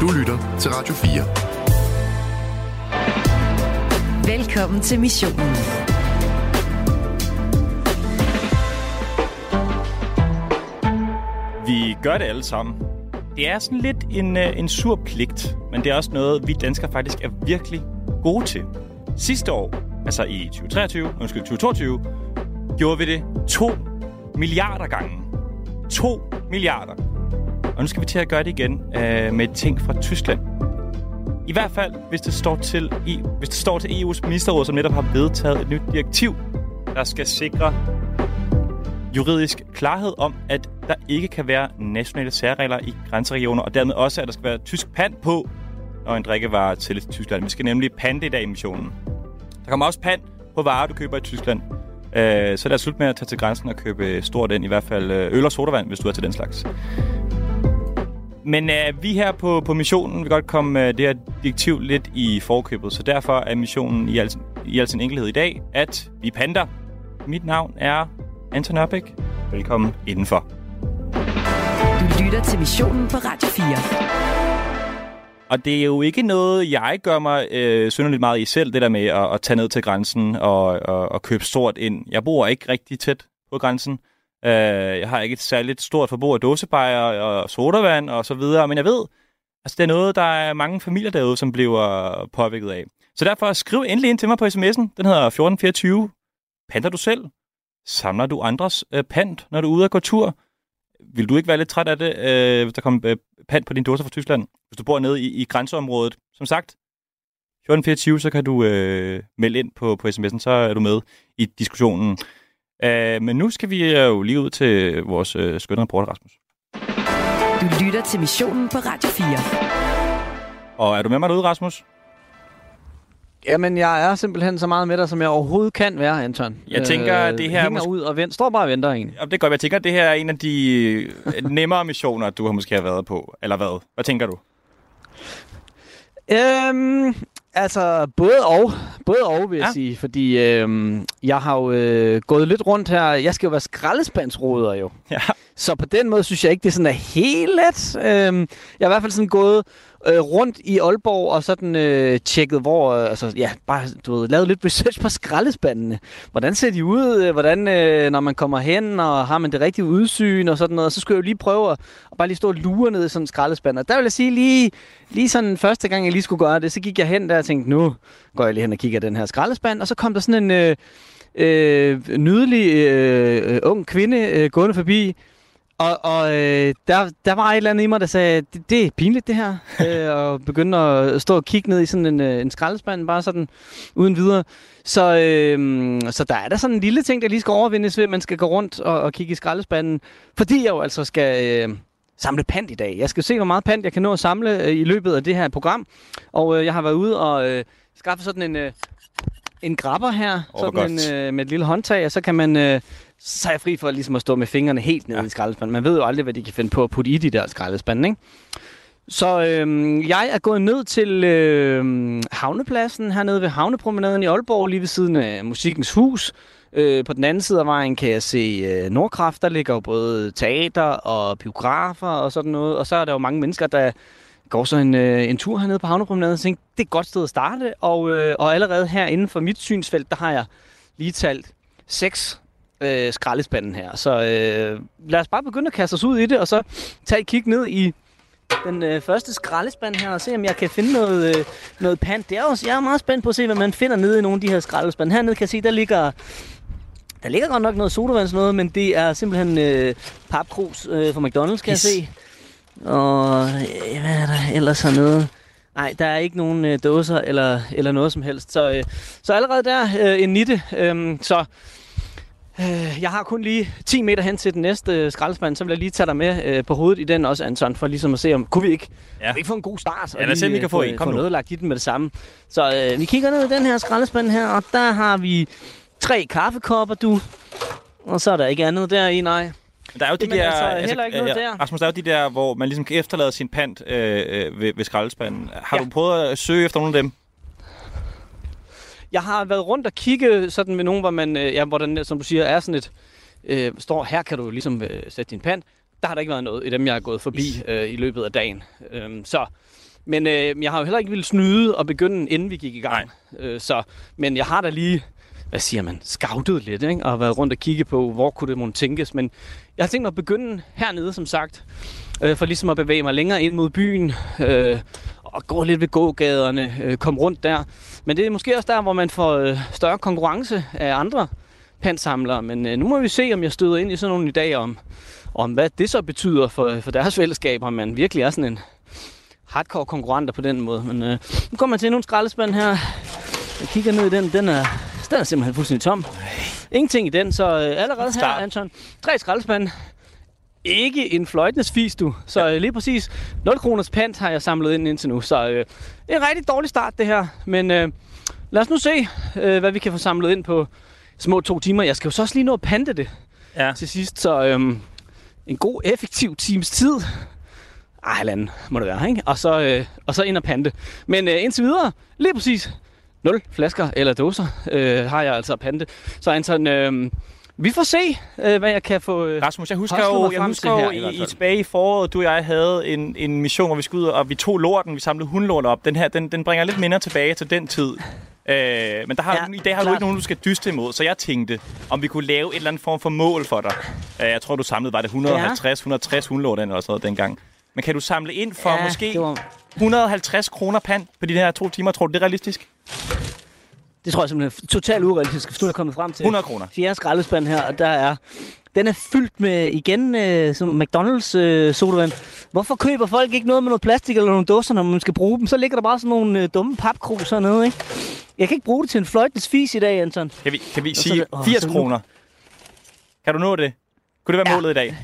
Du lytter til Radio 4. Velkommen til missionen. Vi gør det alle sammen. Det er sådan lidt en, øh, en sur pligt, men det er også noget, vi danskere faktisk er virkelig gode til. Sidste år, altså i 2023, undskyld, 2022, gjorde vi det 2 milliarder gange. 2 milliarder. Og nu skal vi til at gøre det igen øh, med ting fra Tyskland. I hvert fald, hvis det står til, i, hvis det står til EU's ministerråd, som netop har vedtaget et nyt direktiv, der skal sikre juridisk klarhed om, at der ikke kan være nationale særregler i grænseregioner, og dermed også, at der skal være tysk pant på, når en drikkevare til Tyskland. Vi skal nemlig pante i dag i missionen. Der kommer også pant på varer, du køber i Tyskland. Øh, så lad os slutte med at tage til grænsen og købe stort ind, i hvert fald øh, øl og sodavand, hvis du er til den slags. Men øh, vi her på, på missionen vil godt komme øh, det her direktiv lidt i forkøbet, så derfor er missionen i al, i al sin enkelhed i dag, at vi panter. Mit navn er Anton Ørbæk. Velkommen indenfor. Du lytter til missionen på Radio 4. Og det er jo ikke noget, jeg gør mig øh, synderligt meget i selv, det der med at, at tage ned til grænsen og, og, og købe stort ind. Jeg bor ikke rigtig tæt på grænsen. Øh, jeg har ikke et særligt stort forbrug af dåsebajer og sodavand og så videre, men jeg ved, altså det er noget, der er mange familier derude, som bliver påvirket af. Så derfor skriv endelig ind til mig på sms'en. Den hedder 1424. Panter du selv? Samler du andres øh, pant, når du er ude at gå tur? Vil du ikke være lidt træt af det, øh, hvis der kommer øh, pant på din dåser fra Tyskland? Hvis du bor nede i, i grænseområdet. Som sagt, 1424, så kan du øh, melde ind på, på sms'en, så er du med i diskussionen. Uh, men nu skal vi jo lige ud til vores uh, skønne reporter, Rasmus. Du lytter til missionen på Radio 4. Og er du med mig derude, Rasmus? Jamen, jeg er simpelthen så meget med dig, som jeg overhovedet kan være, Anton. Jeg tænker, at det her... Hænger måske... ud og vent. Står bare og venter egentlig. Ja, det er godt. Jeg tænker, at det her er en af de nemmere missioner, du har måske har været på. Eller hvad? Hvad tænker du? Øhm, altså, både og. Både og, vil jeg ja. sige. Fordi øhm, jeg har jo øh, gået lidt rundt her. Jeg skal jo være skraldespandsråder jo. Ja. Så på den måde synes jeg ikke, det er sådan er helt let. Øhm, jeg har i hvert fald sådan gået øh, rundt i Aalborg og sådan øh, tjekket, hvor, øh, altså ja, bare du ved, lavet lidt research på skraldespandene. Hvordan ser de ud? Øh, hvordan, øh, når man kommer hen, og har man det rigtige udsyn og sådan noget. Og så skulle jeg jo lige prøve at, at bare lige stå og lure ned i sådan en skraldespand. Og der vil jeg sige, lige, lige sådan første gang, jeg lige skulle gøre det, så gik jeg hen der og tænkte, nu går jeg lige hen og kigger den her skraldespand. Og så kom der sådan en øh, øh, nydelig øh, øh ung kvinde øh, gående forbi, og, og øh, der, der var et eller andet i mig, der sagde, det, det er pinligt det her. øh, og begyndte at stå og kigge ned i sådan en, øh, en skraldespand, bare sådan uden videre. Så, øh, så der er der sådan en lille ting, der lige skal overvindes ved, at man skal gå rundt og, og kigge i skraldespanden. Fordi jeg jo altså skal øh, samle pant i dag. Jeg skal se, hvor meget pant jeg kan nå at samle øh, i løbet af det her program. Og øh, jeg har været ude og øh, skaffe sådan en... Øh, en grabber her, oh, sådan en, øh, med et lille håndtag, og så kan man øh, så er jeg fri for ligesom at stå med fingrene helt nede ja. i skraldespanden. Man ved jo aldrig, hvad de kan finde på at putte i de der skraldespande, ikke? Så øh, jeg er gået ned til øh, havnepladsen hernede ved havnepromenaden i Aalborg, lige ved siden af Musikkens Hus. Øh, på den anden side af vejen kan jeg se øh, Nordkraft. Der ligger jo både teater og biografer og sådan noget. Og så er der jo mange mennesker, der går så en, øh, en tur hernede på havnepromenaden og tænker, det er et godt sted at starte. Og, øh, og allerede her inden for mit synsfelt, der har jeg lige talt seks øh, skraldespanden her. Så øh, lad os bare begynde at kaste os ud i det, og så tage et kig ned i den øh, første skraldespand her, og se om jeg kan finde noget, øh, noget pant. Det er også, jeg er meget spændt på at se, hvad man finder nede i nogle af de her skraldespande. Hernede kan jeg se, der ligger... Der ligger godt nok noget sodavands noget, men det er simpelthen øh, papkrus øh, fra McDonald's, kan yes. jeg se. Og øh, hvad er der ellers hernede? Nej, der er ikke nogen øh, dåser eller, eller noget som helst. Så, øh, så allerede der øh, en nitte. Øh, så Øh, jeg har kun lige 10 meter hen til den næste øh, skraldespand, så vil jeg lige tage dig med øh, på hovedet i den også, Anton, for ligesom at se, om kunne vi ikke, ja. vi ikke få en god start? Ja, lad os se, om vi kan få en. Kom få noget lagt i den med det samme. Så øh, vi kigger ned i den her skraldespand her, og der har vi tre kaffekopper, du. Og så er der ikke andet der i, nej. Der er jo de Jamen, der, altså, heller ikke noget der. Rasmus, der er jo de der, hvor man ligesom kan efterlade sin pant øh, øh, ved, ved skraldespanden. Har ja. du prøvet at søge efter nogle af dem? Jeg har været rundt og kigge sådan med nogen, hvor man, øh, ja, hvor der, som du siger, er sådan et, øh, står, her kan du ligesom øh, sætte din pant. Der har der ikke været noget i dem, jeg har gået forbi øh, i løbet af dagen. Øh, så Men øh, jeg har jo heller ikke ville snyde og begynde, inden vi gik i gang. Øh, så, men jeg har da lige, hvad siger man, scoutet lidt, ikke? og været rundt og kigge på, hvor kunne det måske tænkes. Men jeg har tænkt mig at begynde hernede, som sagt, øh, for ligesom at bevæge mig længere ind mod byen, øh, og gå lidt ved gågaderne, øh, komme rundt der. Men det er måske også der, hvor man får øh, større konkurrence af andre pantsamlere. Men øh, nu må vi se, om jeg støder ind i sådan nogle dag om, om hvad det så betyder for, for deres fællesskab, om man virkelig er sådan en hardcore konkurrenter på den måde. Men øh, nu kommer jeg til nogle skraldespand her. Jeg kigger ned i den, den er, den er simpelthen fuldstændig tom. Ingenting i den, så øh, allerede her. Anton, tre skraldespande. Ikke en fløjtende fis, du. Så øh, lige præcis 0 kroners pant har jeg samlet ind indtil nu. Så øh, det er en rigtig dårlig start, det her. Men øh, lad os nu se, øh, hvad vi kan få samlet ind på små to timer. Jeg skal jo så også lige nå at pante det Ja. til sidst, så øhm, en god, effektiv times tid. Ej, halvanden må det være, ikke? Og så, øh, og så ind og pante. Men øh, indtil videre, lige præcis 0 flasker eller dåser øh, har jeg altså at pante. Så Anton, øh, vi får se, øh, hvad jeg kan få... Øh, Rasmus, jeg husker jo, jeg husker jo her, i i, i, tilbage i foråret, du og jeg havde en, en mission, hvor vi skulle ud, og vi tog lorten, vi samlede hundlort op. Den her, den, den bringer lidt minder tilbage til den tid. Øh, men der har, Ja, ja, i dag har du klart. ikke nogen, du skal dyste imod, så jeg tænkte, om vi kunne lave et eller andet form for mål for dig. Øh, jeg tror, du samlede, var det 150, 160 hundlort eller sådan noget dengang. Men kan du samle ind for ja, måske var, 150 kroner pand på de her to timer? Tror du, det er realistisk? det tror jeg simpelthen er totalt urealistisk, du er kommet frem til 100 kroner. fjerde skraldespand her, og der er... Den er fyldt med, igen, øh, som McDonald's øh, sodavand. Hvorfor køber folk ikke noget med noget plastik eller nogle dåser, når man skal bruge dem? Så ligger der bare sådan nogle øh, dumme papkrus hernede, ikke? Jeg kan ikke bruge det til en fløjtens fis i dag, Anton. Kan vi, kan vi sige det- åh, 80 så nu- kroner? Kan du nå det? Kunne det være Ja. målet i dag?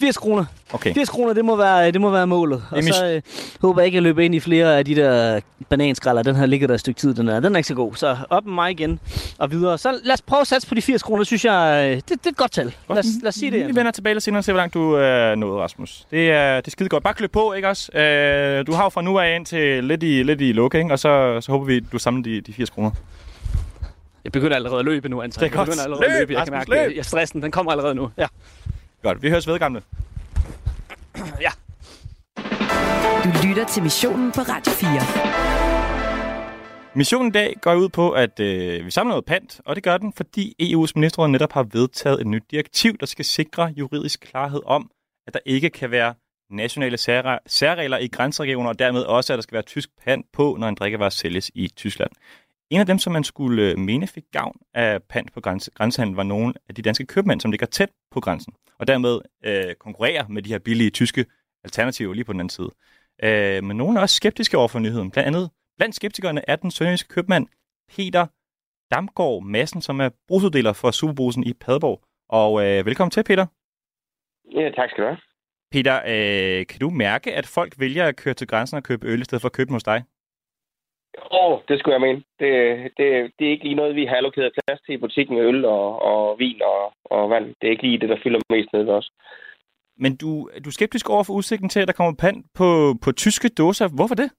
80 kroner. Okay. 80 kroner, det må være, det må være målet. Og Jamen, så øh, håber jeg ikke, at jeg løber ind i flere af de der bananskralder. Den her ligger der et stykke tid, den er. Den er ikke så god. Så op med mig igen og videre. Så lad os prøve at satse på de 80 kroner, synes jeg, øh, det, det er et godt tal. Lad os, lad os sige det. Vi Anton. vender tilbage lidt senere og ser, hvor langt du er nået, Rasmus. Det er, det er skide godt. Bare klø på, ikke også? Øh, du har jo fra nu af ind til lidt i, lidt i lukke, ikke? Og så, så håber vi, du samler de, de 80 kroner. Jeg begynder allerede at løbe nu, Anton. Det er jeg godt. begynder allerede at Løb, løbe. Jeg kan Rasmus, mærke, løb. at jeg stressen, den kommer allerede nu. Ja. Godt, vi høres ved, gamle. ja. Du lytter til missionen på Radio 4. Missionen i dag går ud på, at øh, vi samler noget pant, og det gør den, fordi EU's ministerråd netop har vedtaget et nyt direktiv, der skal sikre juridisk klarhed om, at der ikke kan være nationale særre- særregler i grænseregioner, og dermed også, at der skal være tysk pant på, når en drikkevare sælges i Tyskland. En af dem, som man skulle øh, mene fik gavn af pant på grænse, grænsehandel, var nogle af de danske købmænd, som ligger tæt på grænsen, og dermed øh, konkurrerer med de her billige tyske alternativer lige på den anden side. Øh, men nogle er også skeptiske over for nyheden. Blandt andet blandt skeptikerne er den sønderjyske købmand Peter Damgaard Madsen, som er brugsuddeler for Superbrusen i Padborg. Og øh, velkommen til, Peter. Ja, tak skal du have. Peter, øh, kan du mærke, at folk vælger at køre til grænsen og købe øl, i stedet for at købe hos dig? Åh, oh, det skulle jeg mene. Det, det, det er ikke lige noget, vi har allokeret plads til i butikken med øl og, og vin og, og vand. Det er ikke lige det, der fylder mest ned os. Men du, du er skeptisk over for udsigten til, at der kommer pand på, på tyske dåser. Hvorfor det?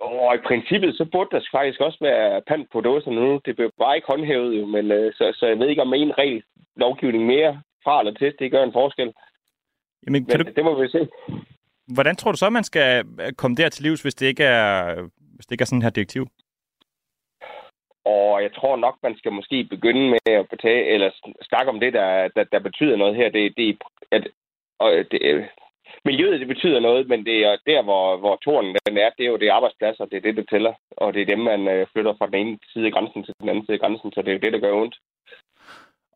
Og i princippet, så burde der faktisk også være pant på dåserne nu. Det bliver bare ikke håndhævet jo, men øh, så, så jeg ved ikke, om en regel lovgivning mere fra eller til, det gør en forskel. Jamen, kan Men du, det må vi se. hvordan tror du så, man skal komme der til livs, hvis det ikke er, hvis det ikke er sådan her direktiv? Og jeg tror nok, man skal måske begynde med at betale, eller sn- snakke om det, der, der, der betyder noget her. Det, det, at, og det, miljøet, det betyder noget, men det er der, hvor, hvor tornen den er, det er jo det er arbejdspladser, det er det, der tæller. Og det er dem, man øh, flytter fra den ene side af grænsen til den anden side af grænsen, så det er det, der gør ondt.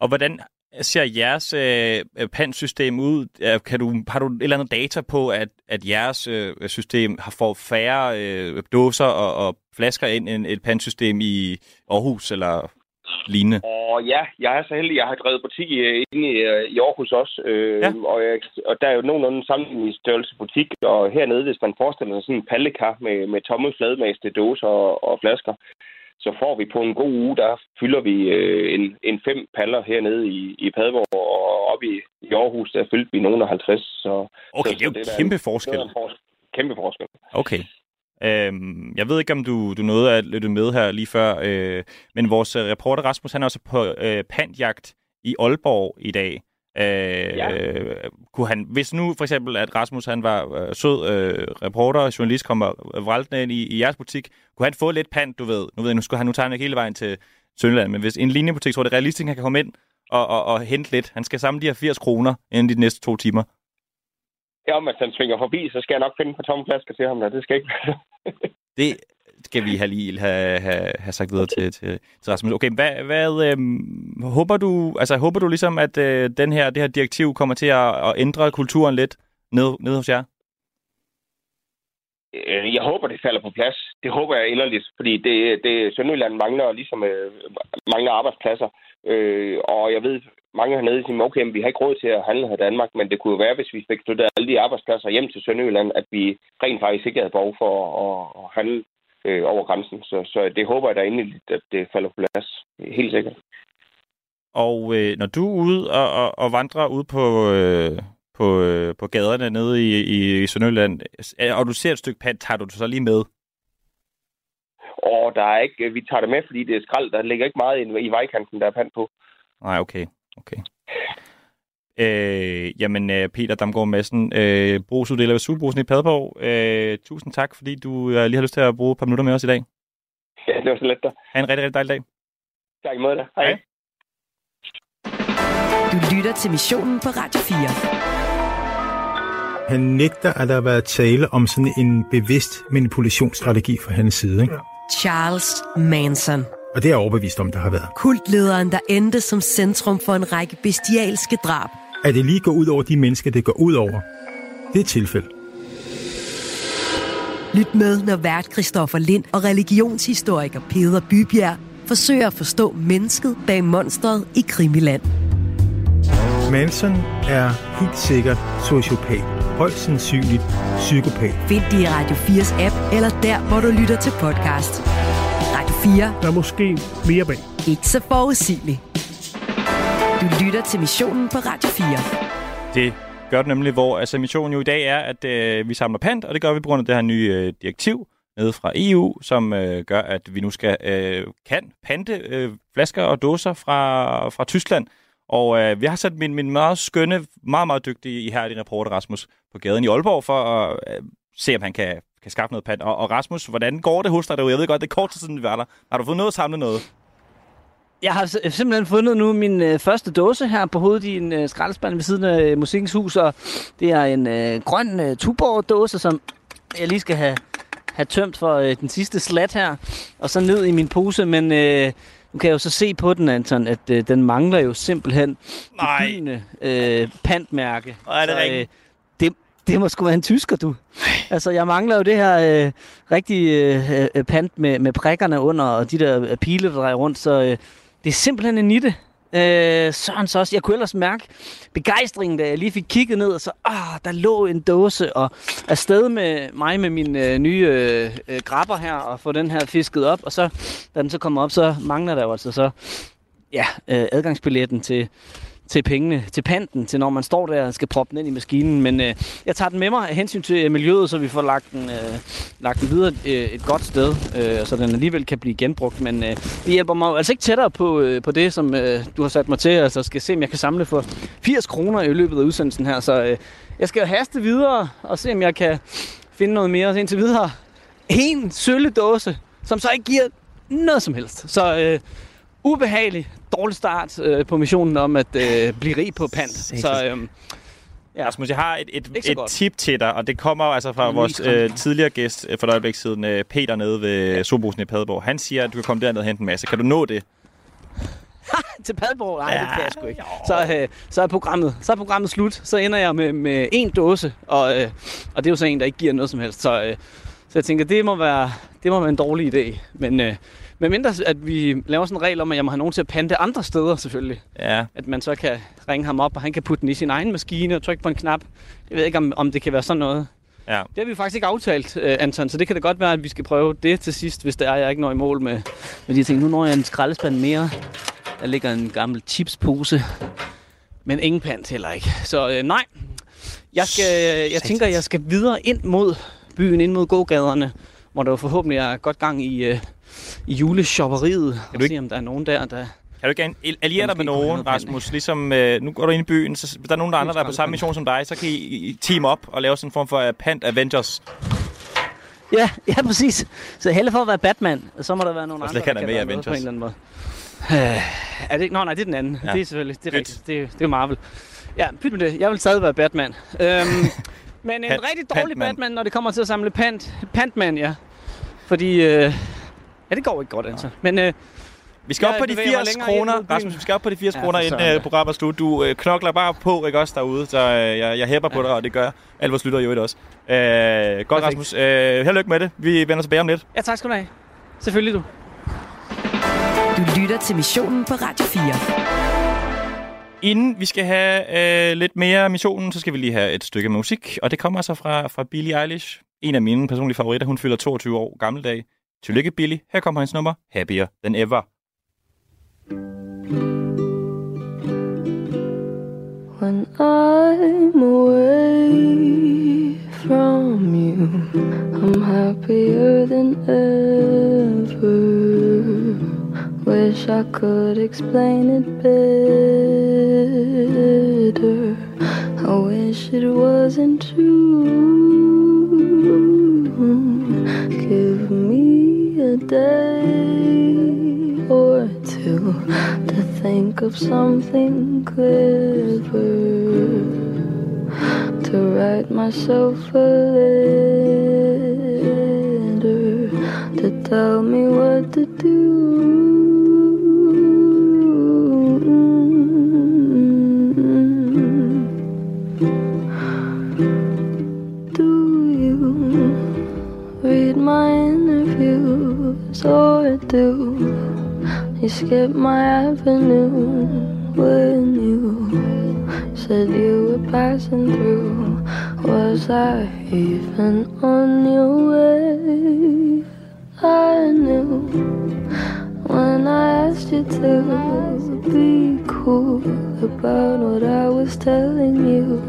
Og hvordan ser jeres øh, pantsystem ud? Øh, Kan du, har du et eller andet data på, at, at jeres øh, system har fået færre øh, dåser og, og flasker ind end et pantsystem i Aarhus eller lignende? Og ja, jeg er så heldig, jeg har drevet butik i, inde i, øh, i Aarhus også. Øh, Ja. og, jeg, og der er jo nogenlunde sammenligningsstørrelse butik. Og hernede, hvis man forestiller sig sådan en pallekar med, med tomme fladmaste dåser og, og flasker, så får vi på en god uge, der fylder vi øh, en, en fem paller hernede i, i Padborg, og oppe i, i Aarhus, der fyldte vi nogen af 50. Så, Okay, så, det er jo så kæmpe der forskel. Det forskel. Kæmpe forskel. Okay. Øhm, jeg ved ikke, om du, du nåede at lytte med her lige før, øh, men vores øh, reporter Rasmus, han er også på øh, pantjagt i Aalborg i dag. Øh, ja. kunne han, hvis nu for eksempel, at Rasmus han var øh, sød øh, reporter, journalist, kommer vraltende ind i, i jeres butik, kunne han få lidt pant, du ved? Nu ved jeg, nu skulle han nu tegne hele vejen til Sønderland, men hvis en linjebutik, tror det er realistisk, han kan komme ind og, og, og hente lidt. Han skal samle de her 80 kroner inden de næste to timer. Ja, om at han svinger forbi, så skal jeg nok finde på tomme flasker til ham, der. Det skal ikke Det skal vi have lige have, have, have sagt videre til, til, til Rasmus. Okay, hvad, hvad øhm, håber du, altså håber du ligesom, at øh, den her, det her direktiv kommer til at, at ændre kulturen lidt ned, ned hos jer? Øh, jeg håber, det falder på plads. Det håber jeg inderligt, fordi det, det Sønderjylland mangler ligesom øh, mangler arbejdspladser. Øh, og jeg ved, mange hernede siger, okay, men vi har ikke råd til at handle her i Danmark, men det kunne jo være, hvis vi fik flyttet alle de arbejdspladser hjem til Sønderjylland, at vi rent faktisk ikke havde behov for at, at handle øh, over grænsen. Så, så det håber jeg da endelig, at det falder på plads. Helt sikkert. Og øh, når du er ude og, og, og vandrer ud på, øh, på, øh, på gaderne nede i, i, i Sønderjylland, og du ser et stykke pant, tager du det så lige med? Og der er ikke, vi tager det med, fordi det er skrald. Der ligger ikke meget i, i vejkanten, der er pant på. Nej, okay. okay. Øh, jamen, øh, Peter Damgaard Madsen, øh, brugsuddeler ved Superbrusen i Padborg. Øh, tusind tak, fordi du øh, lige har lyst til at bruge et par minutter med os i dag. Ja, det var så let da. Ha' en rigtig, rigtig dejlig dag. Tak i måde da. Hej. Hej. Du lytter til missionen på Radio 4. Han nægter, at der har været tale om sådan en bevidst manipulationsstrategi fra hans side. Ikke? Charles Manson. Og det er jeg overbevist om, der har været. Kultlederen, der endte som centrum for en række bestialske drab. At det lige går ud over de mennesker, det går ud over, det er et tilfælde. Lyt med, når vært Christoffer Lind og religionshistoriker Peter Bybjerg forsøger at forstå mennesket bag monstret i Krimiland. Manson er helt sikkert sociopat. Højst sandsynligt psykopat. Find det i Radio 4's app, eller der, hvor du lytter til podcast. Radio 4. Der er måske mere bag. Ikke så forudsigeligt. Du lytter til missionen på Radio 4. Det gør det nemlig, hvor altså, missionen jo i dag er, at øh, vi samler pant, og det gør vi på grund af det her nye øh, direktiv nede fra EU, som øh, gør, at vi nu skal øh, kan pante øh, flasker og dåser fra, fra Tyskland. Og øh, vi har sat min, min meget skønne, meget, meget dygtige ihærdige reporter Rasmus på gaden i Aalborg for at øh, se, om han kan, kan skaffe noget pant. Og, og Rasmus, hvordan går det hos dig derude? Jeg ved godt, det er kort tid siden, vi var der. Har du fået noget at samle noget? Jeg har sim- simpelthen fundet nu min øh, første dåse her på hovedet i en øh, skraldespand ved siden af øh, Musikkens Hus, og det er en øh, grøn øh, Tuborg-dåse, som jeg lige skal have, have tømt for øh, den sidste slat her, og så ned i min pose, men øh, nu kan jeg jo så se på den, Anton, at øh, den mangler jo simpelthen Nej. det gyldne øh, pantmærke. Hvor er det Så, rigtigt. det, det må sgu være en tysker, du. Altså, jeg mangler jo det her øh, rigtige øh, øh, pant med, med prikkerne under, og de der øh, pile, der drejer rundt, så øh, det er simpelthen en nitte. Øh, Søren så også. Jeg kunne ellers mærke begejstringen, da jeg lige fik kigget ned, og så, ah, der lå en dåse, og afsted med mig med min øh, nye øh, øh, grabber her, og få den her fisket op, og så, da den så kommer op, så mangler der jo altså så, ja, øh, adgangsbilletten til, til pengene, til panten, til når man står der og skal proppe den ind i maskinen. Men øh, jeg tager den med mig af hensyn til øh, miljøet, så vi får lagt den, øh, lagt den videre øh, et godt sted, øh, så den alligevel kan blive genbrugt. Men øh, det hjælper mig jo altså ikke tættere på, øh, på det, som øh, du har sat mig til. Altså skal se, om jeg kan samle for 80 kroner i løbet af udsendelsen her. Så øh, jeg skal haste videre og se, om jeg kan finde noget mere. Så indtil videre, en sølle dåse, som så ikke giver noget som helst. Så øh, ubehagelig, dårlig start øh, på missionen om at øh, blive rig på pant. Så øh, Ja. Rasmus, jeg har et, et, et tip til dig, og det kommer jo altså fra vores øh, tidligere gæst øh, for et øjeblik siden, øh, Peter nede ved Sobosen i Padborg. Han siger, at du kan komme derned og hente en masse. Kan du nå det? til Padborg? Nej, ja, det Ja, kan jeg sgu ikke. Så, øh, så, er programmet, så er programmet slut. Så ender jeg med, med en dåse, og, øh, og det er jo så en, der ikke giver noget som helst. Så, øh, så jeg tænker, det må være, det må være en dårlig idé. Men øh, med mindre, at vi laver sådan en regel om, at jeg må have nogen til at pante andre steder selvfølgelig. Ja. At man så kan ringe ham op, og han kan putte den i sin egen maskine og trykke på en knap. Jeg ved ikke, om, om det kan være sådan noget. ja. Det har vi faktisk ikke aftalt, øh, Anton, så det kan da godt være, at vi skal prøve det til sidst, hvis det er, jeg ikke når i mål med, med de ting. Nu når jeg en skraldespand mere. Der ligger en gammel chipspose, men ingen pant heller ikke. Så øh, nej, jeg, skal, jeg tænker, jeg skal videre ind mod byen, ind mod gågaderne, hvor der jo forhåbentlig er godt gang i, øh, i juleshopperiet, og du ikke- se, om der er nogen der, der Kan du ikke al- alliere dig med nogen, Rasmus? Ligesom, øh, nu går du ind i byen, så der er nogen der er andre, der er på samme mission som dig, så kan I, team op og lave sådan en form for uh, Pant Avengers. Ja, ja, præcis. Så hellere for at være Batman, og så må der være nogle Og andre, der kan med være med på en Avengers. eller anden måde. Øh, er det ikke? Nå, nej, det er den anden. Ja. Det er selvfølgelig, det er Pyt. rigtigt. Det, er- det er Marvel. Ja, pyt med det. Jeg vil stadig være Batman. Øhm, men en Pant- rigtig dårlig Pantman. Batman, når det kommer til at samle pant. Pantman, ja. Fordi, øh, ja, det går ikke godt, altså. Men øh, Vi skal Jeg op på de bevæger mig 80 længere ind kroner. Rasmus, vi skal op på de 80 Ja, kroner, inden uh, programmet er slut. Du uh, knokler bare på, ikke også, derude. Så uh, jeg, jeg hæpper på dig, og det gør alle vores lyttere jo ikke også. Uh, godt, Perfekt. Rasmus. Uh, held og lykke med det. Vi vender tilbage om lidt. ja, tak skal du have. Selvfølgelig du. Du lytter til missionen på Radio 4. Inden vi skal have uh, lidt mere missionen, så skal vi lige have et stykke musik. Og det kommer altså fra, fra Billie Eilish. En af mine personlige favoritter. Hun fylder 22 år gammel dag. Tillykke, Billy, Her kommer hendes nummer. Happier than ever. When I'm away from you, I'm happier than ever. Wish I could explain it better. I wish it wasn't true. Give me a day or two to think of something clever to write myself a letter to tell me what to do. Do you read my interviews or do you skip my avenue when you said you were passing through? Was I even on your way? I knew when I asked you to be cool about what I was telling you.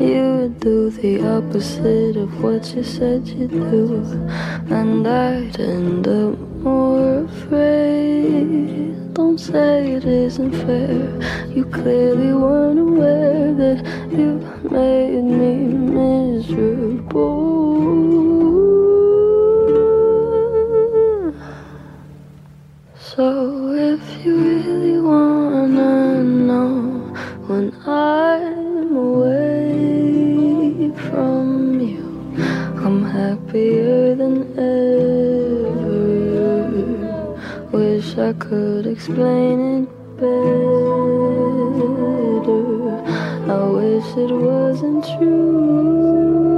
You do the opposite of what you said you'd do, and I'd end up more afraid. Don't say it isn't fair. You clearly weren't aware that you made me miserable. So if you really wanna know when away from you, I'm happier than ever. Wish I could explain it better. I wish it wasn't true.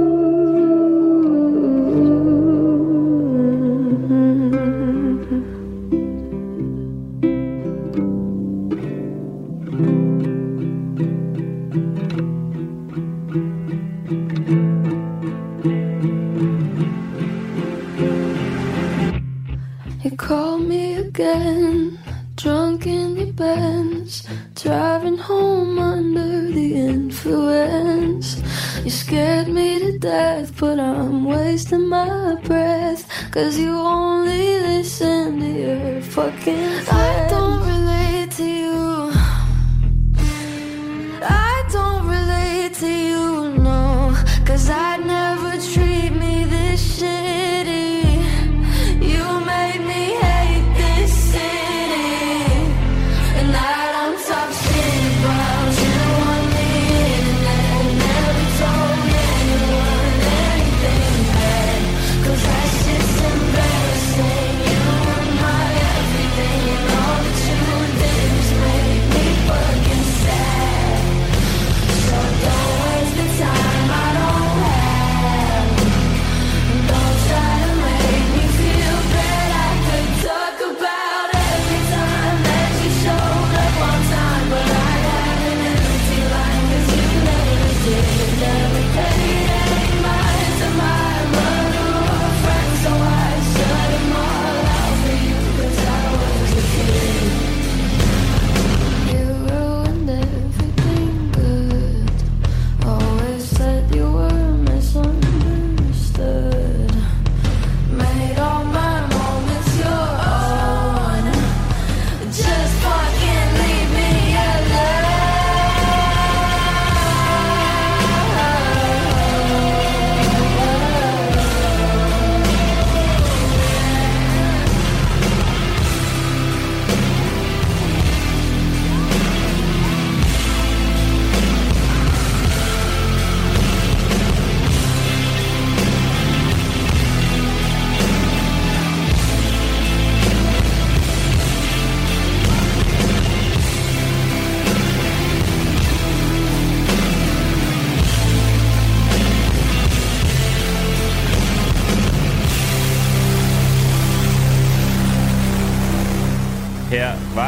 Driving home under the influence. You scared me to death, but I'm wasting my breath. Cause you only listen to your fucking friends. I don't relate to you. I don't relate to you, no. Cause I'd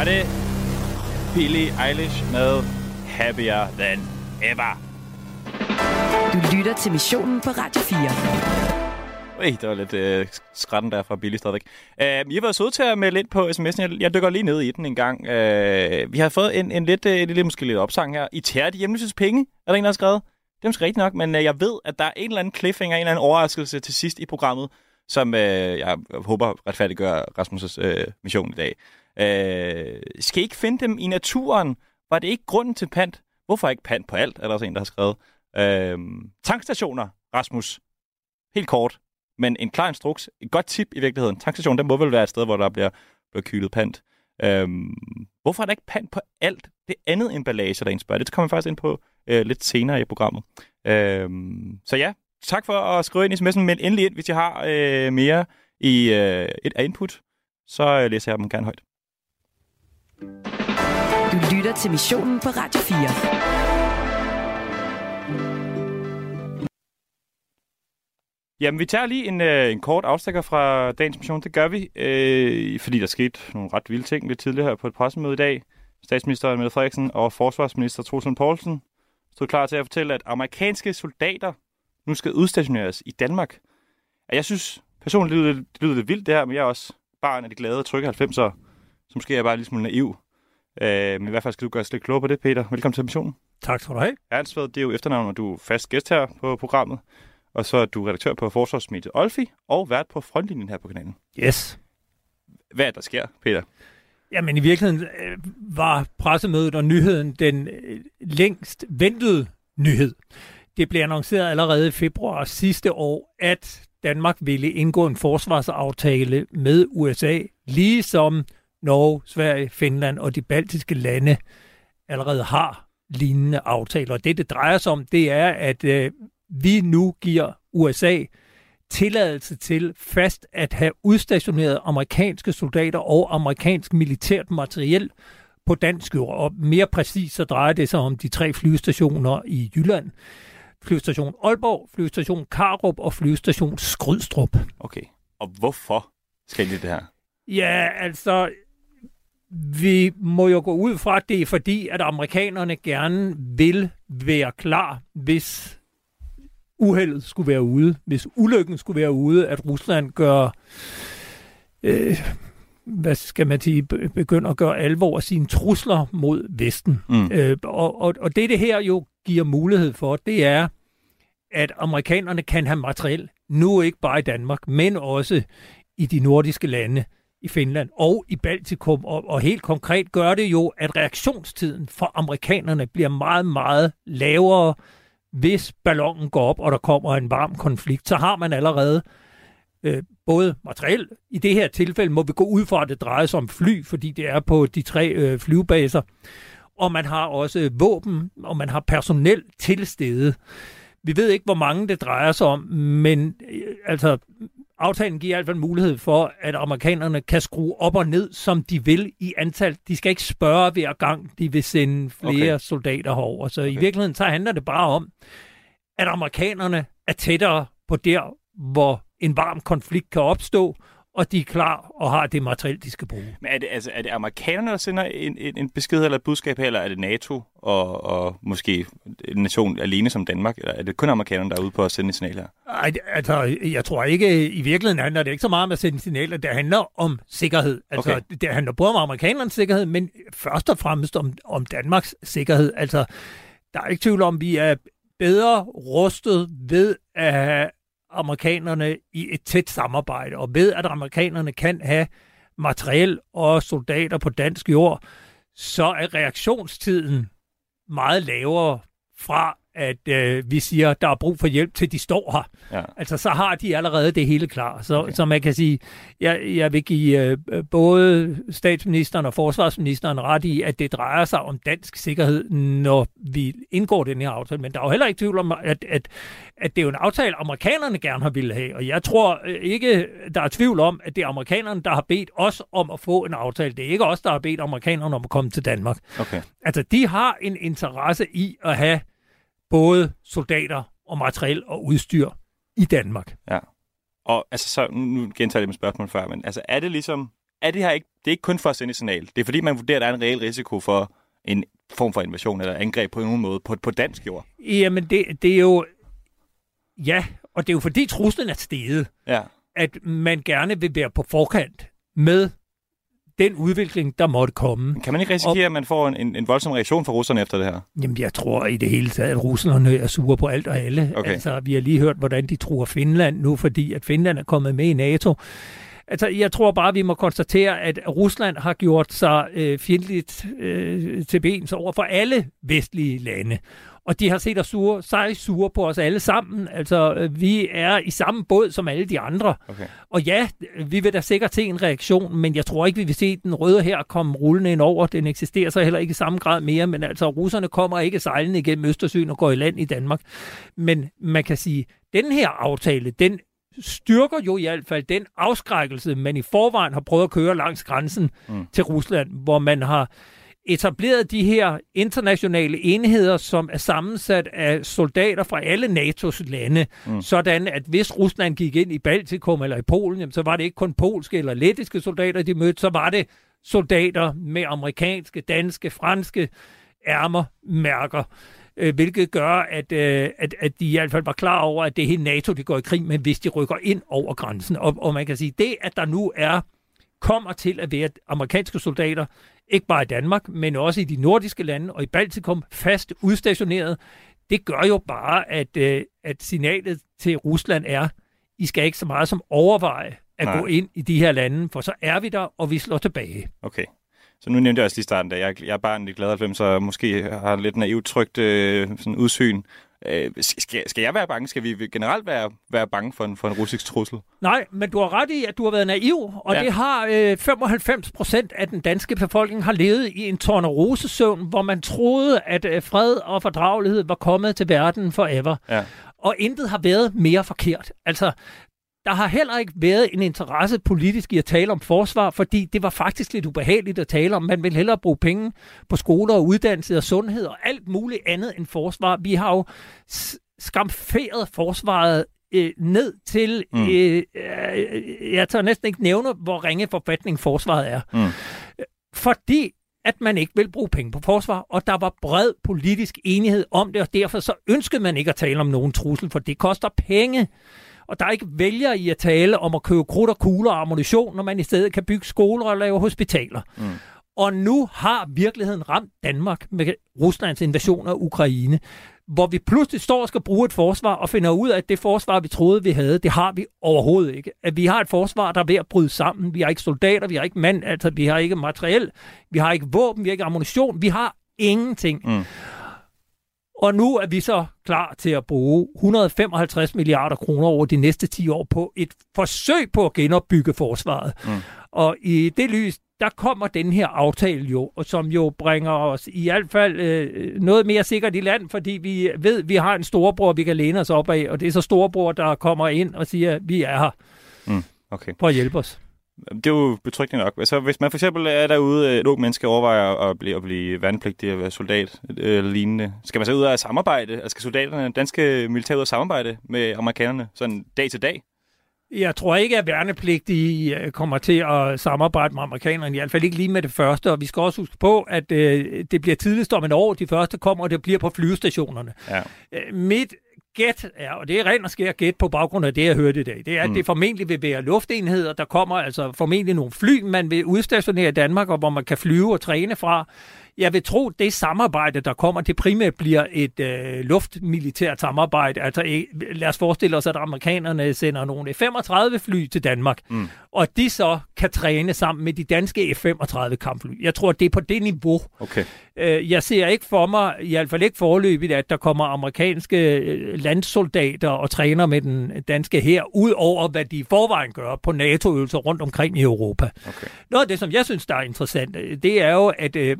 var det Billie Eilish med Happier Than Ever. Du lytter til missionen på Radio 4. Ej, det var lidt øh, skrætten der fra Billy stadigvæk. Uh, I har været søde til at melde ind på sms'en. Jeg, jeg dykker lige ned i den en gang. Uh, vi har fået en, en lidt, uh, lille, måske lidt opsang her. I tager de hjemløsespenge, er der en, der har skrevet. Det er måske rigtigt nok, men uh, jeg ved, at der er en eller anden cliffhanger, en eller anden overraskelse til sidst i programmet, som uh, jeg håber retfærdiggør Rasmus' uh, mission i dag. Øh, skal I ikke finde dem i naturen? Var det ikke grunden til pant? Hvorfor ikke pant på alt, er der også en, der har skrevet. Øh, tankstationer, Rasmus. Helt kort. Men en klar instruks, et godt tip i virkeligheden. Tankstationen, den må vel være et sted, hvor der bliver, bliver kylet pant. Øh, hvorfor er der ikke pant på alt det andet emballage, der indspørger? Det kommer vi faktisk ind på øh, lidt senere i programmet. Øh, så ja, tak for at skrive ind i sms'en, men endelig ind, hvis jeg har øh, mere i øh, et input, så øh, læser jeg dem gerne højt. Du lytter til missionen på Radio 4. Jamen, vi tager lige en, øh, en kort afstikker fra dagens mission. Det gør vi, øh, fordi der skete nogle ret vilde ting lidt tidligere her på et pressemøde i dag. Statsminister Mette Frederiksen og forsvarsminister Troelsen Poulsen stod klar til at fortælle, at amerikanske soldater nu skal udstationeres i Danmark. Og jeg synes personligt, det lyder, det lyder lidt vildt det her, men jeg er også barn af de glade trygge 90'ere. Så måske er jeg bare lidt smule naiv. Øh, men i hvert fald skal du gøre os lidt klogere på det, Peter. Velkommen til missionen. Tak skal du have. Ernstved, det er jo efternavn, og du er fast gæst her på programmet. Og så er du redaktør på Forsvarsmediet Olfi, og vært på frontlinjen her på kanalen. Yes. Hvad er der sker, Peter? Jamen i virkeligheden øh, var pressemødet og nyheden den øh, længst ventede nyhed. Det blev annonceret allerede i februar sidste år, at Danmark ville indgå en forsvarsaftale med USA, ligesom Norge, Sverige, Finland og de baltiske lande allerede har lignende aftaler. Og det, det drejer sig om, det er, at øh, vi nu giver USA tilladelse til fast at have udstationeret amerikanske soldater og amerikansk militært materiel på dansk jord. Og mere præcis så drejer det sig om de tre flyvestationer i Jylland. Flyvestation Aalborg, flyvestation Karup og flyvestation Skrydstrup. Okay. Og hvorfor skal de det her? Ja, altså, vi må jo gå ud fra, at det er fordi, at amerikanerne gerne vil være klar, hvis uheldet skulle være ude, hvis ulykken skulle være ude, at Rusland gør, øh, hvad skal man sige, begynder at gøre alvor af sine trusler mod Vesten. Mm. Øh, og, og, og det, det her jo giver mulighed for, det er, at amerikanerne kan have materiel, nu ikke bare i Danmark, men også i de nordiske lande, i Finland og i Baltikum, og, og helt konkret gør det jo, at reaktionstiden for amerikanerne bliver meget, meget lavere, hvis ballonen går op, og der kommer en varm konflikt, så har man allerede øh, både materiel. I det her tilfælde må vi gå ud fra, at det drejer sig om fly, fordi det er på de tre øh, flyvebaser. Og man har også våben, og man har personel til stede. Vi ved ikke, hvor mange det drejer sig om, men øh, altså, aftalen giver i hvert fald mulighed for, at amerikanerne kan skrue op og ned, som de vil i antal. De skal ikke spørge hver gang, de vil sende flere okay. soldater herover. Så okay. i virkeligheden så handler det bare om, at amerikanerne er tættere på der, hvor en varm konflikt kan opstå, og de er klar og har det materiel, de skal bruge. Men er det, altså, er det amerikanerne, der sender en, en, en besked eller et budskab her, eller er det NATO og, og måske en nation alene som Danmark? Eller er det kun amerikanerne, der er ude på at sende et signal her? Ej, altså, jeg tror ikke, i virkeligheden handler det ikke så meget om at sende signaler. Det handler om sikkerhed. Altså, Okay. det handler både om amerikanernes sikkerhed, men først og fremmest om, om Danmarks sikkerhed. Altså, der er ikke tvivl om, at vi er bedre rustet ved at have amerikanerne i et tæt samarbejde, og ved at amerikanerne kan have materiel og soldater på dansk jord, så er reaktionstiden meget lavere fra, at øh, vi siger, at der er brug for hjælp, til de står her. Ja. Altså, så har de allerede det hele klar. Så, Okay. okay. så man kan sige, jeg, jeg vil give øh, både statsministeren og forsvarsministeren ret i, at det drejer sig om dansk sikkerhed, når vi indgår den her aftale. Men der er jo heller ikke tvivl om, at, at, at det er jo en aftale, amerikanerne gerne har ville have. Og jeg tror øh, ikke, der er tvivl om, at det er amerikanerne, der har bedt os om at få en aftale. Det er ikke os, der har bedt amerikanerne om at komme til Danmark. Okay. Altså, de har en interesse i at have både soldater og materiel og udstyr i Danmark. Og altså, så, nu, gentager jeg med spørgsmål før, men altså, er det ligesom er det her ikke, det er ikke kun for at sende et signal. Det er fordi, man vurderer, at der er en reel risiko for en form for invasion eller angreb på nogen måde på, på dansk jord. Jamen, det, det er jo... Ja, og det er jo fordi truslen er steget, Ja. at man gerne vil være på forkant med den udvikling, der måtte komme. Kan man ikke risikere, at man får en, en, en voldsom reaktion fra russerne efter det her? Jamen, jeg tror i det hele taget, at russerne er sure på alt og alle. Okay. Altså, vi har lige hørt, hvordan de truer Finland nu, fordi at Finland er kommet med i NATO. Altså, jeg tror bare, vi må konstatere, at Rusland har gjort sig øh, fjendtligt øh, til bens over for alle vestlige lande. Og de har set os sure, sig sure på os alle sammen. Altså, øh, vi er i samme båd som alle de andre. Okay. Og ja, vi vil da sikkert se en reaktion, men jeg tror ikke, vi vil se den røde her komme rullende ind over. Den eksisterer så heller ikke i samme grad mere, men altså, russerne kommer ikke sejlende igennem Østersøen og går i land i Danmark. Men man kan sige, den her aftale, den styrker jo i hvert fald den afskrækkelse, man i forvejen har prøvet at køre langs grænsen mm. til Rusland, hvor man har etableret de her internationale enheder, som er sammensat af soldater fra alle NATO's lande, Mm. sådan at hvis Rusland gik ind i Baltikum eller i Polen, jamen, så var det ikke kun polske eller lettiske soldater, de mødte, så var det soldater med amerikanske, danske, franske ærmer, mærker, øh, hvilket gør, at, øh, at, at de i hvert fald var klar over, at det er hele NATO, de går i krig med, hvis de rykker ind over grænsen. Og, og man kan sige, det, at der nu er kommer til at være amerikanske soldater, ikke bare i Danmark, men også i de nordiske lande og i Baltikum, fast udstationeret, det gør jo bare, at, øh, at signalet til Rusland er, I skal ikke så meget som overveje at Nej. gå ind i de her lande, for så er vi der, og vi slår tilbage. Okay. Så nu nævnte jeg også lige i starten, at jeg, jeg er bare en lidt glad 90, så måske har lidt naivt trygt øh, sådan udsyn. Øh, skal, skal jeg være bange? Skal vi generelt være, være bange for en, for en russisk trussel? Nej, men du har ret i, at du har været naiv, og Ja. det har øh, 95 procent af den danske befolkning har levet i en tornerosesøvn, hvor man troede, at øh, fred og fordragelighed var kommet til verden forever. Ja. Og intet har været mere forkert. Altså, der har heller ikke været en interesse politisk i at tale om forsvar, fordi det var faktisk lidt ubehageligt at tale om. Man vil hellere bruge penge på skoler og uddannelse og sundhed og alt muligt andet end forsvar. Vi har jo skamferet forsvaret øh, ned til, Mm. mm. øh, øh, jeg tør næsten ikke nævne, hvor ringe forfatning forsvaret er. Mm. Fordi at man ikke vil bruge penge på forsvar, og der var bred politisk enighed om det, og derfor så ønskede man ikke at tale om nogen trussel, for det koster penge. Og der er ikke vælger i at tale om at købe krudt og kugler og ammunition, når man i stedet kan bygge skoler og lave hospitaler. Mm. Og nu har virkeligheden ramt Danmark med Ruslands invasion af Ukraine, hvor vi pludselig står og skal bruge et forsvar og finder ud af, at det forsvar, vi troede, vi havde, det har vi overhovedet ikke. At vi har et forsvar, der er ved at bryde sammen. Vi har ikke soldater, vi har ikke mand, altså vi har ikke materiel, vi har ikke våben, vi har ikke ammunition, vi har ingenting. Mm. Og nu er vi så klar til at bruge 155 milliarder kroner over de næste 10 år på et forsøg på at genopbygge forsvaret. Mm. Og i det lys, der kommer den her aftale jo, som jo bringer os i hvert fald øh, noget mere sikkert i land, fordi vi ved, vi har en storebror, vi kan læne os op af, og det er så storebror, der kommer ind og siger, at vi er her Okay. for at hjælpe os. Det er jo betryggende nok. Altså, hvis man for eksempel er derude, et ung menneske overvejer at blive, at blive værnepligtig og være soldat øh, eller lignende, skal man så ud og samarbejde? Altså, skal soldaterne, danske militær ud og samarbejde med amerikanerne sådan dag til dag? Jeg tror ikke, at værnepligtige øh, kommer til at samarbejde med amerikanerne, i hvert fald ikke lige med det første. Og vi skal også huske på, at øh, det bliver tidligst om et år, de første kommer, og det bliver på flyvestationerne. Ja. Øh, mit gæt er, og det er rent og skær gæt på baggrund af det, jeg hørte i dag, det er, at Mm. det formentlig vil være luftenheder. Der kommer altså formentlig nogle fly, man vil udstationere i Danmark, og hvor man kan flyve og træne fra. Jeg vil tro, det samarbejde, der kommer, det primært bliver et øh, luftmilitært samarbejde. Altså, øh, lad os forestille os, at amerikanerne sender nogle F-35-fly til Danmark, Mm. og de så kan træne sammen med de danske F-35-kampfly. Jeg tror, det er på det niveau. Okay. Øh, jeg ser ikke for mig, i hvert fald ikke forløbigt, at der kommer amerikanske øh, landsoldater og træner med den danske her, ud over hvad de i forvejen gør på NATO-øvelser rundt omkring i Europa. Okay. Noget af det, som jeg synes, der er interessant, øh, det er jo, at øh,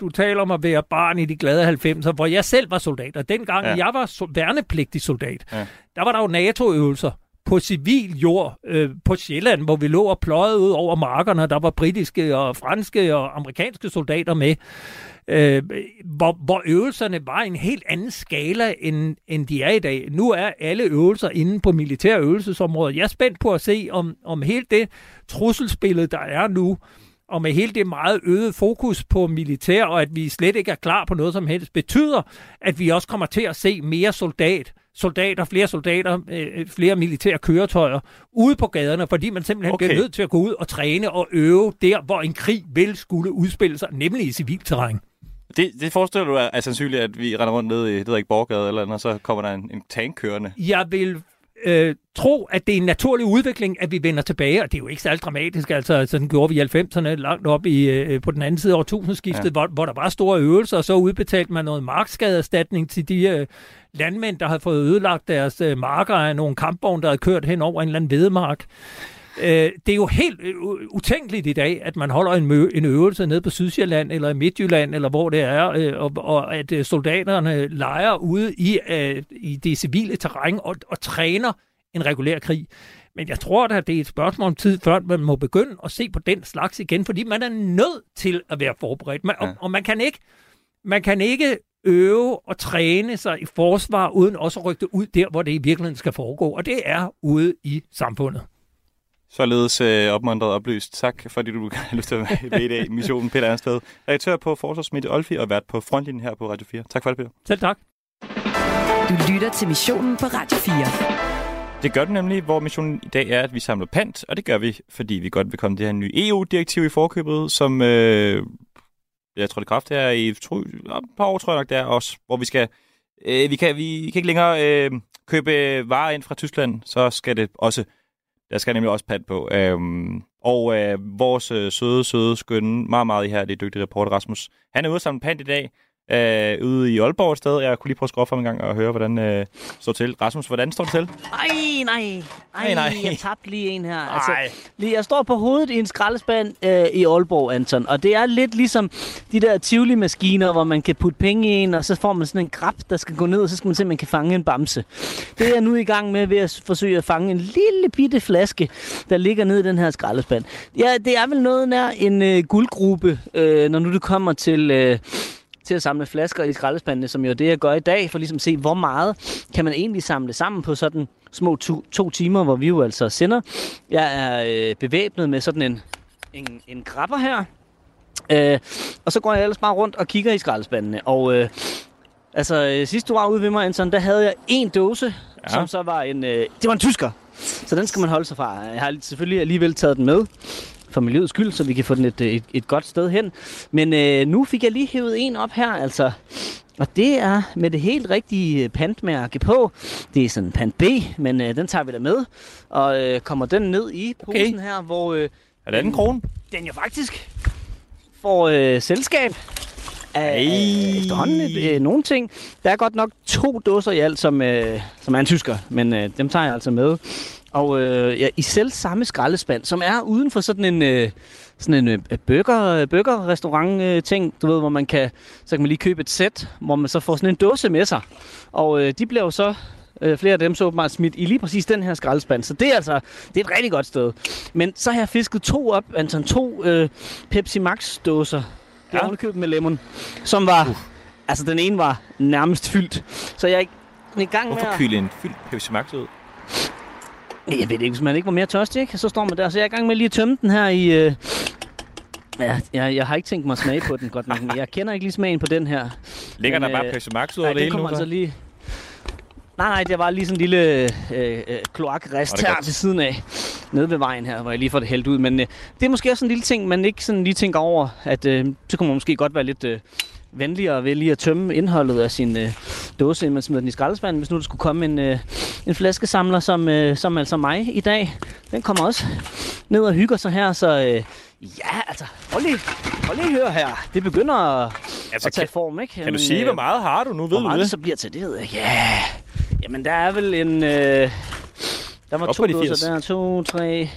du taler om at være barn i de glade 90'er, hvor jeg selv var soldat, og dengang Ja. jeg var so- værnepligtig soldat, Ja. der var der jo NATO-øvelser på civil jord øh, på Sjælland, hvor vi lå og pløjede ud over markerne. Der var britiske og franske og amerikanske soldater med. Øh, hvor, hvor øvelserne var en helt anden skala, end, end de er i dag. Nu er alle øvelser inde på militære øvelsesområder. Jeg er spændt på at se, om, om helt det trusselsbillede, der er nu, og med hele det meget øget fokus på militær, og at vi slet ikke er klar på noget som helst, betyder, at vi også kommer til at se mere soldat, soldater, flere soldater, øh, flere militære køretøjer ude på gaderne, fordi man simpelthen okay. Bliver nødt til at gå ud og træne og øve der, hvor en krig vil skulle udspille sig, nemlig i civilt terræn. Det, det forestiller du dig er sandsynligt, at vi render rundt ned i, det ikke, Borgade eller andet, og så kommer der en, en tank kørende. Jeg vil øh, tro, at det er en naturlig udvikling, at vi vender tilbage, og det er jo ikke særlig dramatisk, altså sådan gjorde vi i 90'erne, langt op i, øh, på den anden side af årtusindskiftet, ja. hvor, hvor der var store øvelser, og så udbetalte man noget markskadeerstatning til de øh, landmænd, der havde fået ødelagt deres øh, marker af nogle kampvogne, der havde kørt hen over en eller anden vedemark. Øh, det er jo helt øh, utænkeligt i dag, at man holder en, mø- en øvelse nede på Sydsjælland eller i Midtjylland, eller hvor det er, øh, og, og at øh, soldaterne leger ude i, øh, i det civile terræn og, og træner en regulær krig. Men jeg tror da, det er et spørgsmål om tid, før man må begynde at se på den slags igen, fordi man er nødt til at være forberedt. Man, ja. og, og man kan ikke man kan ikke øve og træne sig i forsvar, uden også at rykke det ud der, hvor det i virkeligheden skal foregå. Og det er ude i samfundet. Således øh, opmuntret og oplyst. Tak, fordi du har lyst til at være med i dag. Missionen Peter Ernsted, redaktør på Forsvarsmidt Olfi og vært på frontlinjen her på Radio 4. Tak for det, Peter. Selv tak. Du lytter til missionen på Radio 4. Det gør det nemlig, hvor missionen i dag er, at vi samler pant, og det gør vi, fordi vi godt vil komme det her nye EU-direktiv i forkøbet, som øh, jeg tror, det kraft er i tro, et par år, tror jeg nok, det er også, hvor vi skal, øh, vi, kan, vi kan ikke længere øh, købe varer ind fra Tyskland, så skal det også, der skal nemlig også pat på. Øhm, og øh, vores øh, søde, søde, skønne, meget, meget ihærdige, dygtige reporter Rasmus, han er ude sammen pant i dag, øh, ude i Aalborg et sted. Jeg kunne lige prøve at skrue op for en gang og høre, hvordan øh, står til. Rasmus, hvordan står det til? Ej, nej. Ej, Ej, nej. jeg tabte lige en her. Altså, lige, jeg står på hovedet i en skraldespand øh, i Aalborg, Anton. Og det er lidt ligesom de der Tivoli-maskiner, hvor man kan putte penge i en, og så får man sådan en grab, der skal gå ned, og så skal man simpelthen kan fange en bamse. Det er jeg nu i gang med ved at forsøge at fange en lille bitte flaske, der ligger nede i den her skraldespand. Ja, det er vel noget nær en øh, guldgruppe, øh, når nu det kommer til... Øh, til at samle flasker i skraldespandene, som jo er det, jeg gør i dag, for ligesom at se, hvor meget kan man egentlig samle sammen på sådan små to, to timer, hvor vi jo altså sender. Jeg er øh, bevæbnet med sådan en, en, en grapper her, øh, og så går jeg ellers bare rundt og kigger i skraldespandene, og øh, altså øh, sidst du var ude ved mig, Anton, der havde jeg en dåse, ja. som så var en, øh, det var en tysker, så den skal man holde sig fra. Jeg har selvfølgelig alligevel taget den med, for miljøets skyld, så vi kan få den et, et, et godt sted hen. Men øh, nu fik jeg lige hævet en op her, altså. Og det er med det helt rigtige pantmærke på. Det er sådan en pant B, men øh, den tager vi da med. Og øh, kommer den ned i posen Okay. her, hvor øh, Er det en krone? den jo faktisk får øh, selskab af, Ej. efterhånden et, øh, nogle ting. Der er godt nok to dåser i alt, som, øh, som er en tysker, men øh, dem tager jeg altså med. Og øh, ja, i selv samme skraldespand, som er uden for sådan en... Øh, sådan en øh, burger, burger-restaurant øh, ting, du ved, hvor man kan, så kan man lige købe et sæt, hvor man så får sådan en dåse med sig. Og øh, de bliver jo så, øh, flere af dem så åbenbart smidt i lige præcis den her skraldespand. Så det er altså, det er et rigtig godt sted. Men så har jeg fisket to op, Anton, to øh, Pepsi Max dåser. Ja. var ja. med lemon, som var, uh. altså den ene var nærmest fyldt. Så jeg er i- gang med Hvorfor at... kyle en fyldt Pepsi Max ud? Jeg ved ikke, hvis man ikke var mere tørstig, ikke? så står man der. Så jeg er i gang med lige at tømme den her i... Øh... Ja, jeg, jeg har ikke tænkt mig at smage på den godt nok, men jeg kender ikke lige smagen på den her. Ligger Men, der bare øh, Pepsi Max ud over det hele nu? altså så? lige... Nej, nej, det var lige sådan en lille øh, øh, kloakrest er her godt. ved siden af. Nede ved vejen her, hvor jeg lige får det hældt ud. Men øh, det er måske også en lille ting, man ikke sådan lige tænker over, at øh, så kunne man måske godt være lidt øh, venligere ved lige at tømme indholdet af sin øh, dåse, inden man smider den i skraldespanden. Hvis nu der skulle komme en, øh, en flaskesamler, som, øh, som altså mig i dag. Den kommer også ned og hygger sig her, så... Øh, Ja, altså, hold lige, hold lige høre her. Det begynder at, Altså, at tage kan- form, ikke? Kan du sige, øh, hvor meget har du nu? Ved hvor du meget det det? så bliver til, det ved jeg ikke. Ja, jamen der er vel en... Øh, der var Op to de dåser 80. der. To, tre,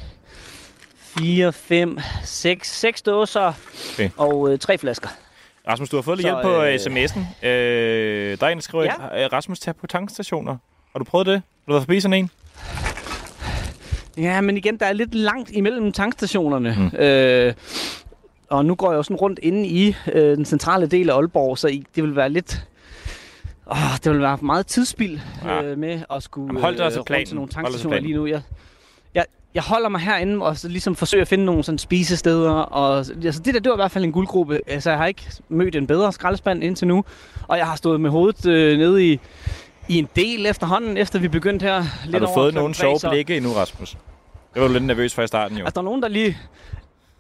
fire, fem, seks. Seks dåser Okay. og øh, tre flasker. Rasmus, du har fået lidt hjælp på øh, sms'en. Øh, der er en, der skriver, Ja. ja. Rasmus, tag på tankstationer. Har du prøvet det? Har du været forbi sådan en? Ja, men igen, der er lidt langt imellem tankstationerne. Mm. Øh, og nu går jeg jo sådan rundt inde i øh, den centrale del af Aalborg, så I, det vil være lidt... Åh, det vil være meget tidsspild Ja. øh, med at skulle Jamen, hold til rundt til nogle tankstationer lige nu. Jeg, jeg, jeg holder mig herinde og så ligesom forsøger at finde nogle sådan spisesteder. Og, altså, det der, det var i hvert fald en guldgruppe. Altså, jeg har ikke mødt en bedre skraldespand indtil nu. Og jeg har stået med hovedet øh, nede i, i en del efterhånden, efter vi begyndte her. Lidt Har du over fået nogle sjove blikke endnu, Rasmus? Det var du lidt nervøs for i starten, jo. Altså, der er nogen, der lige...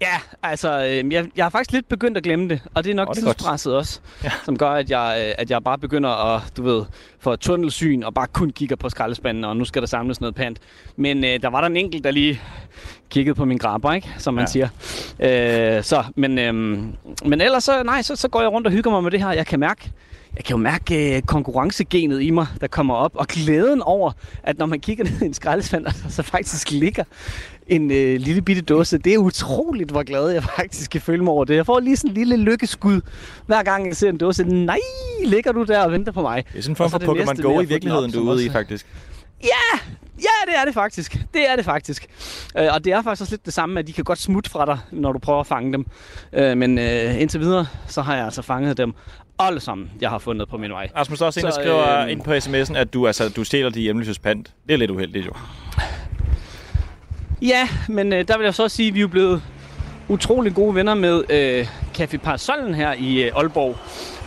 Ja, altså, øh, jeg, jeg har faktisk lidt begyndt at glemme det, og det er nok oh, det er godt. tidspresset også, ja. som gør, at jeg, øh, at jeg bare begynder at, du ved, få tunnelsyn og bare kun kigger på skraldespanden, og nu skal der samles noget pant. Men øh, der var der en enkelt, der lige kiggede på min grabber, ikke? Som man Ja. siger. Øh, så, men, øh, men ellers så, nej, så, så går jeg rundt og hygger mig med det her. Jeg kan mærke, jeg kan jo mærke øh, konkurrencegenet i mig, der kommer op, og glæden over, at når man kigger ned i en skraldespand, så faktisk ligger en øh, lille bitte dåse. Det er utroligt, hvor glad jeg faktisk kan føle mig over det. Jeg får lige sådan en lille lykkeskud, hver gang jeg ser en dåse. Nej, ligger du der og venter på mig? Det er sådan en form så for Pokémon Go i virkeligheden, du er ude i, faktisk. Ja, ja, det er det faktisk. Det er det faktisk. Øh, og det er faktisk også lidt det samme, at de kan godt smutte fra dig, når du prøver at fange dem. Øh, men øh, indtil videre, så har jeg altså fanget dem alle sammen, jeg har fundet på min vej. Rasmus, der er også en, der Så, skriver øh, ind på sms'en, at du, altså, du stjæler de hjemløses pant. Det er lidt uheldigt, jo. Ja, men øh, der vil jeg så også sige, at vi er blevet utrolig gode venner med øh, Café Parasollen her i øh, Aalborg,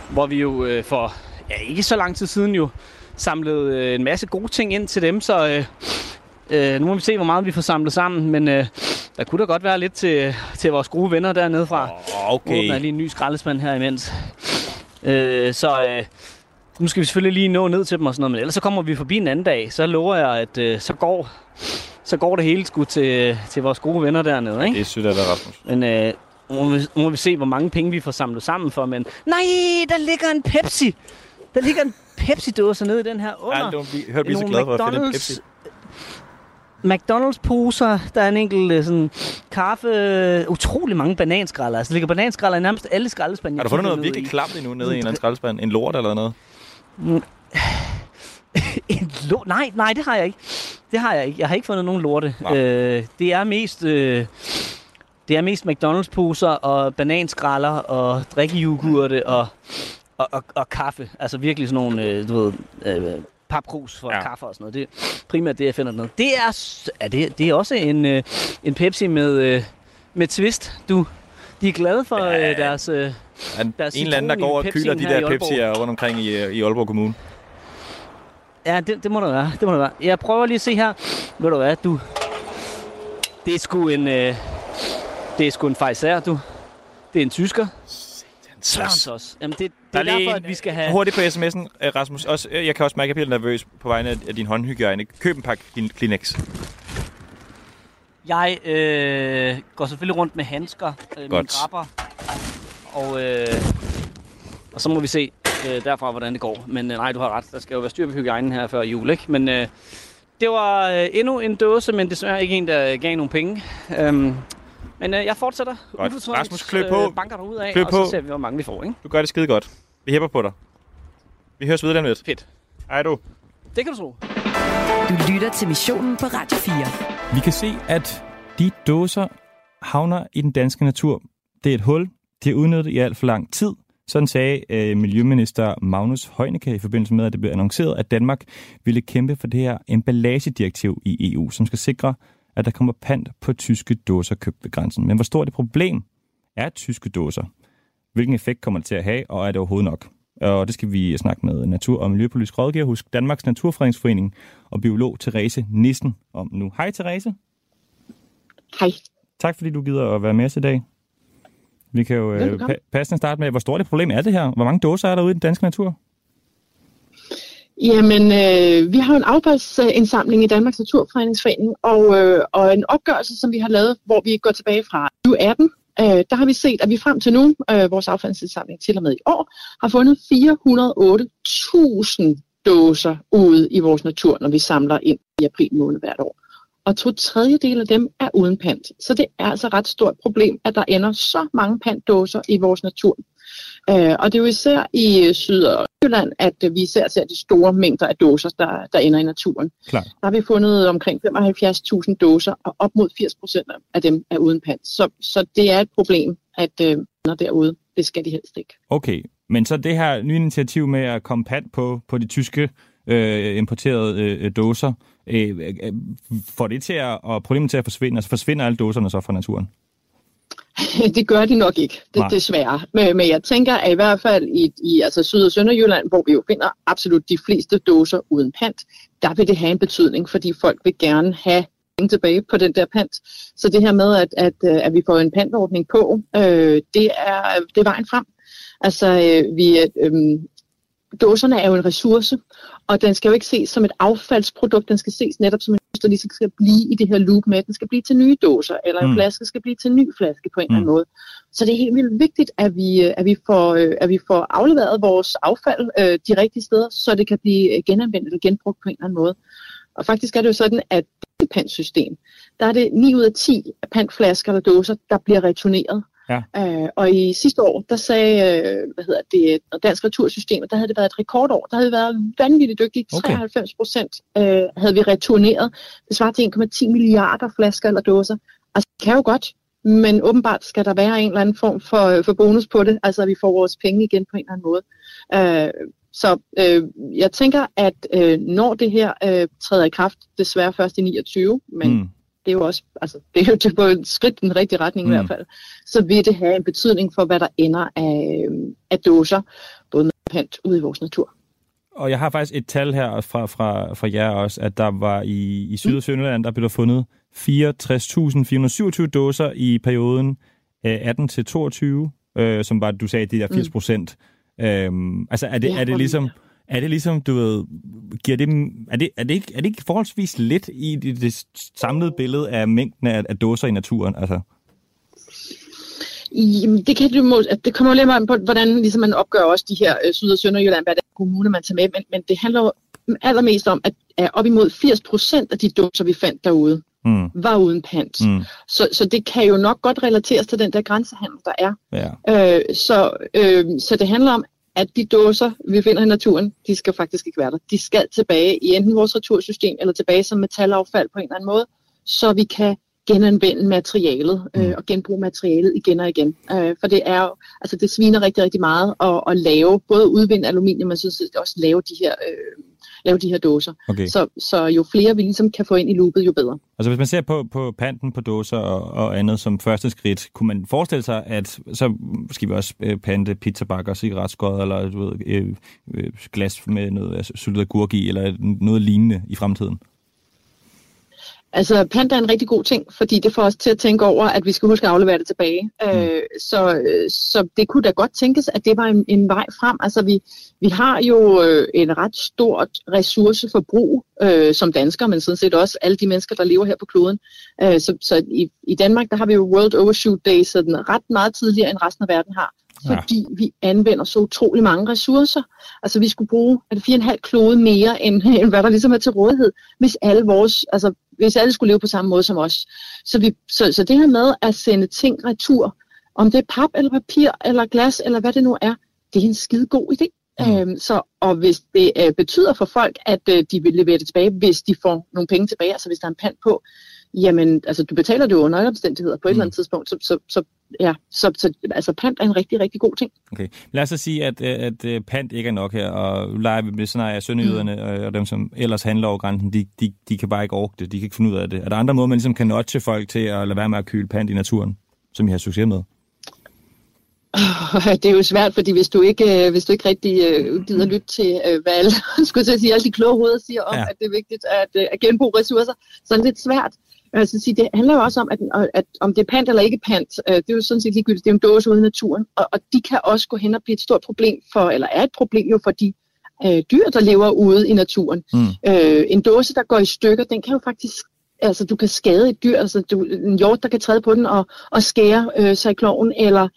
hvor vi jo øh, for ja, ikke så lang tid siden jo samlede øh, en masse gode ting ind til dem, så øh, øh, nu må vi se, hvor meget vi får samlet sammen, men øh, der kunne da godt være lidt til, til vores gode venner dernede fra. Åh, Okay. Jeg Okay. lige en ny skraldespand her imens. Øh, så øh, nu skal vi selvfølgelig lige nå ned til dem og sådan noget, men ellers så kommer vi forbi en anden dag. Så lover jeg, at øh, så, går, så går det hele sgu til, til vores gode venner dernede, ikke? Det er sødt af dig, Rasmus. Men øh, nu må, vi, må vi se, hvor mange penge vi får samlet sammen for. Men nej, der ligger en Pepsi. Der ligger en Pepsi-dåse nede i den her under. Ja, du vi- hørte, er så glade for at finde en Pepsi. McDonald's poser, der er en enkelt øh, sådan kaffe, utrolig mange bananskralder. Altså, der ligger bananskralder i nærmest alle skraldespande. Har jeg du fundet noget virkelig i. klamt endnu nede i en eller anden skraldespand? En lort eller noget? En lort? Nej, nej, det har jeg ikke. Det har jeg ikke. Jeg har ikke fundet nogen lorte. Nå. Øh, det er mest... Øh, det er mest McDonald's-poser og bananskralder og drikkejoghurte og, og, og, og kaffe. Altså virkelig sådan nogle, øh, du ved, øh, papkrus for Ja. kaffe og sådan noget. Det er primært det, jeg finder noget. Det er, er, det, det er også en, øh, en Pepsi med, øh, med twist. Du, de er glade for Ja. øh, deres... Øh, Er en er eller anden, der går og kyler de der. Pepsi'er rundt omkring i, øh, i Aalborg Kommune. Ja, det, det må der være. Det må der være. Jeg prøver lige at se her. Ved du hvad, du... Det er sgu en... Øh, det er sgu en fejser, du. Det er en tysker. Sørens også. Jamen, det, det Der er, er derfor, en- at vi skal have... Hurtigt på sms'en, øh, Rasmus. Også, øh, jeg kan også mærke, at jeg bliver nervøs på vegne af din håndhygiejne. Køb en pakke Klin- Kleenex. Jeg øh, går selvfølgelig rundt med handsker, øh, mine Godt. grapper. Og, øh, og så må vi se øh, derfra, hvordan det går. Men øh, nej, du har ret. Der skal jo være styr på hygiejnen her før jul, ikke? Men øh, det var øh, endnu en dåse, men desværre ikke en, der gav nogen penge. Øhm, men øh, jeg fortsætter. Godt. Rasmus, klø på. Øh, banker ud af, Klø og på. så ser vi, hvor mange vi får, ikke? Du gør det skide godt. Vi hæpper på dig. Vi høres videre lidt. Fedt. Hej du. Det kan du tro. Du lytter til missionen på Radio 4. Vi kan se, at de dåser havner i den danske natur. Det er et hul. De er udnyttet i alt for lang tid. Sådan sagde øh, Miljøminister Magnus Heunicke i forbindelse med, at det blev annonceret, at Danmark ville kæmpe for det her emballagedirektiv i EU, som skal sikre, at der kommer pant på tyske dåser købt ved grænsen. Men hvor stort et problem er tyske dåser? Hvilken effekt kommer det til at have, og er det overhovedet nok? Og det skal vi snakke med natur- og miljøpolitisk rådgiver hos Danmarks Naturfredningsforening og biolog Therese Nissen om nu. Hej Therese. Hej. Tak fordi du gider at være med os i dag. Vi kan jo øh, pa- passende starte med, hvor stort et problem er det her? Hvor mange dåser er der ude i den danske natur? Jamen, øh, vi har en affaldsindsamling i Danmarks Naturfredningsforening, og, øh, og en opgørelse, som vi har lavet, hvor vi går tilbage fra 2018. Øh, der har vi set, at vi frem til nu, øh, vores affaldsindsamling til og med i år, har fundet 408.000 dåser ude i vores natur, når vi samler ind i april måned hvert år. Og to tredjedel af dem er uden pant. Så det er altså et ret stort problem, at der ender så mange pantdåser i vores natur. Øh, og det er jo især i øh, Syd- og Jylland, at øh, vi især ser de store mængder af dåser, der, der ender i naturen. Klar. Der har vi fundet omkring 75.000 dåser, og op mod 80 procent af dem er uden pant. Så, så det er et problem, at øh, når derude, det skal de helst ikke. Okay, men så det her nye initiativ med at komme pant på, på de tyske øh, importerede øh, dåser, øh, øh, får det til at, og problemet til at forsvinde? Altså forsvinder alle dåserne så fra naturen? det gør de nok ikke, det, Nej. desværre. Men, men jeg tænker, at i hvert fald i, i altså Syd- og Sønderjylland, hvor vi jo finder absolut de fleste dåser uden pant, der vil det have en betydning, fordi folk vil gerne have penge tilbage på den der pant. Så det her med, at, at, øh, at vi får en pantordning på, øh, det, er, det er vejen frem. Altså, øh, vi, øh, dåserne er jo en ressource, og den skal jo ikke ses som et affaldsprodukt, den skal ses netop som en der ligesom skal blive i det her loop med, at den skal blive til nye dåser, eller en Mm. mm. flaske skal blive til en ny flaske på en mm. eller anden Mm. måde. Så det er helt vildt vigtigt, at vi, øh, at vi, får, øh, at vi får afleveret vores affald øh, de rigtige steder, så det kan blive øh, genanvendt eller genbrugt på en eller anden måde. Og faktisk er det jo sådan, at det pantsystem, der er det 9 ud af 10 pantflasker eller dåser, der bliver returneret. Ja. Øh, og i sidste år, der sagde øh, hvad hedder det, Dansk Retursystem, der havde det været et rekordår. Der havde vi været vanvittigt dygtige. Okay. 93 procent øh, havde vi returneret. Det svarer til 1,10 milliarder flasker eller dåser. Altså, det kan jo godt, men åbenbart skal der være en eller anden form for, for bonus på det, altså at vi får vores penge igen på en eller anden måde. Øh, så øh, jeg tænker, at øh, når det her øh, træder i kraft, desværre først i 29, men Mm. Det er jo også, altså, det er jo på et skridt i den rigtige retning Mm. mm. i hvert fald, så vil det have en betydning for, hvad der ender af, øh, af dåser, både med pant ude i vores natur. Og jeg har faktisk et tal her fra, fra, fra jer også, at der var i, i Syd- og Sønderland, der blev der fundet 64.427 dåser i perioden øh, 18 til 22, øh, som var, du sagde, de der 80 procent. Mm. Øhm, altså er det, Ja, er det ligesom, er det ligesom, du ved, giver det, er det, er det, ikke, er det ikke forholdsvis lidt i det, det samlede billede af mængden af, af dåser i naturen? Altså, Jamen, det, kan du, det kommer jo lidt an på, hvordan ligesom man opgør også de her øh, Syd- og Sønderjylland, hvad det er kommune, man tager med, men, men det handler jo allermest om, at, at op imod 80 procent af de dåser, vi fandt derude, mm, var uden pant. mm, Så, så det kan jo nok godt relateres til den der grænsehandel, der er. ja. Øh, så, øh, så det handler om, at de dåser, vi finder i naturen, de skal faktisk ikke være der. De skal tilbage i enten vores retursystem, eller tilbage som metalaffald på en eller anden måde, så vi kan genanvende materialet øh, Mm. og genbruge materialet igen og igen. Øh, for det er jo, altså det sviner rigtig, rigtig meget at, at lave, både udvinde aluminium, men så også lave de her, øh, lave de her dåser. Okay. Så, så jo flere vi ligesom kan få ind i loopet, jo bedre. Altså hvis man ser på, på panten på dåser og, og andet som første skridt, kunne man forestille sig, at så skal vi også øh, pante pizzabakker, cigaretskod eller du ved, øh, øh, glas med noget altså, syltet agurk i, eller noget lignende i fremtiden? Altså, pant er en rigtig god ting, fordi det får os til at tænke over, at vi skal huske at aflevere det tilbage. Mm. Øh, så, øh, så det kunne da godt tænkes, at det var en, en vej frem. Altså, vi, vi har jo øh, et ret stort ressourceforbrug øh, som danskere, men sådan set også alle de mennesker, der lever her på kloden. Øh, så så i, i Danmark, der har vi jo World Overshoot Day, så den er ret meget tidligere, end resten af verden har. Ja. Fordi vi anvender så utrolig mange ressourcer. Altså vi skulle bruge er det 4,5 klode mere, end, end hvad der ligesom er til rådighed, hvis alle vores, altså hvis alle skulle leve på samme måde som os. Så, vi, så, så det her med at sende ting retur, om det er pap eller papir eller glas eller hvad det nu er, det er en skide god idé. Mm. Øhm, så, og hvis det øh, betyder for folk, at øh, de vil levere det tilbage, hvis de får nogle penge tilbage, altså hvis der er en pant på, jamen, altså du betaler det jo under alle omstændigheder på et Mm. eller andet tidspunkt, så, så, så ja, så, så altså pant er en rigtig, rigtig god ting. Okay. Lad os så sige, at, øh, at, at pant ikke er nok her, og leger vi med sådan af sønderjyderne mm. og dem, som ellers handler over grænsen, de, de, de kan bare ikke orke det, de kan ikke finde ud af det. Er der andre måder, man ligesom kan notche folk til at lade være med at køle pant i naturen, som I har succes med? Det er jo svært, fordi hvis du ikke, øh, hvis du ikke rigtig øh, gider lytte til, øh, hvad alle, skulle jeg sige, alle de kloge hoveder siger om, Ja. ja. at det er vigtigt at, øh, at genbruge ressourcer, så er det lidt svært. Altså, sige, det handler jo også om, at, at om det er pant eller ikke pant, øh, det er jo sådan set ligegyldigt, det er en dåse ude i naturen, og, og de kan også gå hen og blive et stort problem for, eller er et problem jo for de øh, dyr, der lever ude i naturen. Mm. Øh, en dåse, der går i stykker, den kan jo faktisk, altså du kan skade et dyr, altså du, en hjort, der kan træde på den og, og skære øh, sig i kloven, eller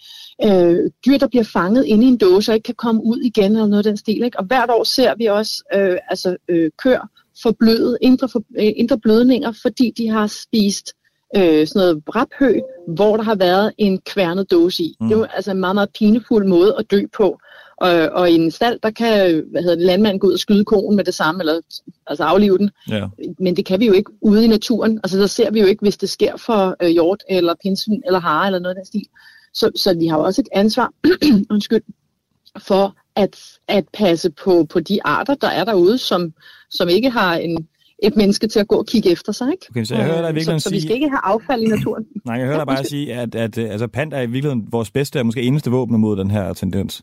øh, dyr, der bliver fanget inde i en dåse og ikke kan komme ud igen, eller noget af den stil. Ikke? Og hvert år ser vi også øh, altså, øh, kør forblødet, indre, for, øh, indre blødninger, fordi de har spist øh, sådan noget braphø, hvor der har været en kværnet dåse i. Mm. Det er jo altså en meget, meget pinefuld måde at dø på. Og, og i en stald, der kan hvad hedder det, landmanden gå ud og skyde konen med det samme, eller altså aflive den. Ja. Men det kan vi jo ikke ude i naturen. Altså der ser vi jo ikke, hvis det sker for øh, hjort, eller pindsvin, eller hare, eller noget af den stil. Så, så vi har jo også et ansvar, undskyld, for at, at passe på, på de arter, der er derude, som, som ikke har en, et menneske til at gå og kigge efter sig. Ikke? Okay, så jeg hører dig virkelig så, så vi skal ikke have affald i naturen. Nej, jeg hører dig bare sige, at, at, at altså, pant er i virkeligheden vores bedste og måske eneste våben mod den her tendens.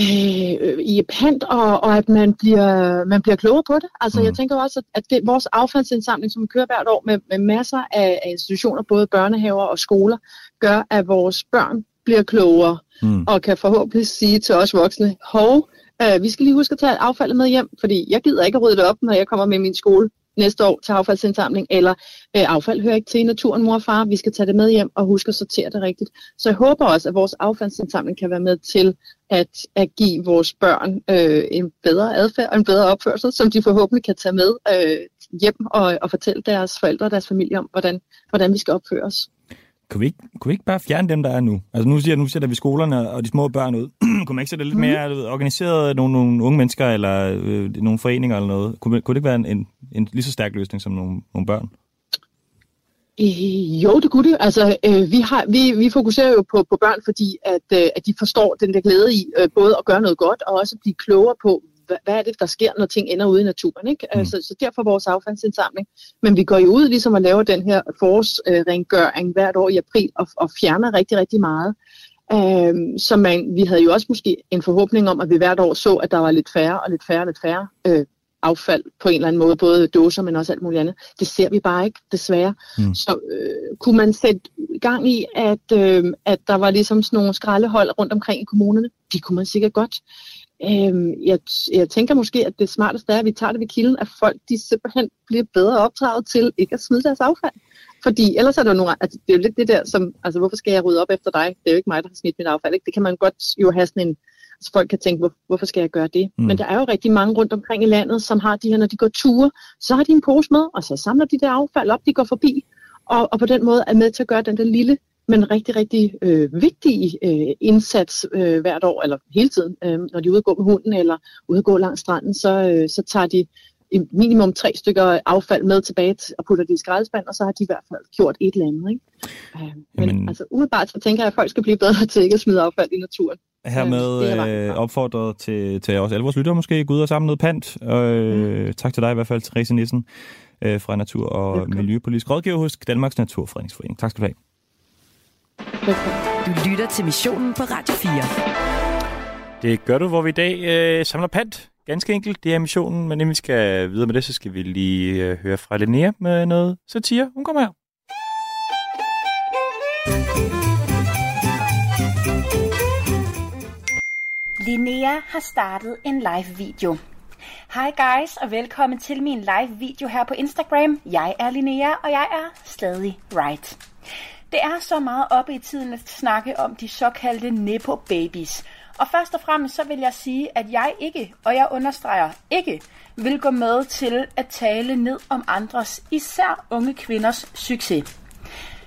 Øh, i pant, og, og at man bliver, man bliver klogere på det. Altså, mm. jeg tænker også, at det, vores affaldsindsamling, som vi kører hvert år med, med masser af, af institutioner, både børnehaver og skoler, gør, at vores børn bliver klogere mm. og kan forhåbentlig sige til os voksne, hov, øh, vi skal lige huske at tage affaldet med hjem, fordi jeg gider ikke at rydde det op, når jeg kommer med min skole næste år til affaldsindsamling, eller øh, affald hører ikke til i naturen, mor og far, vi skal tage det med hjem og huske at sortere det rigtigt. Så jeg håber også, at vores affaldsindsamling kan være med til at, at give vores børn øh, en bedre adfærd og en bedre opførsel, som de forhåbentlig kan tage med øh, hjem og, og fortælle deres forældre og deres familie om, hvordan, hvordan vi skal opføre os. Kunne vi, ikke, kunne vi ikke bare fjerne dem, der er nu? Altså nu, siger, nu sætter vi skolerne og de små børn ud. kunne man ikke sætte lidt mm. mere organiseret nogle, nogle unge mennesker eller øh, nogle foreninger eller noget? Kunne, kunne det ikke være en, en, en lige så stærk løsning som nogle, nogle børn? Jo, det kunne det. Altså, øh, vi, har, vi, vi fokuserer jo på, på børn, fordi at, øh, at de forstår den der glæde i øh, både at gøre noget godt og også blive klogere på, hvad, er det, der sker, når ting ender ude i naturen. Ikke? Mm. Altså, så derfor vores affaldsindsamling. Men vi går jo ud ligesom at lave den her forårsrengøring øh, hvert år i april og, og fjerner rigtig, rigtig meget. Øhm, så man, vi havde jo også måske en forhåbning om, at vi hvert år så, at der var lidt færre og lidt færre og lidt færre øh, affald på en eller anden måde, både dåser, men også alt muligt andet. Det ser vi bare ikke, desværre. Mm. Så øh, kunne man sætte gang i, at, øh, at der var ligesom sådan nogle skraldehold rundt omkring i kommunerne? Det kunne man sikkert godt. Øh, jeg, jeg tænker måske, at det smarteste er, at vi tager det ved kilden, at folk de simpelthen bliver bedre opdraget til ikke at smide deres affald. Fordi ellers er der nogle, altså, det er jo lidt det der, som, altså hvorfor skal jeg rydde op efter dig? Det er jo ikke mig, der har smidt mit affald. Ikke? Det kan man godt jo have sådan en, så folk kan tænke, hvor, hvorfor skal jeg gøre det? Mm. Men der er jo rigtig mange rundt omkring i landet, som har de her, når de går ture, så har de en pose med, og så samler de der affald op, de går forbi, og, og på den måde er med til at gøre den der lille, men rigtig, rigtig øh, vigtige øh, indsats øh, hvert år, eller hele tiden, øh, når de er ude at gå med hunden, eller ude at gå langs stranden, så, øh, så tager de minimum tre stykker affald med tilbage og putter det i skraldespand, og så har de i hvert fald gjort et eller andet. Ikke? Øh, men Jamen, altså umiddelbart så tænker jeg, at folk skal blive bedre til ikke at smide affald i naturen. Hermed øh, opfordret til, til os alle vores lyttere måske, gå ud og samle noget pant. Øh, mm. Tak til dig i hvert fald, Therese Nissen øh, fra Natur- og okay. Miljøpolitisk Rådgiver hos Danmarks Naturfredningsforening. Tak skal du have. Du lytter til missionen på Radio 4. Det gør du, hvor vi i dag øh, samler pant. Ganske enkelt, det er missionen, men inden vi skal videre med det, så skal vi lige øh, høre fra Linnea med noget satire. Hun kommer her. Linnea har startet en live video. Hej guys, og velkommen til min live video her på Instagram. Jeg er Linnea, og jeg er stadig right. Det er så meget oppe i tiden at snakke om de såkaldte Nepo Babies. Og først og fremmest så vil jeg sige, at jeg ikke, og jeg understreger ikke, vil gå med til at tale ned om andres, især unge kvinders succes.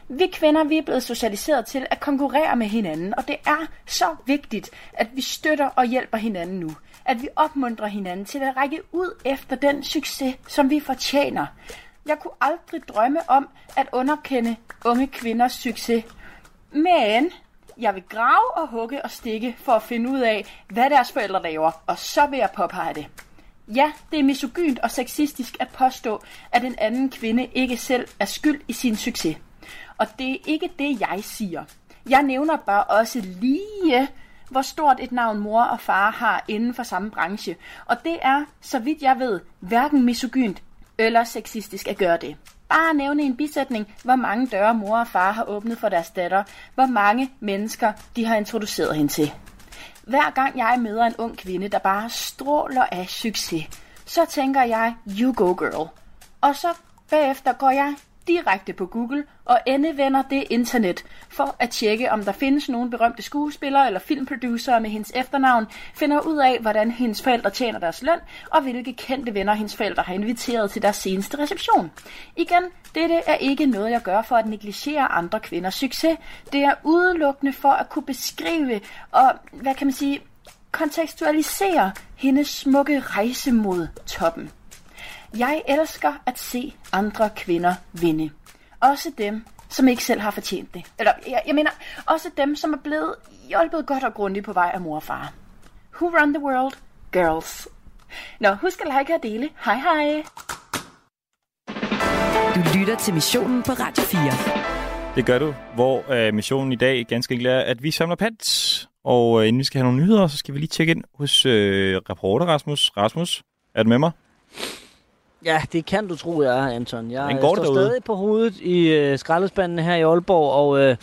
Vi kvinder vi er blevet socialiseret til at konkurrere med hinanden, og det er så vigtigt, at vi støtter og hjælper hinanden nu. At vi opmuntrer hinanden til at række ud efter den succes, som vi fortjener. Jeg kunne aldrig drømme om at underkende unge kvinders succes. Men jeg vil grave og hugge og stikke for at finde ud af, hvad deres forældre laver, og så vil jeg påpege det. Ja, det er misogynt og sexistisk at påstå, at en anden kvinde ikke selv er skyld i sin succes. Og det er ikke det, jeg siger. Jeg nævner bare også lige, hvor stort et navn mor og far har inden for samme branche. Og det er, så vidt jeg ved, hverken misogynt eller sexistisk at gøre det. Bare nævne en bisætning, hvor mange døre mor og far har åbnet for deres datter, hvor mange mennesker de har introduceret hende til. Hver gang jeg møder en ung kvinde, der bare stråler af succes, så tænker jeg, you go girl. Og så bagefter går jeg direkte på Google og endevender det internet for at tjekke, om der findes nogle berømte skuespillere eller filmproducere med hendes efternavn, finder ud af, hvordan hendes forældre tjener deres løn, og hvilke kendte venner hendes forældre har inviteret til deres seneste reception. Igen, dette er ikke noget, jeg gør for at negligere andre kvinders succes. Det er udelukkende for at kunne beskrive og, hvad kan man sige, kontekstualisere hendes smukke rejse mod toppen. Jeg elsker at se andre kvinder vinde. Også dem, som ikke selv har fortjent det. Eller, jeg, jeg mener, også dem, som er blevet hjulpet godt og grundigt på vej af mor og far. Who run the world? Girls. Nå, husk at like og dele. Hej hej! Du lytter til missionen på Radio 4. Det gør du, hvor øh, missionen i dag ganske enkelt er, at vi samler pant. Og øh, inden vi skal have nogle nyheder, så skal vi lige tjekke ind hos øh, reporter Rasmus. Rasmus, er du med mig? Ja, det kan du tro, jeg er, Anton. Jeg går det står derude? stadig på hovedet i øh, skraldespanden her i Aalborg, og øh, jeg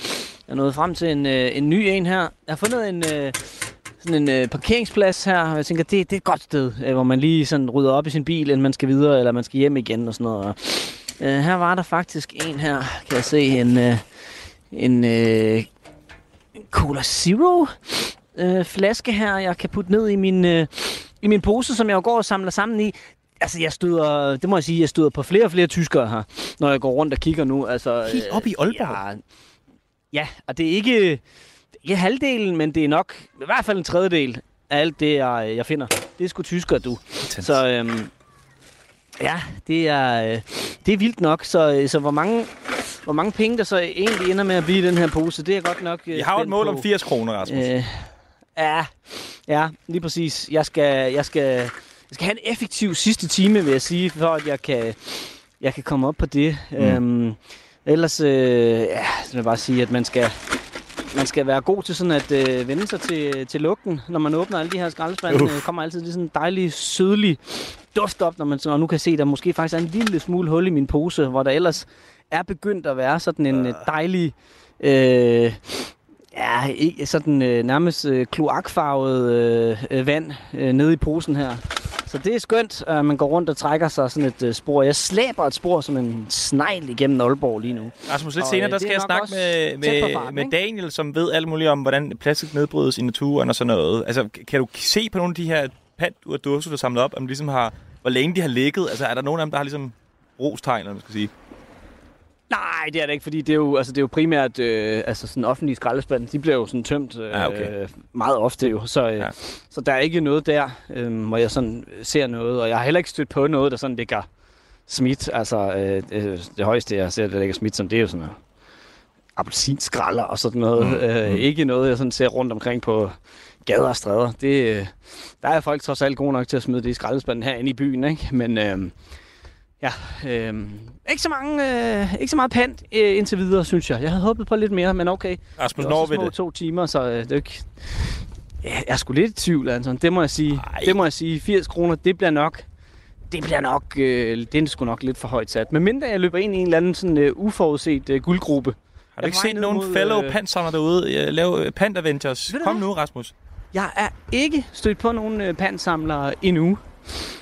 er nået frem til en, øh, en ny en her. Jeg har fundet en, øh, sådan en øh, parkeringsplads her, og jeg tænker, det, det er et godt sted, øh, hvor man lige sådan rydder op i sin bil, inden man skal videre, eller man skal hjem igen og sådan noget. Og, øh, her var der faktisk en her, kan jeg se, en, øh, en, øh, en Cola Zero øh, flaske her, jeg kan putte ned i min, øh, i min pose, som jeg jo går og samler sammen i. Altså, jeg støder, det må jeg sige, jeg støder på flere og flere tyskere her, når jeg går rundt og kigger nu. Altså, Helt op i Aalborg? Ja, ja, og det er ikke, ikke halvdelen, men det er nok i hvert fald en tredjedel af alt det, jeg, jeg finder. Det er sgu tyskere, du. Så øhm, ja, det er, øh, det er vildt nok. Så, øh, så hvor, mange, hvor mange penge, der så egentlig ender med at blive i den her pose, det er godt nok øh, Jeg har et mål på. om 80 kroner, Rasmus. Øh, ja, ja, lige præcis. Jeg skal, jeg skal, jeg skal have en effektiv sidste time, vil jeg sige, for at jeg kan, jeg kan komme op på det. Mm. Øhm, ellers, øh, ja, så vil jeg bare sige, at man skal, man skal være god til sådan at øh, vende sig til, til lugten, når man åbner alle de her skraldespande. Øh, kommer altid lige sådan en dejlig, sødlig duft op, når man så, og nu kan se, der måske faktisk er en lille smule hul i min pose, hvor der ellers er begyndt at være sådan en øh. dejlig... Øh, Ja, ikke sådan øh, nærmest øh, kloakfarvet øh, øh, vand øh, nede i posen her. Så det er skønt, at man går rundt og trækker sig sådan et øh, spor. Jeg slæber et spor som en snegl igennem Aalborg lige nu. Rasmus, lidt Og, senere, øh, der skal jeg snakke med, med, farten, med ikke? Daniel, som ved alt muligt om, hvordan plastik nedbrydes i naturen og sådan noget. Altså, kan du se på nogle af de her pant, du har dåser, du har samlet op, om de ligesom har, hvor længe de har ligget? Altså, er der nogen af dem, der har ligesom rostegn, eller man skal sige? Nej, det er det ikke, fordi det er jo, altså, det er jo primært øh, altså sådan offentlige skraldespande. De bliver jo sådan tømt øh, Ah, okay. meget ofte jo. Så, øh, Ja. så der er ikke noget der, øh, hvor jeg sådan ser noget. Og jeg har heller ikke stødt på noget, der sådan ligger smidt. Altså øh, øh, det højeste, jeg ser, der ligger smidt, som det er jo sådan noget appelsinskralder og sådan noget. Mm, Mm, øh, mm. Ikke noget, jeg sådan ser rundt omkring på gader og stræder. Det, øh, der er folk trods alt gode nok til at smide det i skraldespanden herinde i byen, ikke? Men øh, ja, øh, ikke, så mange, øh, ikke så meget pant øh, indtil videre, synes jeg. Jeg havde håbet på lidt mere, men okay. Rasmus, når vi det? to timer, så øh, det er ikke... Ja, Jeg er sgu lidt i tvivl, Anton. Det må jeg sige. Ej. Det må jeg sige. 80 kroner, det bliver nok... Det bliver nok... Øh, det er sgu nok lidt for højt sat. Men mindre jeg løber ind i en eller anden sådan øh, uforudset øh, guldgruppe. Har du ikke set nogen mod, fellow øh, pantsamler derude øh, lave øh, Pant Avengers? Kom nu, Rasmus. Jeg er ikke stødt på nogen øh, pantsamlere endnu.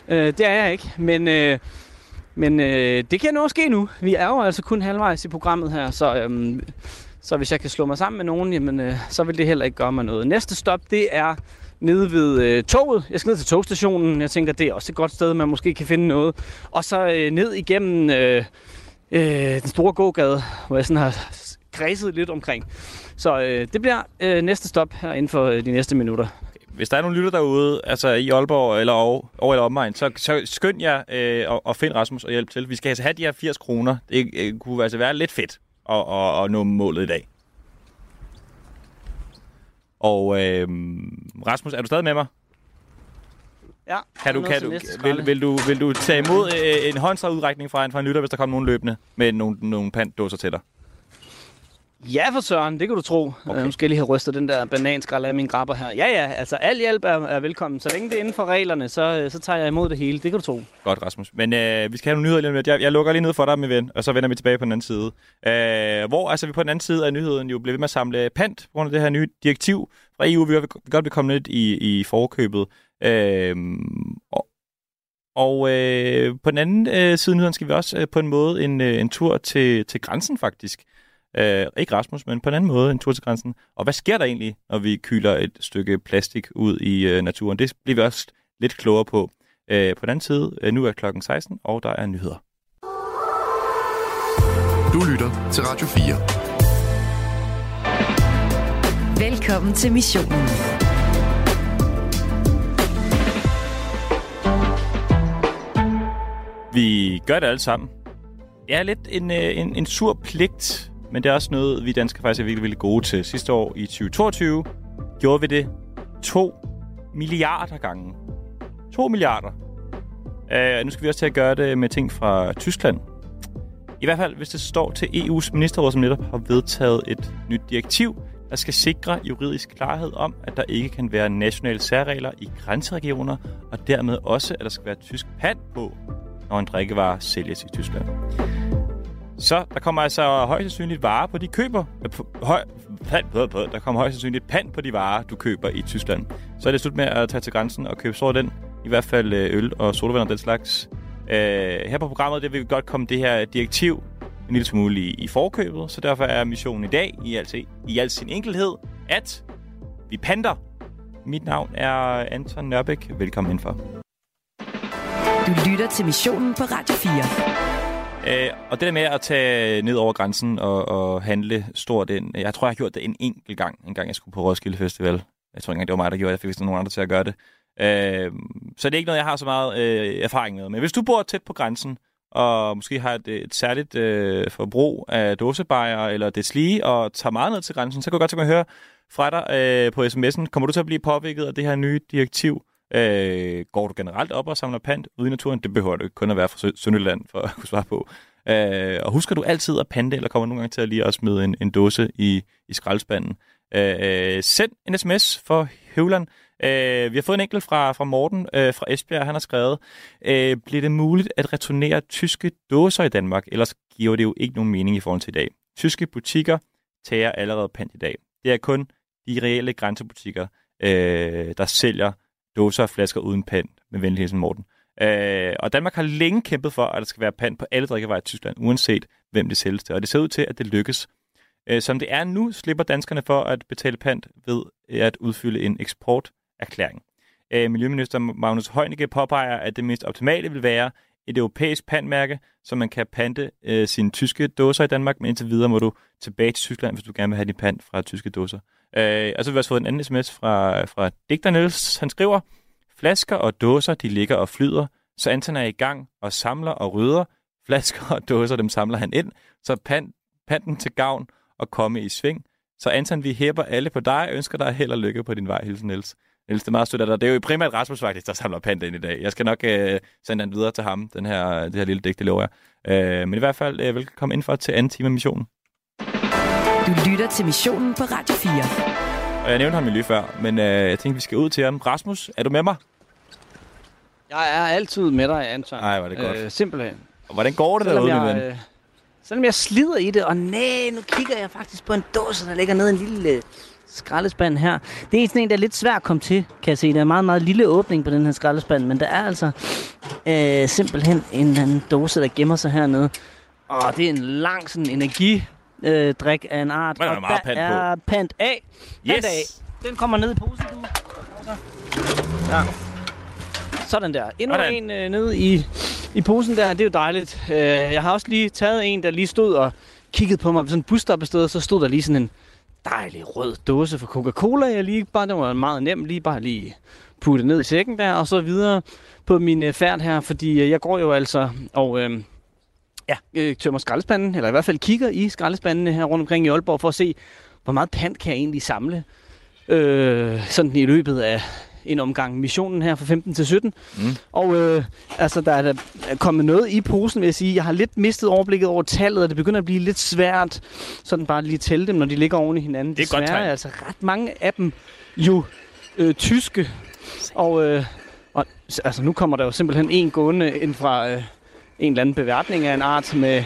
Øh, det er jeg ikke, men, øh, men øh, det kan nå ske nu. Vi er jo altså kun halvvejs i programmet her, så, øh, så hvis jeg kan slå mig sammen med nogen, jamen, øh, så vil det heller ikke gøre mig noget. Næste stop, det er nede ved øh, toget. Jeg skal ned til togstationen. Jeg tænker, det er også et godt sted, man måske kan finde noget. Og så øh, ned igennem øh, øh, den store gågade, hvor jeg sådan har kredset lidt omkring. Så øh, det bliver øh, næste stop her inden for øh, de næste minutter. Hvis der er nogle lytter derude, altså i Aalborg eller over, over eller omegn, så, så skynd jer øh, og, og find Rasmus og hjælp til. Vi skal altså have de her 80 kroner. Det øh, kunne altså være lidt fedt at, at, at nå målet i dag. Og øh, Rasmus, er du stadig med mig? Ja, Kan du, kan du, vil, vil, du, vil du tage imod øh, en håndsudrækning fra en, fra en lytter, hvis der kommer nogen løbende med nogle, nogle pantdåser til dig? Ja, for søren, det kan du tro. Okay. Okay. Nu skal jeg lige have rystet den der bananskrald af min grabber her. Ja, ja, altså al hjælp er, er velkommen. Så længe det er inden for reglerne, så, øh, så tager jeg imod det hele. Det kan du tro. Godt, Rasmus. Men øh, vi skal have nogle nyheder lige om lidt. Jeg, jeg lukker lige ned for dig, min ven, og så vender vi tilbage på den anden side. Øh, hvor altså vi på den anden side af nyheden jo bliver ved med at samle pant på grund af det her nye direktiv fra EU. Vi vil godt vil komme lidt i, i forkøbet. Øh, og, Og øh, på den anden øh, side af nyheden skal vi også øh, på en måde en, øh, en tur til, til grænsen faktisk. Øh, ikke Rasmus, men på en anden måde en tur til grænsen. Og hvad sker der egentlig, når vi kyler et stykke plastik ud i øh, naturen? Det bliver vi også lidt klogere på. Øh, på den anden side, øh, nu er klokken 16, og der er nyheder. Du lytter til Radio 4. Velkommen til missionen. Vi gør det alle sammen. Det er lidt en, øh, en, en sur pligt, men det er også noget, vi danskere faktisk er virkelig, virkelig gode til. Sidste år i 2022 gjorde vi det 2 milliarder gange. 2 milliarder. Uh, nu skal vi også til at gøre det med ting fra Tyskland. I hvert fald, hvis det står til EU's ministerråd, som netop har vedtaget et nyt direktiv, der skal sikre juridisk klarhed om, at der ikke kan være nationale særregler i grænseregioner, og dermed også, at der skal være tysk pand på, når en drikkevare sælges i Tyskland. Så der kommer altså højst sandsynligt varer på de køber. Øh, høj, pand, på, på, der kommer højst sandsynligt pand på de varer, du køber i Tyskland. Så er det slut med at tage til grænsen og købe så den. I hvert fald øh, øl og sodavand og den slags. Øh, her på programmet det vil vi godt komme det her direktiv en lille smule i, i forkøbet, så derfor er missionen i dag i al, i al sin enkelhed, at vi panter. Mit navn er Anton Nørbæk. Velkommen indenfor. Du lytter til missionen på Radio 4. Øh, og det der med at tage ned over grænsen og, og handle stort ind, jeg tror, jeg har gjort det en enkelt gang, en gang jeg skulle på Roskilde Festival. Jeg tror ikke engang, det var mig, der gjorde det. Jeg fik vist nogen andre til at gøre det. Øh, så det er ikke noget, jeg har så meget øh, erfaring med. Men hvis du bor tæt på grænsen, og måske har et, et særligt øh, forbrug af dåsebajer eller det slige, og tager meget ned til grænsen, så kan jeg godt tænke mig at høre fra dig øh, på sms'en. Kommer du til at blive påvirket af det her nye direktiv? Øh, går du generelt op og samler pant ude i naturen? Det behøver du ikke kun at være fra Sønderland for at kunne svare på. Øh, og husker du altid at pante, eller kommer du nogle gange til at lige at smide en, en dåse i, i skraldespanden? Øh, send en sms for Høvland. Øh, vi har fået en enkelt fra, fra Morten øh, fra Esbjerg. Han har skrevet, øh, bliver det muligt at returnere tyske dåser i Danmark? Ellers giver det jo ikke nogen mening i forhold til i dag. Tyske butikker tager allerede pant i dag. Det er kun de reelle grænsebutikker, øh, der sælger dåser og flasker uden pant, med venlig hilsen Morten. Øh, og Danmark har længe kæmpet for, at der skal være pant på alle drikkevarer i Tyskland, uanset hvem det sælges til. Og det ser ud til, at det lykkes. Øh, som det er nu, slipper danskerne for at betale pant ved øh, at udfylde en eksporterklæring. Øh, Miljøminister Magnus Heunicke påpeger, at det mest optimale vil være et europæisk pantmærke, så man kan pante øh, sine tyske dåser i Danmark, men indtil videre må du tilbage til Tyskland, hvis du gerne vil have din pant fra tyske dåser. Øh, og så har vi også fået en anden sms fra, fra Digter Niels. Han skriver, flasker og dåser, de ligger og flyder, så Anton er i gang og samler og rydder. Flasker og dåser, dem samler han ind, så pant, panten til gavn og komme i sving. Så Anton, vi hæber alle på dig og ønsker dig held og lykke på din vej, hilsen Niels. Niels, det er meget sødt af dig. Det er jo primært Rasmus faktisk, der samler pant ind i dag. Jeg skal nok øh, sende den videre til ham, den her, det her lille digt, det lover jeg. Øh, men i hvert fald, øh, velkommen ind for til anden time af missionen. Du lytter til missionen på Radio 4. Og jeg nævnte ham lige før, men øh, jeg tænkte, vi skal ud til ham. Rasmus, er du med mig? Jeg er altid med dig, Anton. Nej, var det godt. Øh, simpelthen. Og hvordan går det Selvom derude, min jeg, ven? øh, selvom jeg slider i det, og nej, nu kigger jeg faktisk på en dåse, der ligger nede i en lille øh, skraldespand her. Det er sådan en, der er lidt svært at komme til, kan jeg se. Der er en meget, meget lille åbning på den her skraldespand, men der er altså øh, simpelthen en eller anden dåse, der gemmer sig hernede. Og det er en lang sådan energi øh, drik af en art. Der er og meget pant på. er pant af. Pant Yes! af. Den kommer ned i posen, du. Så. Ja. Sådan der. Endnu Sådan. en øh, nede i, i posen der. Det er jo dejligt. Øh, jeg har også lige taget en, der lige stod og kiggede på mig ved sådan et sted, så stod der lige sådan en dejlig rød dåse for Coca-Cola. Jeg lige bare, det var meget nemt, lige bare lige putte ned i sækken der, og så videre på min øh, færd her, fordi øh, jeg går jo altså og øh, ja, øh, tømmer skraldespanden, eller i hvert fald kigger i skraldespandene her rundt omkring i Aalborg, for at se, hvor meget pant kan jeg egentlig samle øh, sådan i løbet af en omgang missionen her fra 15 til 17. Mm. Og øh, altså, der er der er kommet noget i posen, vil jeg sige. Jeg har lidt mistet overblikket over tallet, og det begynder at blive lidt svært sådan bare lige tælle dem, når de ligger oven i hinanden. Det er et godt Desværre tegn. er altså ret mange af dem jo øh, tyske. Og, øh, og altså, nu kommer der jo simpelthen en gående ind fra øh, en eller anden beværtning af en art med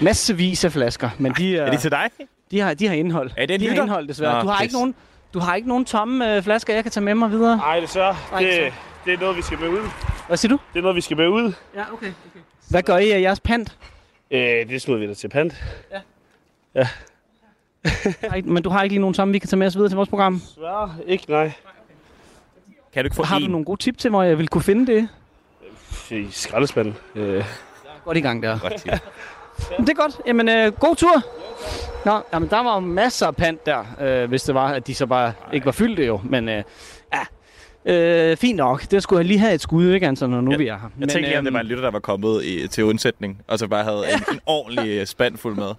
massevis af flasker. Men de, Er det til dig? de, har, de har indhold. Er det en de har indhold, desværre. Nå, du har pis. ikke nogen du har ikke nogen tomme øh, flasker, jeg kan tage med mig videre? Nej, desværre. Nej, Det, så. det er noget, vi skal med ud. Hvad siger du? Det er noget, vi skal med ud. Ja, okay. okay. Hvad gør I af jeres pant? Øh, det smider vi da til pant. Ja. Ja. Men du har ikke lige nogen sammen, vi kan tage med os videre til vores program? Desværre ikke, nej. Kan du ikke få Har du en? nogle gode tip til mig, jeg vil kunne finde det? I skraldespanden. Øh, Godt i gang der. Godt tip. Men det er godt. Jamen, øh, god tur. Nå, jamen, der var jo masser af pant der, øh, hvis det var, at de så bare ikke var fyldte jo. Men øh, ja, øh, fint nok. Det skulle jeg lige have et skud, ikke, altså, når nu Ja, vi er her. Jeg tænkte lige, om det var en lytter, der var kommet i, til undsætning, og så bare havde en, en ordentlig øh, spand fuld med.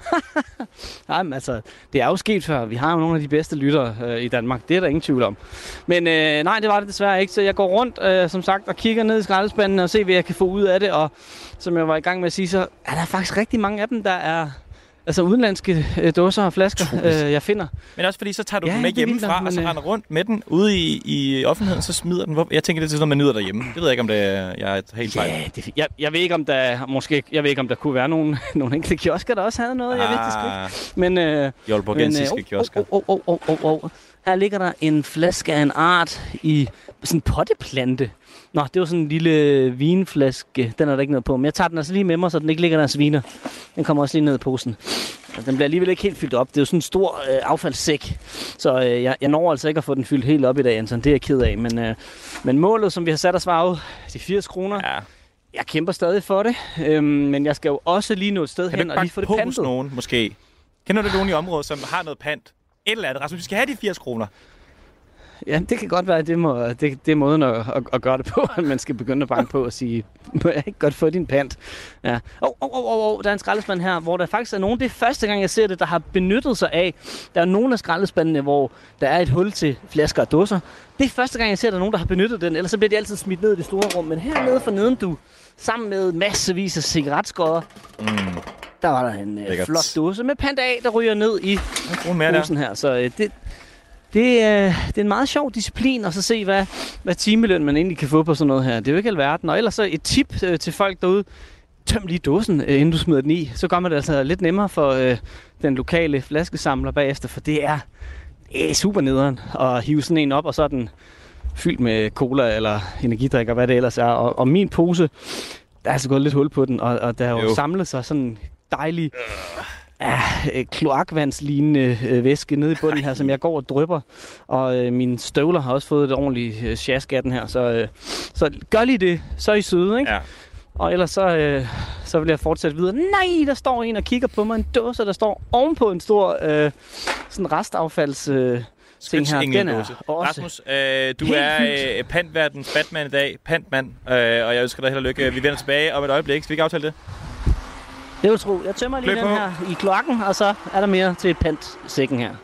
Jamen men altså, det er jo sket før. Vi har jo nogle af de bedste lyttere øh, i Danmark. Det er der ingen tvivl om. Men øh, nej, det var det desværre ikke. Så jeg går rundt, øh, som sagt, og kigger ned i skraldespanden og ser, hvad jeg kan få ud af det. Og som jeg var i gang med at sige, så er der faktisk rigtig mange af dem, der er altså udenlandske øh, dåser og flasker, øh, jeg finder. Men også fordi, så tager du Ja, den med vildt hjemmefra, og så øh, render rundt med den ude i, i offentligheden, så smider den. Hvor- Jeg tænker, det er sådan noget, man nyder derhjemme. Det ved jeg ikke, om det er, jeg er helt fejl. Ja, det jeg, jeg ved ikke, om der måske, jeg ved ikke, om der kunne være nogle, nogle enkelte kiosker, der også havde noget. Jeg ved det sgu ikke. Men, øh, De aalborgensiske men, øh, kiosker. Oh, oh, oh, oh, oh, oh. Her ligger der en flaske af en art i sådan en potteplante. Nå, det var sådan en lille vinflaske. Den er der ikke noget på. Men jeg tager den altså lige med mig, så den ikke ligger der og sviner. Den kommer også lige ned i posen. Altså, den bliver alligevel ikke helt fyldt op. Det er jo sådan en stor øh, affaldssæk. Så øh, jeg, jeg når altså ikke at få den fyldt helt op i dag, Anton. Det er jeg ked af. Men, øh, men målet, som vi har sat os, var jo de 80 kroner. Ja. Jeg kæmper stadig for det. Øhm, men jeg skal jo også lige nå et sted Kan du hen og lige få det på hos pantet. nogen, måske? Kender du nogen i området, som har noget pant? Et eller andet. Rasmus, vi skal have de 80 kroner. Ja, det kan godt være, at det, må, det, det er måden at, at, at gøre det på, at man skal begynde at banke på og sige, må jeg ikke godt få din pant? Ja. Åh, oh, oh, oh, oh, der er en skraldespand her, hvor der faktisk er nogen, det er første gang, jeg ser det, der har benyttet sig af. Der er nogle af skraldespandene, hvor der er et hul til flasker og dåser. Det er første gang, jeg ser, at der er nogen, der har benyttet den, ellers så bliver de altid smidt ned i det store rum. Men hernede for neden, du, sammen med massevis af cigaretskodder, Mm. der var der en øh, flot dåse med pant af, der ryger ned i posen her. Så øh, det, det, øh, det er en meget sjov disciplin at så se, hvad, hvad timeløn man egentlig kan få på sådan noget her. Det er jo ikke alverden. Og ellers så et tip øh, til folk derude. Tøm lige dåsen, øh, inden du smider den i. Så gør man det altså lidt nemmere for øh, den lokale flaskesamler bagefter, for det er, er super nederen at hive sådan en op, og så er den fyldt med cola eller energidrik og hvad det ellers er. Og, og min pose, der er altså gået lidt hul på den, og, og der er jo, Jo. samlet sig sådan dejlig ja, øh, kloakvandslignende øh, væske nede i bunden her, som jeg går og drypper. Og øh, mine støvler har også fået et ordentligt øh, sjask af den her. Så, øh, så gør lige det, så er I søde, ikke? Ja. Og ellers så, øh, så vil jeg fortsætte videre. Nej, der står en og kigger på mig. En dåse, der står ovenpå en stor øh, sådan restaffalds... Øh, ting her. Den er også Rasmus, øh, du helt er øh, pantverdens Batman i dag. Pantmand. Øh, og jeg ønsker dig held og lykke. Vi vender tilbage om et øjeblik. Skal vi ikke aftale det? Det vil tro. Jeg tømmer lige den på. her i kloakken, og så er der mere til pant-sækken her.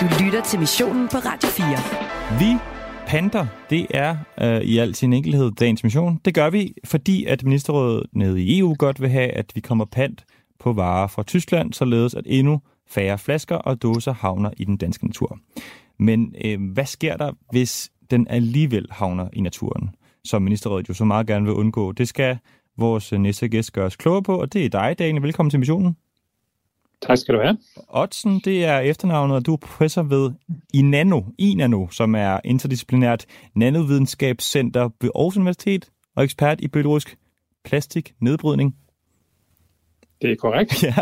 Du lytter til missionen på Radio 4. Vi panter, det er øh, i al sin enkelhed dagens mission. Det gør vi, fordi at ministerrådet nede i EU godt vil have, at vi kommer pant på varer fra Tyskland, således at endnu færre flasker og dåser havner i den danske natur. Men øh, hvad sker der, hvis den alligevel havner i naturen, som ministerrådet jo så meget gerne vil undgå? Det skal vores øh, næste gæst gøre os klogere på, og det er dig, Daniel. Velkommen til missionen. Tak skal du have. Oddsen, det er efternavnet, og du er professor ved INANO, INANO, som er interdisciplinært nanovidenskabscenter ved Aarhus Universitet og ekspert i biologisk plastiknedbrydning. Det er korrekt. Ja,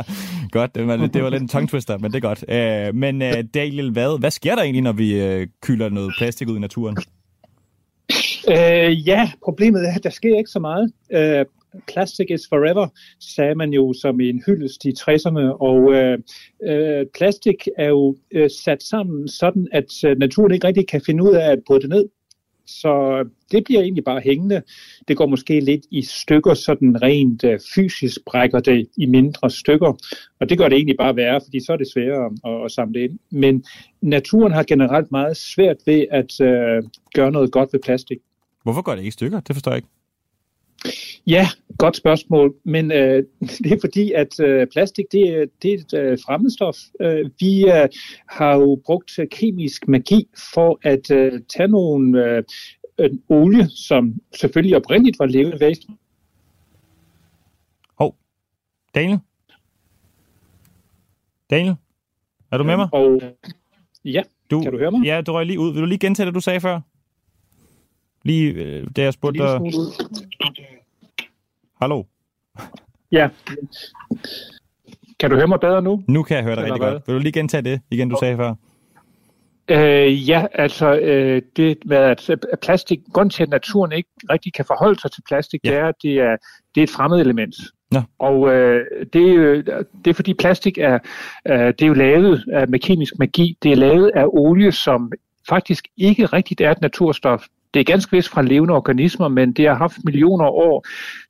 godt. Det var, det var lidt en tongue twister, men det er godt. Øh, men øh, Daniel, hvad, hvad sker der egentlig, når vi øh, kylder noget plastik ud i naturen? Øh, ja, problemet er, at der sker ikke så meget. Øh, Plastic is forever, sagde man jo som en hyldest i 60'erne, og øh, øh, plastik er jo øh, sat sammen sådan, at øh, naturen ikke rigtig kan finde ud af at bryde det ned. Så øh, det bliver egentlig bare hængende. Det går måske lidt i stykker, sådan rent øh, fysisk brækker det i mindre stykker. Og det gør det egentlig bare værre, fordi så er det sværere at, at samle ind. Men naturen har generelt meget svært ved at øh, gøre noget godt ved plastik. Hvorfor går det ikke i stykker? Det forstår jeg ikke. Ja, godt spørgsmål, men øh, det er fordi, at øh, plastik det, er- det er et øh, fremmedstof. Øh, vi øh, har jo brugt øh, kemisk magi for at øh, tage nogle øh, en olie, som selvfølgelig oprindeligt var levende væsen. Daniel? Daniel? Er du med mig? Og ja, du, kan du høre mig? Ja, du røg lige ud. Vil du lige gentage det, du sagde før? Lige øh, da jeg spurgte dig... Hallo? Ja. Kan du høre mig bedre nu? Nu kan jeg høre dig Eller rigtig hvad? godt. Vil du lige gentage det igen, du sagde før? Øh, ja, altså øh, det med at at plastik, grund til at naturen ikke rigtig kan forholde sig til plastik, ja. det er, at det er, det er et fremmed element. Ja. Og øh, det, er jo- det er fordi plastik er, øh, det er jo lavet af, med kemisk magi. Det er lavet af olie, som faktisk ikke rigtigt er et naturstof. Det er ganske vist fra levende organismer, men det har haft millioner af år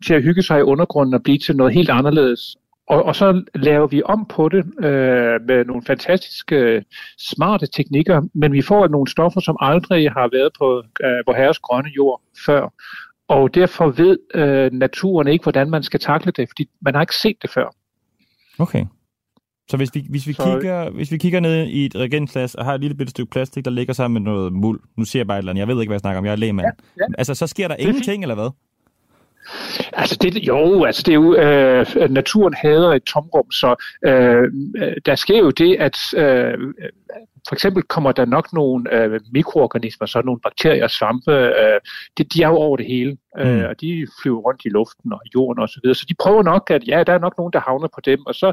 til at hygge sig i undergrunden og blive til noget helt anderledes. Og, og så laver vi om på det øh, med nogle fantastiske, øh, smarte teknikker, men vi får nogle stoffer, som aldrig har været på øh, vores herres grønne jord før. Og derfor ved øh, naturen ikke, hvordan man skal takle det, fordi man har ikke set det før. Okay. Så hvis vi, hvis vi, Så- kigger, hvis vi kigger ned i et reagensglas og har et lille bitte stykke plastik, der ligger sammen med noget muld, nu siger jeg bare et eller andet, jeg ved ikke, hvad jeg snakker om, jeg er lægmand. Ja, ja. Altså, så sker der ingenting, eller hvad? Altså det, jo, altså det er jo, øh, naturen hader et tomrum, så øh, øh, der sker jo det, at øh, for eksempel kommer der nok nogle øh, mikroorganismer, så nogle bakterier, svampe, øh, det, de er jo over det hele, øh, og de flyver rundt i luften og jorden osv., så, videre. så de prøver nok, at ja, der er nok nogen, der havner på dem, og så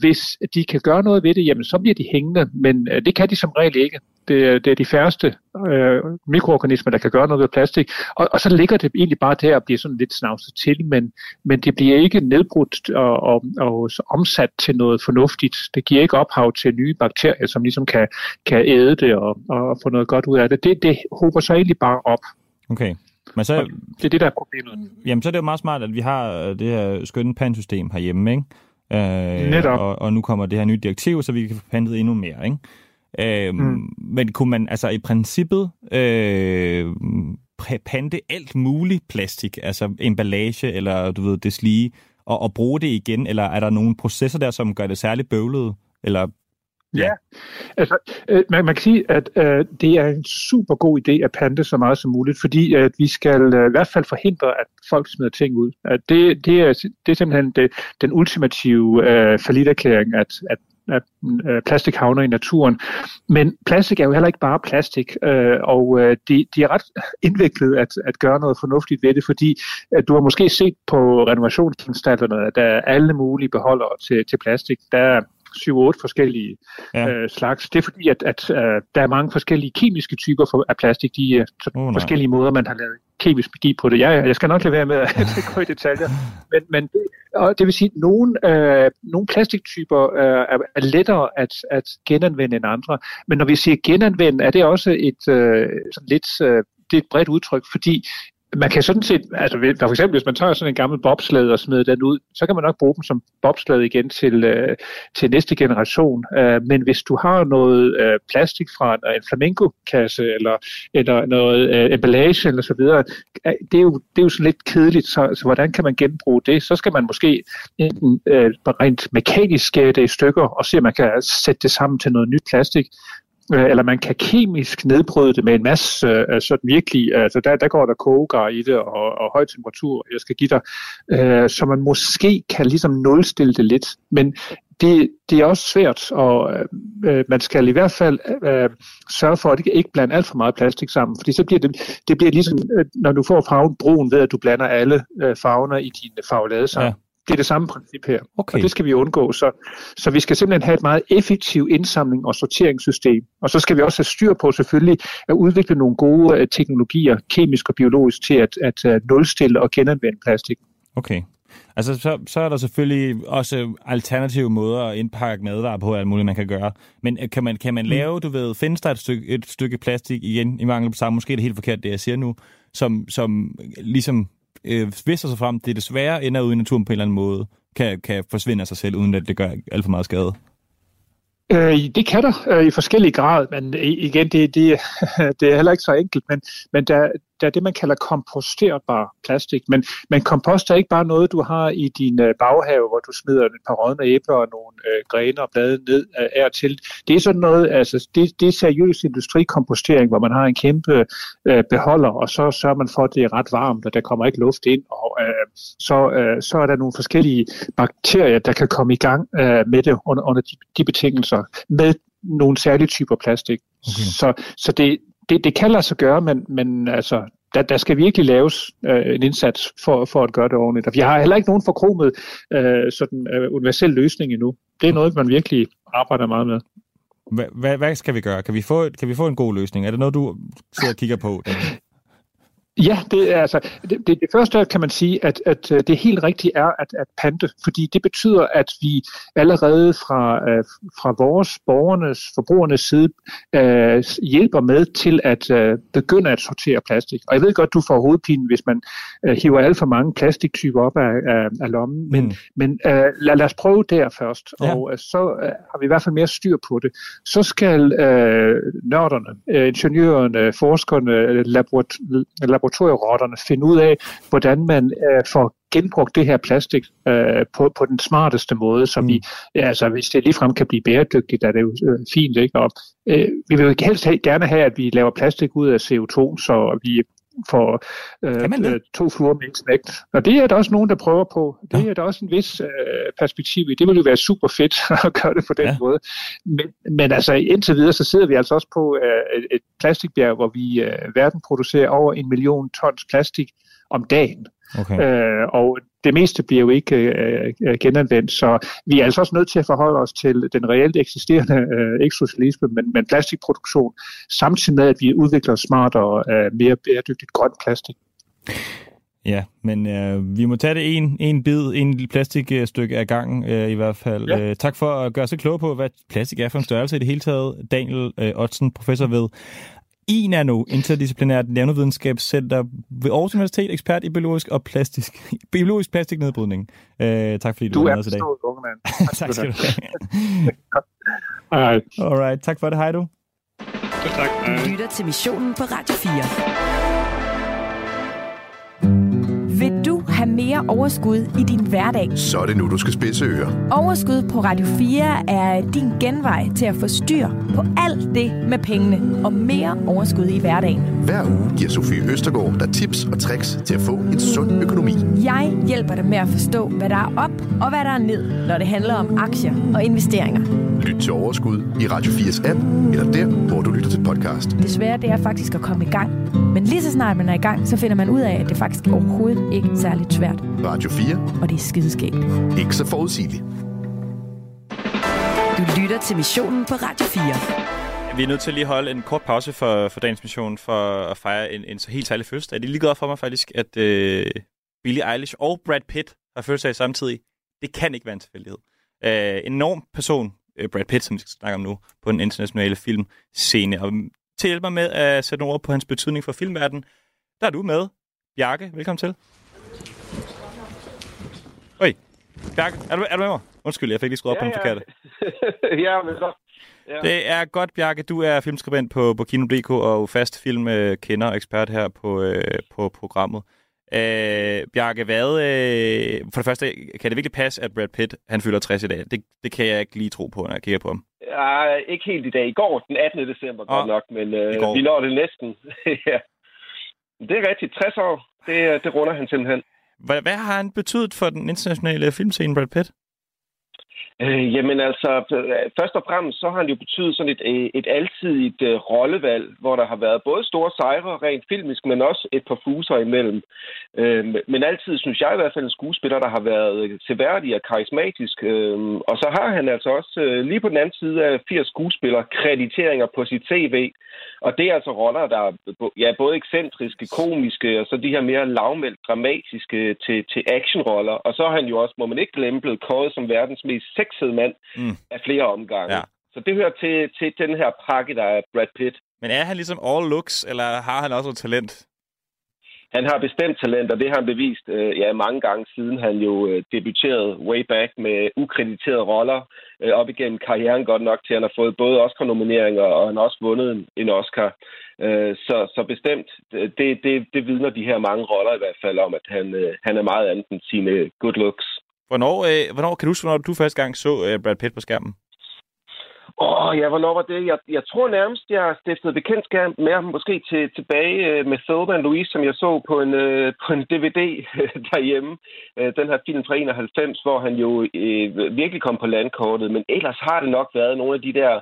hvis de kan gøre noget ved det, jamen så bliver de hængende, men øh, det kan de som regel ikke. Det, er- det er de færreste øh, mikroorganismer, der kan gøre noget ved plastik, og, og så ligger det egentlig bare der og bliver sådan lidt snavset til, men, men det bliver ikke nedbrudt og, og, og omsat til noget fornuftigt. Det giver ikke ophav til nye bakterier, som ligesom kan, kan æde det og, og få noget godt ud af det. Det, det hober sig egentlig bare op. Okay. Men så, Det er det, der er problemet. jamen, så er det jo meget smart, at vi har øh, det her skønne pandsystem herhjemme, ikke? Øh, Netop. Og, og nu kommer det her nye direktiv, så vi kan få pantet endnu mere, ikke? Øh, mm. Men kunne man altså i princippet øh, pante alt muligt plastik, altså emballage eller du ved, deslige, og, og bruge det igen, eller er der nogle processer der, som gør det særligt bøvlet? Eller Ja, altså øh, man, man kan sige, at øh, det er en super god idé at pante så meget som muligt, fordi at vi skal øh, i hvert fald forhindre, at folk smider ting ud. At det, det, er, det er simpelthen det, den ultimative øh, forlitterklæring, at, at at øh, plastik havner i naturen. Men plastik er jo heller ikke bare plastik, øh, og øh, det de er ret indviklet at, at gøre noget fornuftigt ved det, fordi at du har måske set på renovationsanstalterne, at der er alle mulige beholdere til, til plastik. Der er 7-8 forskellige ja. øh, slags. Det er fordi, at, at øh, der er mange forskellige kemiske typer for, af plastik. De er Oh, nej. forskellige måder, man har lavet kemisk magi på det. Jeg, jeg skal nok lade være med at gå i detaljer. Men, men det, og det vil sige, at nogle, øh, nogle plastiktyper øh, er, er lettere at, at genanvende end andre. Men når vi siger genanvende, er det også et øh, sådan lidt øh, det er et bredt udtryk, fordi man kan sådan set, altså for eksempel hvis man tager sådan en gammel bobsled og smider den ud, så kan man nok bruge dem som bobsled igen til, øh, til næste generation. Øh, men hvis du har noget øh, plastik fra en, en flamenco-kasse eller, eller noget øh, emballage eller så videre, øh, det er, jo, det er jo sådan lidt kedeligt, så, så hvordan kan man genbruge det? Så skal man måske enten øh, rent mekanisk skære det i stykker og se, om man kan sætte det sammen til noget nyt plastik, Øh, eller man kan kemisk nedbryde det med en masse øh, sådan virkelig, altså der, der går der kogegar i det og, og høj temperatur, jeg skal give dig, øh, så man måske kan ligesom nulstille det lidt, men det, det er også svært, og øh, man skal i hvert fald øh, sørge for, at det ikke blande alt for meget plastik sammen, fordi så bliver det, det bliver ligesom, øh, når du får farven brun ved, at du blander alle øh, farverne i din farvelade sammen. Ja. Det er det samme princip her, Okay. og det skal vi undgå. Så, så vi skal simpelthen have et meget effektivt indsamling og sorteringssystem. Og så skal vi også have styr på selvfølgelig at udvikle nogle gode øh, teknologier, kemisk og biologisk, til at, at uh, nulstille og genanvende plastik. Okay. Altså, så, så er der selvfølgelig også alternative måder at indpakke madvarer på, alt muligt, man kan gøre. Men øh, kan man, kan man lave, du ved, findes der et stykke, et stykke plastik igen, i mangel på samme, måske er det helt forkert, det jeg siger nu, som, som ligesom, øh, hvis der så frem, det desværre ender ude i naturen på en eller anden måde, kan, kan forsvinde af sig selv, uden at det gør alt for meget skade. Øh, det kan der øh, i forskellige grad, men igen, det, det, det er heller ikke så enkelt, men, men der, der er det, man kalder komposterbar plastik. Men, men kompost er ikke bare noget, du har i din øh, baghave, hvor du smider et par rådne æbler og nogle øh, grene og blade ned øh, af og til. Det er sådan noget, altså det, det er seriøs industrikompostering, hvor man har en kæmpe øh, beholder, og så sørger man for, at det er ret varmt, og der kommer ikke luft ind, og øh, så, øh, så er der nogle forskellige bakterier, der kan komme i gang øh, med det under, under de, de betingelser, med nogle særlige typer plastik. Okay. Så, så det, det, det kan lade sig gøre, men, men altså, der, der skal virkelig laves øh, en indsats for, for at gøre det ordentligt. Og vi har heller ikke nogen forkromet øh, sådan øh, universel løsning endnu. Det er noget, man virkelig arbejder meget med. Hvad, hvad, hvad skal vi gøre? Kan vi, få, kan vi få en god løsning? Er det noget, du sidder og kigger på? Ja, det er altså det, det, det første kan man sige, at, at øh, det helt rigtige er at, at pante, fordi det betyder, at vi allerede fra, uh, fra vores borgernes, forbrugernes side uh, hjælper med til at uh, begynde at sortere plastik. Og jeg ved godt, du får hovedpine, hvis man hiver alt for mange plastiktyper op af, af, af lommen, men, mm. men uh, lad, lad os prøve der først, ja. og så har vi i hvert fald mere styr på det. Så skal uh, nørderne, uh, ingeniørerne, forskerne, laboratorierne, laboratorierotterne finde ud af, hvordan man øh, får genbrugt det her plastik øh, på, på den smarteste måde, så mm. vi, altså hvis det ligefrem kan blive bæredygtigt, er det jo øh, fint, ikke? Og øh, vi vil jo helst have, gerne have, at vi laver plastik ud af CO2, så vi får øh, to fluer med en knægt. Og det er der også nogen, der prøver på. Det ja. er der også en vis øh, perspektiv i. Det vil jo være super fedt at gøre det på den ja. måde. Men, men altså indtil videre, så sidder vi altså også på øh, et, et plastikbjerg, hvor vi øh, verden producerer over en million tons plastik om dagen. Okay. Øh, og det meste bliver jo ikke øh, øh, genanvendt, så vi er altså også nødt til at forholde os til den reelt eksisterende, øh, ikke socialisme, men, men plastikproduktion, samtidig med, at vi udvikler smartere, øh, mere bæredygtigt grønt plastik. Ja, men øh, vi må tage det en, en bid, en plastikstykke af gangen øh, i hvert fald. Ja. Øh, tak for at gøre sig klog på, hvad plastik er for en størrelse i det hele taget. Daniel øh, Ottsen, professor ved INANO, Interdisciplinært Nævnevidenskabscenter ved Aarhus Universitet, ekspert i biologisk og plastisk, biologisk plastiknedbrydning. Øh, tak fordi du, du var med os i dag. Du er unge mand. tak skal du have. Alright. Alright, tak for det. Hej du. Tak. Du lytter til missionen på Radio 4. Vil du have mere overskud i din hverdag? Så er det nu, du skal spidse ører. Overskud på Radio 4 er din genvej til at få styr på alt det med pengene og mere overskud i hverdagen. Hver uge giver Sofie Østergaard dig tips og tricks til at få en sund økonomi. Jeg hjælper dig med at forstå, hvad der er op og hvad der er ned, når det handler om aktier og investeringer. Lyt til Overskud i Radio 4's app, eller der, hvor du lytter til podcast. Det svære det er faktisk at komme i gang. Men lige så snart man er i gang, så finder man ud af, at det faktisk overhovedet ikke er særligt svært. Radio 4. Og det er skideskægt. Ikke så forudsigeligt. Du lytter til missionen på Radio 4. Vi er nødt til at lige holde en kort pause for, for dagens mission for at fejre en, en så helt særlig fødselsdag. Det er lige godt for mig faktisk, at øh, Billie Eilish og Brad Pitt har fødselsdag samtidig. Det kan ikke være en tilfældighed. Øh, en enorm person, øh, Brad Pitt, som vi skal snakke om nu, på den internationale filmscene. Og til at hjælpe mig med at sætte ord på hans betydning for filmverdenen, der er du med. Bjarke, velkommen til. Oj, Bjarke, er du, er du med mig? Undskyld, jeg fik lige skruet op ja, på den forkerte. ja, men så. Ja. Det er godt, Bjarke. Du er filmskribent på, på Kino.dk og fast filmkender og ekspert her på, øh, på programmet. Øh, Bjarke, hvad, øh, for det første, kan det virkelig passe, at Brad Pitt han fylder 60 i dag? Det, det kan jeg ikke lige tro på, når jeg kigger på ham. Ja, ikke helt i dag. I går, den 18. december, oh, godt nok, men øh, vi når det næsten. ja. Det er rigtigt. 60 år, det, det runder han simpelthen. Hvad, hvad har han betydet for den internationale filmscene, Brad Pitt? Øh, jamen altså, først og fremmest så har han jo betydet sådan et, øh, et altidigt uh, øh, rollevalg, hvor der har været både store sejre rent filmisk, men også et par fuser imellem. Øh, men altid synes jeg i hvert fald en skuespiller, der har været øh, seværdig og karismatisk. Øh, og så har han altså også øh, lige på den anden side af 80 skuespiller krediteringer på sit CV. Og det er altså roller, der er ja, både ekscentriske, komiske, og så de her mere lavmældt dramatiske til, til actionroller. Og så har han jo også, må man ikke glemme, blevet kåret som verdens mest sexede mand mm. af flere omgange. Ja. Så det hører til, til den her pakke, der er Brad Pitt. Men er han ligesom all looks, eller har han også et talent? Han har bestemt talent, og det har han bevist øh, ja, mange gange siden han jo øh, debuterede way back med ukrediterede roller øh, op igennem karrieren godt nok til, at han har fået både Oscar-nomineringer, og han har også vundet en, en Oscar. Øh, så, så bestemt, øh, det, det, det vidner de her mange roller i hvert fald om, at han, øh, han er meget andet end sine good looks. Hvornår, øh, hvornår kan du huske, hvornår du første gang så øh, Brad Pitt på skærmen? Åh, oh, ja, hvornår var det? Jeg, jeg tror nærmest, jeg stiftede bekendtskab med ham måske til, tilbage øh, med med Thelma Louise, som jeg så på en, øh, på en DVD derhjemme. Øh, den her film fra 91, hvor han jo øh, virkelig kom på landkortet. Men ellers har det nok været nogle af de der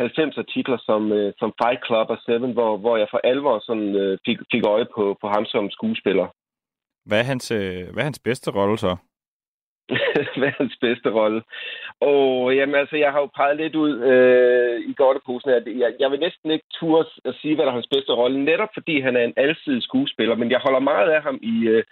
90'er titler som, øh, som Fight Club og Seven, hvor, hvor jeg for alvor sådan, øh, fik, fik øje på, på ham som skuespiller. Hvad er hans, øh, hvad er hans bedste rolle så? Hvad hans bedste rolle? Og jamen altså, jeg har jo peget lidt ud øh, i godteposen. At jeg, jeg vil næsten ikke turde at sige, hvad der er hans bedste rolle, netop fordi han er en alsidig skuespiller, men jeg holder meget af ham i, øh,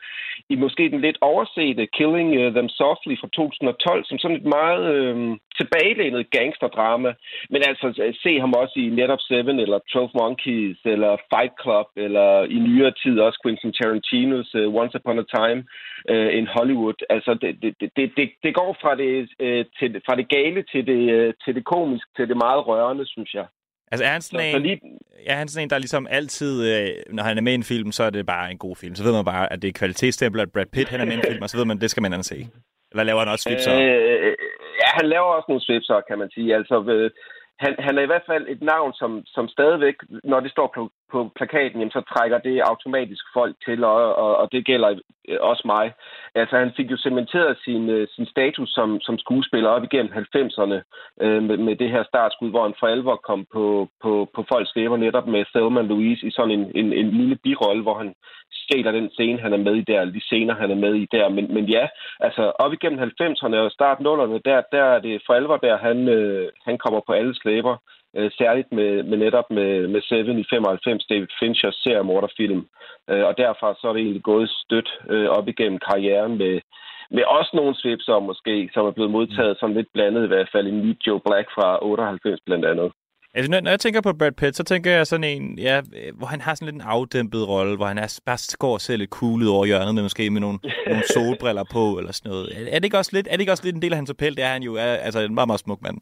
i måske den lidt oversete Killing øh, Them Softly fra 2012, som sådan et meget øh, tilbagelænet gangsterdrama. Men altså, øh, se ham også i netop Seven, eller 12 Monkeys, eller Fight Club, eller i nyere tid også Quentin Tarantinos uh, Once Upon a Time uh, in Hollywood. Altså, det, det, det, det, det går fra det, øh, til, fra det gale til det, øh, til det komisk, til det meget rørende, synes jeg. Altså er han sådan, Så- en, så lige- er han sådan en, der ligesom altid, øh, når han er med i en film, så er det bare en god film. Så ved man bare, at det er kvalitetsstempel, at Brad Pitt han er med i en film, og så ved man, at det skal man andet se. Eller laver han også svipser? Øh, ja, han laver også nogle svipser, kan man sige. Altså, øh, han, han er i hvert fald et navn, som, som stadigvæk, når det står på, på plakaten, jamen, så trækker det automatisk folk til, og, og, og det gælder øh, også mig. Altså, han fik jo cementeret sin, øh, sin status som, som skuespiller op igennem 90'erne øh, med, med det her startskud, hvor han for alvor kom på, på, på folks læber netop med Thelma Louise i sådan en, en, en lille birolle, hvor han stjæler den scene, han er med i der, de scener, han er med i der. Men, men ja, altså op igennem 90'erne og start 0'erne, der, der er det for alvor, der han, øh, han kommer på alle slæber. Øh, særligt med, med netop med, med Seven i 95, David Finchers seriemorderfilm. Øh, og derfra så er det egentlig gået stødt øh, op igennem karrieren med, med også nogle svipser måske, som er blevet modtaget sådan lidt blandet i hvert fald i Meet Joe Black fra 98 blandt andet. Altså, når, når jeg tænker på Brad Pitt, så tænker jeg sådan en, ja, øh, hvor han har sådan lidt en afdæmpet rolle, hvor han er, bare går og ser lidt ud over hjørnet, med måske med nogle, nogle solbriller på, eller sådan noget. Er, er, det ikke også lidt, er det ikke også lidt en del af hans appel? Det er han jo, er, altså en meget, meget smuk mand.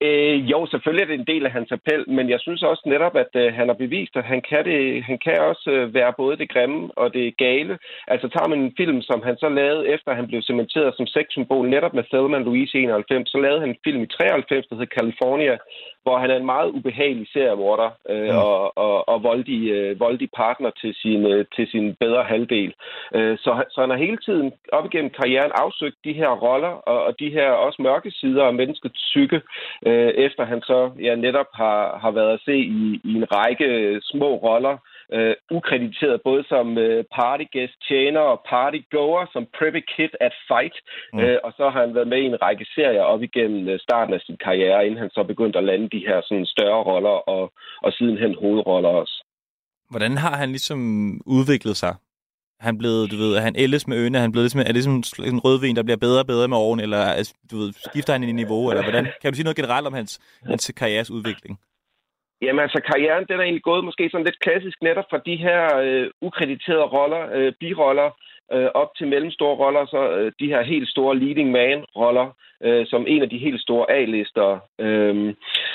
Øh, jo, selvfølgelig er det en del af hans appel, men jeg synes også netop, at øh, han har bevist, at han kan, det, han kan også øh, være både det grimme og det gale. Altså tager man en film, som han så lavede, efter han blev cementeret som sexsymbol, netop med Thelma Louise i 91, så lavede han en film i 93, der hedder California, hvor han er en meget ubehagelig seriemorder øh, Mm. og, og, og voldig, øh, voldig partner til sin, øh, til sin bedre halvdel. Øh, så, han- så han har hele tiden op igennem karrieren afsøgt de her roller og, og de her også mørke sider af menneskets psyke, øh, efter han så ja, netop har, har været at se i, i en række små roller, øh, ukrediteret både som øh, partygæst, tjener og partygoer, som Preppy Kid at Fight, Mm. øh, og så har han været med i en række serier op igennem øh, starten af sin karriere, inden han så begyndte at lande de her sådan, større roller og, og sidenhen hovedroller også. Hvordan har han ligesom udviklet sig? Han blevet, du ved, er han ældes med øne, han blevet ligesom, er det ligesom en rødvin, der bliver bedre og bedre med årene? Eller altså, du ved, skifter han i niveau? Eller hvordan? Kan du sige noget generelt om hans, hans karrieres udvikling? Jamen altså, karrieren den er egentlig gået måske sådan lidt klassisk netop fra de her øh, ukrediterede roller, øh, biroller, øh, op til mellemstore roller, så øh, de her helt store leading man-roller, øh, som en af de helt store A-lister. Øh,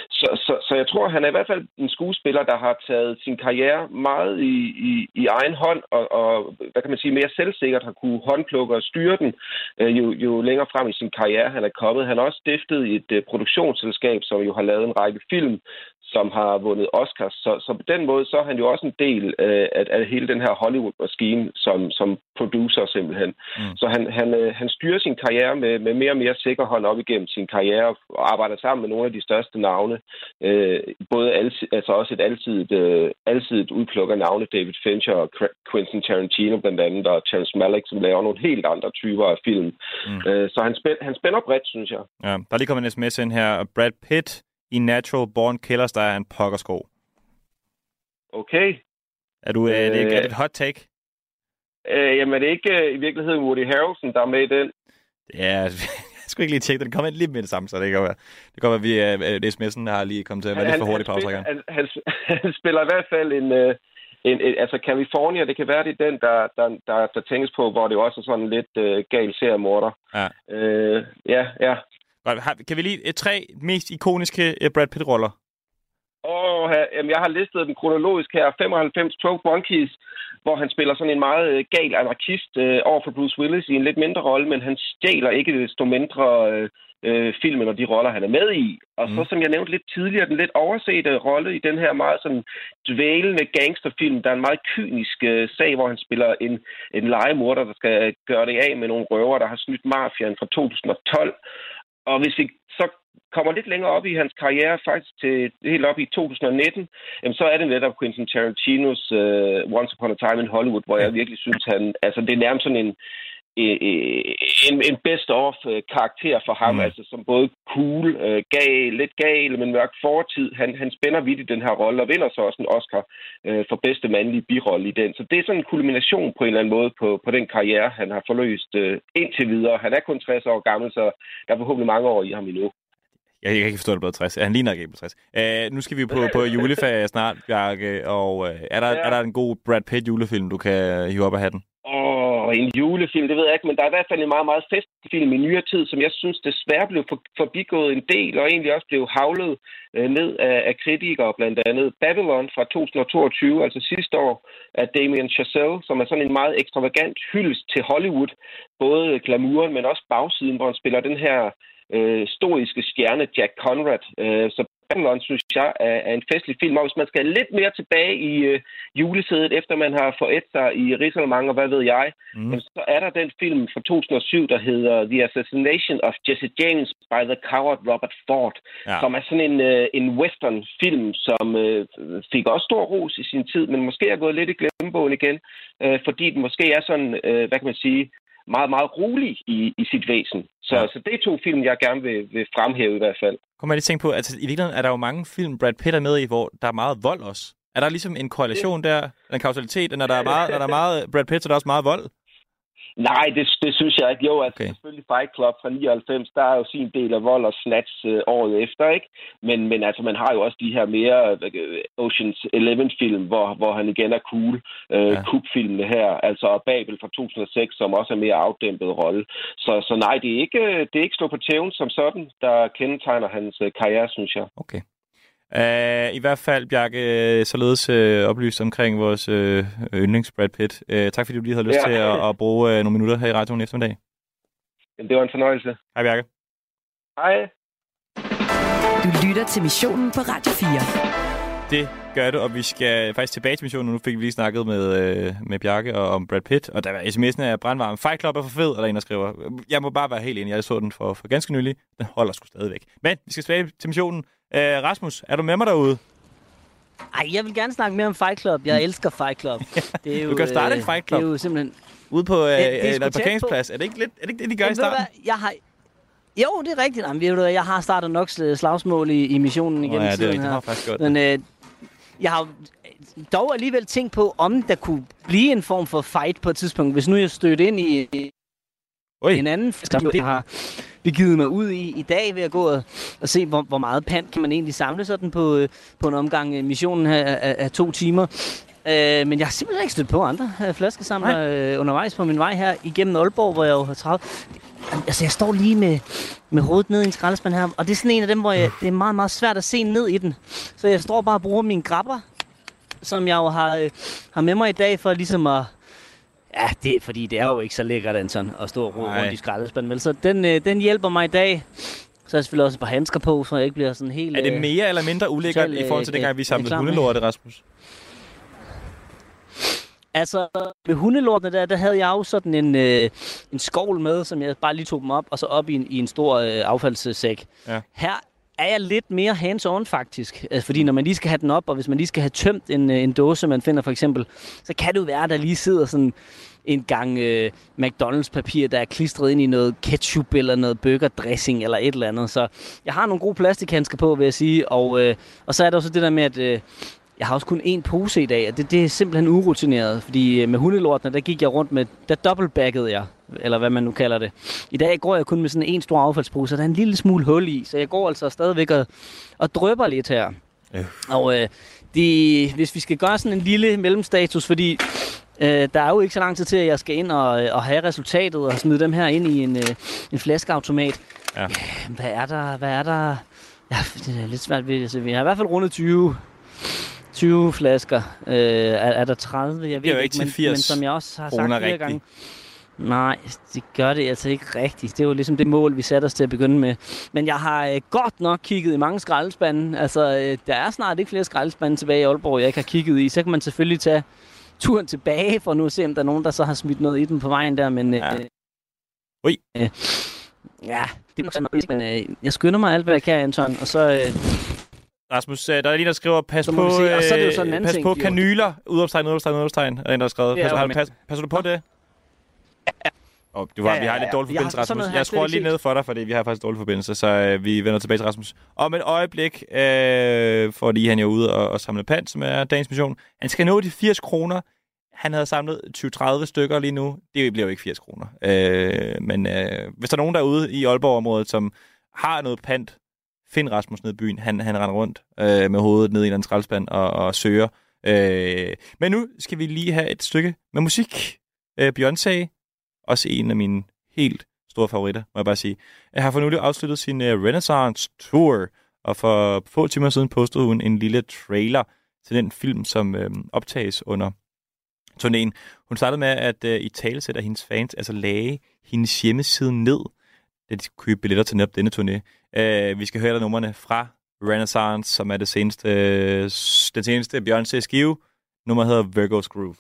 så, så, så jeg tror, han er i hvert fald en skuespiller, der har taget sin karriere meget i, i, i egen hånd, og, og hvad kan man sige, mere selvsikkert har kunne håndplukke og styre den, øh, jo, jo længere frem i sin karriere han er kommet. Han har også stiftet et øh, produktionsselskab, som jo har lavet en række film, som har vundet Oscars. Så, så på den måde, så er han jo også en del øh, af, af hele den her Hollywood-maskine som, som producer simpelthen. Mm. Så han, han, øh, han styrer sin karriere med, med mere og mere sikker hånd op igennem sin karriere og arbejder sammen med nogle af de største navne. Øh, både altid, altså også et alsidigt, øh, alsidigt udpluk af navne, David Fincher og Qu- Quentin Tarantino blandt andet, og Charles Malick, som laver nogle helt andre typer af film. Mm. Øh, så han, spænd, han spænder bredt, synes jeg. Ja, der er lige kommet en sms ind her. Brad Pitt i Natural Born Killers, der er en pokkersko. Okay. Er, du, er, det, er det Øh. et hot take? Øh, jamen, er det ikke øh, i virkeligheden Woody Harrelson, der er med i den? Ja, jeg skulle ikke lige tjekke det. Den kommer ind lige med det samme, så det kan være, det kan være vi, uh, sms'en har lige kommet til at være lidt for hurtigt han, pause. han, han, han spiller i hvert fald en, øh, en, en... Altså, California, det kan være, det er den, der, der, der, der tænkes på, hvor det også er sådan lidt øh, gal seriemorder. Ja. Øh, ja, ja. Godt, har- Kan vi lige et tre mest ikoniske øh, Brad Pitt-roller? Og jamen, jeg har listet dem kronologisk her. 95 12 Monkeys, hvor han spiller sådan en meget øh, gal anarkist øh, over for Bruce Willis i en lidt mindre rolle, men han stjæler ikke desto mindre øh, øh, filmen og de roller, han er med i. Og så, Mm. som jeg nævnte lidt tidligere, den lidt oversete rolle i den her meget sådan dvælende gangsterfilm. Der er en meget kynisk øh, sag, hvor han spiller en, en legemorder, der skal gøre det af med nogle røver, der har snydt mafiaen fra 2012. Og hvis vi så kommer lidt længere op i hans karriere, faktisk til helt op i 2019, jamen, så er det netop Quentin Tarantinos uh, Once Upon a Time in Hollywood, hvor jeg virkelig synes, han, altså det er nærmest sådan en, en, en best-of karakter for ham, mm. altså som både cool, øh, gal, lidt gal, men mørk fortid. Han, han spænder vidt i den her rolle og vinder så også en Oscar øh, for bedste mandlige birolle i den. Så det er sådan en kulmination på en eller anden måde på, på den karriere, han har forløst øh, indtil videre. Han er kun 60 år gammel, så der er forhåbentlig mange år i ham endnu. Jeg, jeg kan ikke forstå, at det er blevet 60. Han ligner ikke på 60. Uh, nu skal vi på, på juleferie snart, Bjarke. Og uh, er, der, ja. er der en god Brad Pitt julefilm, du kan hive op af hatten? Åh, en julefilm, det ved jeg ikke, men der er i hvert fald en meget, meget festfilm i nyere tid, som jeg synes desværre blev forbigået en del, og egentlig også blev havlet øh, ned af, af kritikere, blandt andet Babylon fra 2022, altså sidste år, af Damien Chazelle, som er sådan en meget ekstravagant hyldest til Hollywood, både glamouren, men også bagsiden, hvor han spiller den her øh, stoiske stjerne Jack Conrad. Øh, så Babylon, synes jeg, er, er en festlig film. Og hvis man skal lidt mere tilbage i øh, julesædet, efter man har forædt sig i Rigsalmang og hvad ved jeg, mm. jamen, så er der den film fra 2007, der hedder The Assassination of Jesse James by the Coward Robert Ford, ja. som er sådan en, øh, en western-film, som øh, fik også stor ros i sin tid, men måske er gået lidt i glemmebogen igen, øh, fordi den måske er sådan, øh, hvad kan man sige, meget, meget rolig i, i sit væsen. Så, ja. så det er to film, jeg gerne vil, vil fremhæve i hvert fald. Kom jeg lige tænke på, at altså, i virkeligheden er der jo mange film, Brad Pitt er med i, hvor der er meget vold også. Er der ligesom en korrelation der, en kausalitet, når der er meget, når der er meget Brad Pitt, så er der også meget vold? Nej, det, det synes jeg ikke. Jo, altså okay. selvfølgelig Fight Club fra 99, der er jo sin del af vold og snatch øh, året efter, ikke? Men, men altså, man har jo også de her mere øh, Ocean's Eleven-film, hvor, hvor han igen er cool. Øh, ja. Her, altså Babel fra 2006, som også er mere afdæmpet rolle. Så, så nej, det er ikke, det er ikke stå på tæven som sådan, der kendetegner hans øh, karriere, synes jeg. Okay. Uh, I hvert fald, Bjarke, således uh, oplyst omkring vores uh, yndlings Brad Pitt. Uh, tak fordi du lige havde lyst ja. til at, at bruge uh, nogle minutter her i radioen eftermiddag. Jamen, det var en fornøjelse. Hej, Bjarke. Hej. Du lytter til missionen på Radio 4. Det gør det, og vi skal faktisk tilbage til missionen. Nu fik vi lige snakket med, øh, med Bjarke og om Brad Pitt, og der var sms'en af brandvarm. Fight Club er for fed, og der er en, der skriver. Jeg må bare være helt enig, jeg så den for, for ganske nylig. Den holder sgu stadigvæk. Men vi skal tilbage til missionen. Øh, Rasmus, er du med mig derude? Ej, jeg vil gerne snakke mere om Fight Club. Jeg elsker Fight Club. Det er jo, du kan starte en øh, Fight Club. Det er jo simpelthen... Ude på øh, det, en parkeringsplads. Er det ikke lidt, er det, ikke det, de gør Jamen, i starten? Hvad, jeg har... Jo, det er rigtigt. Jamen, ved du, jeg har startet nok slagsmål i, i missionen igen. Oh, ja, det er rigtigt. Det har faktisk godt. Men øh, jeg har dog alligevel tænkt på, om der kunne blive en form for fight på et tidspunkt. Hvis nu jeg stødte ind i Oi. en anden fisk, jeg har begivet mig ud i i dag ved at gå og, og se, hvor, hvor meget pant kan man egentlig samle sådan på, øh, på en omgang øh, missionen her af, af to timer. Øh, men jeg har simpelthen ikke stødt på andre øh, flaskesamler øh, undervejs på min vej her igennem Aalborg, hvor jeg jo har travlt. Altså, jeg står lige med, med hovedet ned i en skraldespand her, og det er sådan en af dem, hvor jeg, det er meget, meget svært at se ned i den. Så jeg står bare og bruger mine grabber, som jeg jo har, øh, har med mig i dag, for ligesom at... Ja, det, fordi det er jo ikke så lækkert, Anton, at stå og ro Nej. rundt i skraldespanden. Så den, øh, den hjælper mig i dag. Så har jeg selvfølgelig også et par handsker på, så jeg ikke bliver sådan helt... Er det øh, mere eller mindre ulækkert total, i forhold til øh, dengang, vi øh, samlede hundelorte, Rasmus? Altså, med hundelortene der, der havde jeg jo sådan en, øh, en skovl med, som jeg bare lige tog dem op, og så op i en, i en stor øh, affaldssæk. Ja. Her er jeg lidt mere hands-on faktisk. Altså, fordi når man lige skal have den op, og hvis man lige skal have tømt en, øh, en dåse, man finder for eksempel, så kan det jo være, at der lige sidder sådan en gang øh, McDonald's-papir, der er klistret ind i noget ketchup eller noget burgerdressing eller et eller andet. Så jeg har nogle gode plastikhandsker på, vil jeg sige. Og, øh, og så er der også det der med, at øh, jeg har også kun én pose i dag, og det, det er simpelthen urutineret. Fordi øh, med hundelortene, der gik jeg rundt med, der dobbeltbaggede jeg, eller hvad man nu kalder det. I dag går jeg kun med sådan en stor affaldspose, og der er en lille smule hul i, så jeg går altså stadigvæk og, og drøber lidt her. Øh. Og øh, det, hvis vi skal gøre sådan en lille mellemstatus, fordi øh, der er jo ikke så lang tid til, at jeg skal ind og, og have resultatet og smide dem her ind i en, øh, en flaskeautomat. Ja. Hvad er der? Hvad er der? Ja, det er lidt svært ved at se. Vi har i hvert fald rundet 20, 20 flasker. Øh, er, er der 30? Jeg ved Det er jo ikke men, til 80 men som jeg også har sagt flere gange. Nej, det gør det altså ikke rigtigt. Det var ligesom det mål, vi satte os til at begynde med. Men jeg har øh, godt nok kigget i mange skraldespande. Altså, øh, der er snart ikke flere skraldespande tilbage i Aalborg, jeg ikke har kigget i. Så kan man selvfølgelig tage turen tilbage for nu at se, om der er nogen, der så har smidt noget i den på vejen der. Men, øh, ja. Ui. Øh, ja, det er sådan noget, men øh, jeg skynder mig alt, hvad jeg kan, Anton. Og så... Øh, Rasmus, øh, der er lige, der skriver, pas på, og så det er jo se, øh, pas ting, på kanyler, udopstegn, udopstegn, udopstegn, er en, der har skrevet. Ja, pas, men... pas, passer du på det? Oh, du var, ja, vi har lidt dårlig forbindelse, Rasmus. Jeg skruer lige ned for dig, fordi vi har faktisk dårlig forbindelse, så øh, vi vender tilbage til Rasmus. Om et øjeblik øh, får lige han jo ud og, og samle pant, som er dagens mission. Han skal nå de 80 kroner. Han havde samlet 20-30 stykker lige nu. Det bliver jo ikke 80 kroner. Øh, men øh, hvis der er nogen derude i Aalborg-området, som har noget pant, find Rasmus nede i byen. Han, han render rundt øh, med hovedet ned i en trælspand og, og søger. Øh, men nu skal vi lige have et stykke med musik. Øh, Beyoncé også en af mine helt store favoritter, må jeg bare sige. Jeg har for nylig afsluttet sin uh, Renaissance Tour, og for få timer siden postede hun en lille trailer til den film, som øh, optages under turnéen. Hun startede med at øh, i talesæt af hendes fans, altså lagde hendes hjemmeside ned, da de skulle købe billetter til netop denne turné. Øh, vi skal høre numrene fra Renaissance, som er det seneste, øh, den seneste Beyoncé skive. Nummer hedder Virgo's Groove.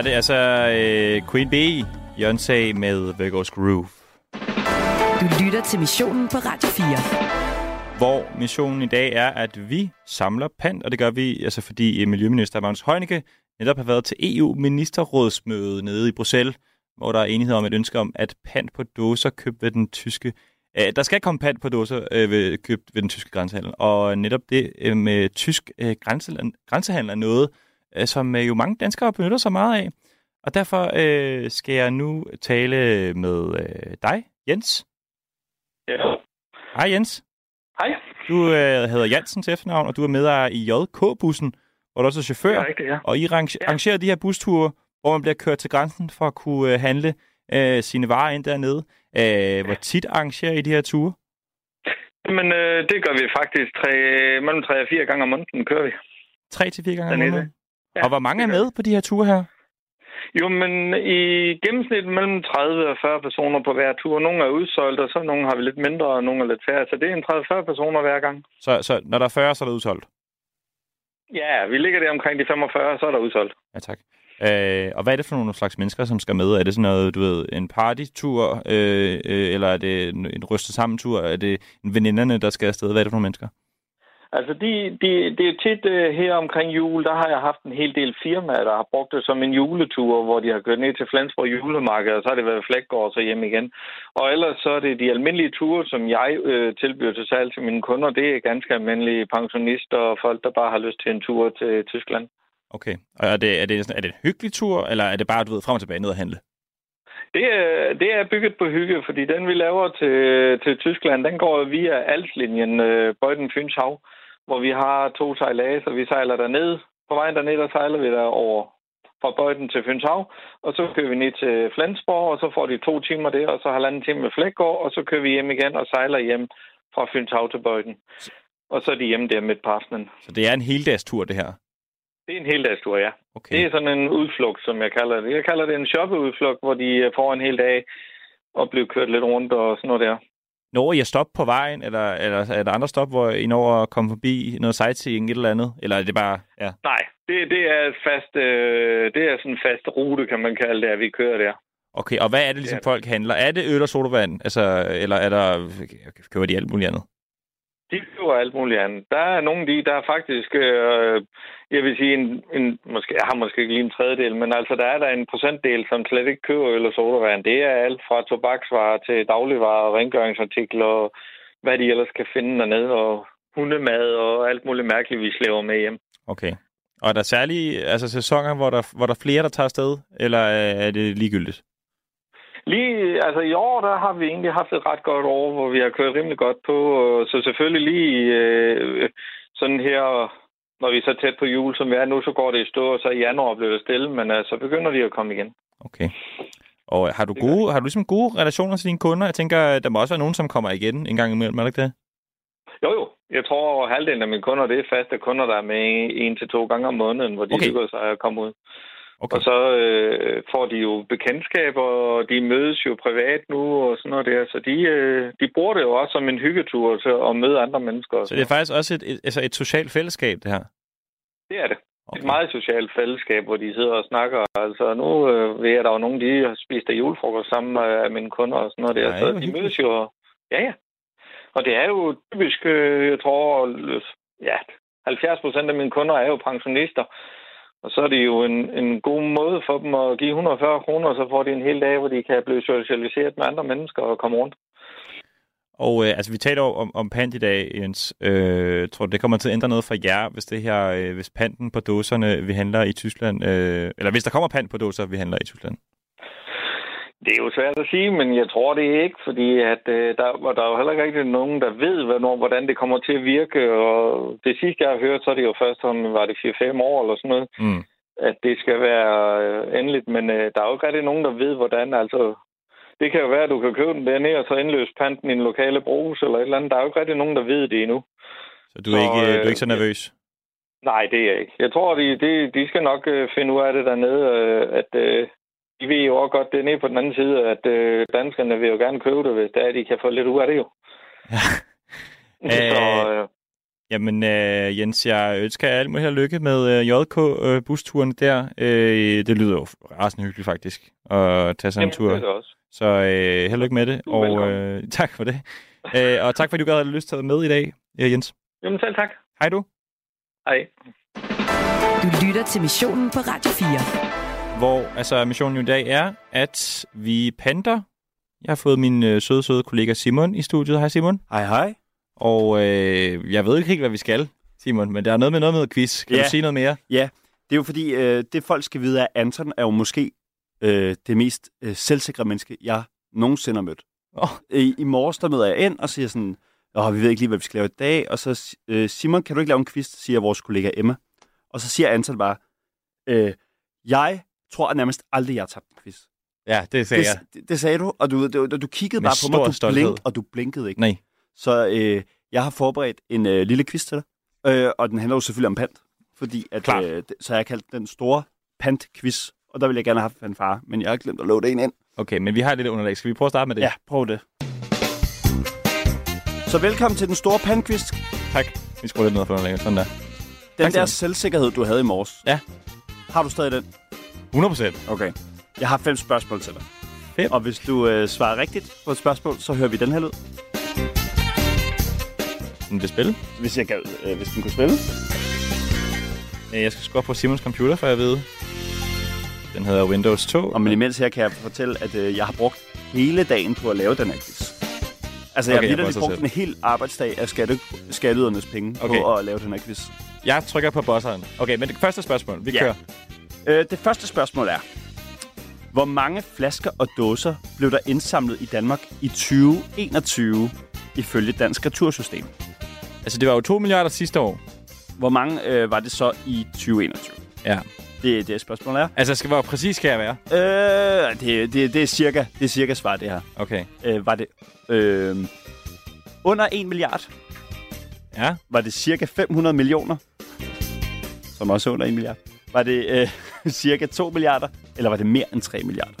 Var det altså øh, Queen Bee, Beyoncé med Virgo's Groove. Du lytter til missionen på Radio 4. Hvor missionen i dag er, at vi samler pant, og det gør vi, altså fordi Miljøminister Magnus Heunicke netop har været til EU-ministerrådsmøde nede i Bruxelles, hvor der er enighed om et ønske om, at pant på dåser købt ved den tyske... Øh, der skal komme pant på dåser øh, ved, købt ved den tyske grænsehandel, og netop det øh, med tysk øh, grænsehandel, grænsehandel er noget, øh, som øh, jo mange danskere benytter sig meget af. Og derfor øh, skal jeg nu tale med øh, dig, Jens. Ja. Hej Jens. Hej. Du øh, hedder Jansen til efternavn, og du er med i JK-bussen, hvor du også er chauffør. Det er rigtigt, ja. Og I range- arrangerer de her busture, hvor man bliver kørt til grænsen for at kunne øh, handle øh, sine varer ind dernede. Øh, hvor tit arrangerer I de her ture? Men øh, det gør vi faktisk tre, mellem tre og fire gange om måneden kører vi. Tre til fire gange om måneden? Ja, og hvor mange er med på de her ture her? Jo, men i gennemsnit mellem 30 og 40 personer på hver tur. Nogle er udsolgt, og så nogle har vi lidt mindre, og nogle er lidt færre. Så det er en 30-40 personer hver gang. Så, så når der er 40, så er der udsolgt? Ja, vi ligger der omkring de 45, så er der udsolgt. Ja, tak. Øh, og hvad er det for nogle slags mennesker, som skal med? Er det sådan noget, du ved, en partytur, øh, øh, eller er det en, en rystet sammen tur? Er det veninderne, der skal afsted? Hvad er det for nogle mennesker? Altså, de, de, det er tit uh, her omkring jul, der har jeg haft en hel del firmaer, der har brugt det som en juletur, hvor de har kørt ned til Flensborg julemarked, og så har det været Flækgaard og så hjem igen. Og ellers så er det de almindelige ture, som jeg øh, tilbyder til salg til mine kunder. Det er ganske almindelige pensionister og folk, der bare har lyst til en tur til Tyskland. Okay. Og er det, er, det, sådan- er det en hyggelig tur, eller er det bare, du ved, frem og tilbage ned og handle? Det er, det er bygget på hygge, fordi den vi laver til, til Tyskland, den går via Alslinjen, øh, Bøjden Fyns Hav, hvor vi har to sejladser. Vi sejler derned. På vejen derned, der sejler vi der over fra Bøjden til Fyns Hav, og så kører vi ned til Flensborg, og så får de to timer der, og så halvanden time med Flækgaard, og så kører vi hjem igen og sejler hjem fra Fyns Hav til Bøjden. Og så er de hjemme der midt på aftenen. Så det er en heldagstur, det her? Det er en heldagstur, ja. Okay. Det er sådan en udflugt, som jeg kalder det. Jeg kalder det en shoppeudflugt, hvor de øh, får en hel dag og bliver kørt lidt rundt og sådan noget der. Når I at stoppe på vejen, eller, eller er der andre stop, hvor I når at komme forbi noget sightseeing, et eller andet? Eller er det bare... Ja. Nej, det, det er fast, øh, det er sådan en fast rute, kan man kalde det, at vi kører der. Okay, og hvad er det ligesom folk handler? Er det øl og sodavand? Altså, eller er der... Køber de alt muligt andet? De køber alt muligt andet. Der er nogle af de, der er faktisk, øh, jeg vil sige, en, en, måske, jeg har måske ikke lige en tredjedel, men altså der er der en procentdel, som slet ikke køber øl og sodavand. Det er alt fra tobaksvarer til dagligvarer, rengøringsartikler og hvad de ellers kan finde dernede, og hundemad og alt muligt mærkeligt, vi slæver med hjem. Okay. Og er der særlige altså, sæsoner, hvor der, hvor der er flere, der tager afsted? Eller er det ligegyldigt? Lige, altså i år, der har vi egentlig haft et ret godt år, hvor vi har kørt rimelig godt på. Så selvfølgelig lige øh, sådan her, når vi er så tæt på jul, som vi er nu, så går det i stå, og så i januar bliver det stille, men øh, så begynder de at komme igen. Okay. Og har du, gode, har du ligesom gode relationer til dine kunder? Jeg tænker, der må også være nogen, som kommer igen en gang imellem, er det ikke det? Jo, jo. Jeg tror, over halvdelen af mine kunder, det er faste kunder, der er med en, til to gange om måneden, hvor de okay. hygger sig at komme ud. Okay. Og så øh, får de jo bekendtskaber, og de mødes jo privat nu og sådan noget der. Så de, øh, de bruger det jo også som en hyggetur til at møde andre mennesker. Så det er faktisk også et, et, altså et socialt fællesskab, det her? Det er det. Okay. Et meget socialt fællesskab, hvor de sidder og snakker. Altså nu øh, ved jeg, der var nogen, de har spist af julefrokost sammen med mine kunder og sådan noget der. Nej, så de mødes jo. Ja, ja. Og det er jo typisk, øh, jeg tror, ja, 70 procent af mine kunder er jo pensionister. Og så er det jo en, en god måde for dem at give 140 kroner, og så får de en hel dag, hvor de kan blive socialiseret med andre mennesker og komme rundt. Og øh, altså, vi taler jo om, om pant i dag, Jens. Øh, tror du, det kommer til at ændre noget for jer, hvis det her, øh, hvis panten på dåserne, vi handler i Tyskland, øh, eller hvis der kommer pant på dåser, vi handler i Tyskland? Det er jo svært at sige, men jeg tror det ikke, fordi at, øh, der, og der er jo heller ikke rigtig nogen, der ved, hvornår, hvordan det kommer til at virke. Og det sidste, jeg har hørt, så er det jo først om, var det 4-5 år eller sådan noget, Mm. at det skal være øh, endeligt. Men øh, der er jo ikke rigtig nogen, der ved, hvordan. Altså, det kan jo være, at du kan købe den dernede, og så indløse panten i en lokale brugs eller et eller andet. Der er jo ikke rigtig nogen, der ved det endnu. Så du er, ikke, øh, du er ikke så nervøs? Nej, det er jeg ikke. Jeg tror, de, de, de skal nok øh, finde ud af det dernede, øh, at øh, de ved jo også godt, det er nede på den anden side, at øh, danskerne vil jo gerne købe det, hvis det er, at de kan få lidt ud af det jo. så, øh, Jamen, øh, Jens, jeg ønsker jer alt muligt held lykke med øh, JK-busturen der. Øh, det lyder jo rasende hyggeligt, faktisk, at tage sådan en tur. det det også. Så øh, held og lykke med det, Du og velkommen. øh, tak for det. øh, og tak, fordi du gad have lyst til at være med i dag, øh, Jens. Jamen selv tak. Hej du. Hej. Du lytter til missionen på Radio 4. Hvor altså, missionen i dag er, at vi panter. Jeg har fået min øh, søde, søde kollega Simon i studiet. Hej Simon. Hej, hej. Og øh, jeg ved ikke helt, hvad vi skal, Simon, men der er noget med noget med quiz. Kan Ja. du sige noget mere? Ja, det er jo fordi, øh, det folk skal vide, er, at Anton er jo måske øh, det mest øh, selvsikre menneske, jeg nogensinde har mødt. Oh. I, I morges, der møder jeg ind og siger sådan, Åh, vi ved ikke lige, hvad vi skal lave i dag. Og så, øh, Simon, kan du ikke lave en quiz, siger vores kollega Emma. Og så siger Anton bare, øh, jeg tror nærmest aldrig, jeg har tabt en quiz. Ja, det sagde det, jeg. Det, det sagde du, og du, du, du, kiggede Med bare på mig, du stolthed. blink, og du blinkede ikke. Nej. Så øh, jeg har forberedt en øh, lille quiz til dig, øh, og den handler jo selvfølgelig om pant, fordi at, Klart. øh, så har jeg kaldt den store pant-quiz, og der vil jeg gerne have haft en far, men jeg har glemt at det en ind. Okay, men vi har lidt underlag. Skal vi prøve at starte med det? Ja, prøv det. Så velkommen til den store pant-quiz. Tak. Vi skruer lidt ned for underlaget. Sådan der. Den Tak, der selvsikkerhed, du havde i morges. Ja. Har du stadig den? 100 procent. Okay. Jeg har fem spørgsmål til dig. Fem? Og hvis du øh, svarer rigtigt på et spørgsmål, så hører vi den her lyd. Den vil spille. Hvis, jeg kan, øh, hvis den kunne spille. Øh, Jeg skal skrue på Simons computer, for jeg ved. Den hedder Windows 2. Og men imens her kan jeg fortælle, at øh, jeg har brugt hele dagen på at lave den her quiz. Altså, jeg Okay, har jeg virkelig får brugt en hel arbejdsdag af skatte, skatteydernes penge. Okay. på at lave den her quiz. Jeg trykker på bosseren. Okay, men det første spørgsmål. Vi Ja. kører. Øh, det første spørgsmål er, hvor mange flasker og dåser blev der indsamlet i Danmark i 2021 ifølge Dansk Retursystem? Altså, det var jo 2 milliarder sidste år. Hvor mange øh, var det så i 2021? Ja. Det er det spørgsmål er. Altså, skal, hvor præcis skal jeg være? Øh, det, det, det, er cirka, det er cirka svar, det her. Okay. Øh, var det øh, under 1 milliard? Ja. Var det cirka 500 millioner? Som også er under 1 milliard. Var det øh, cirka 2 milliarder? Eller var det mere end 3 milliarder?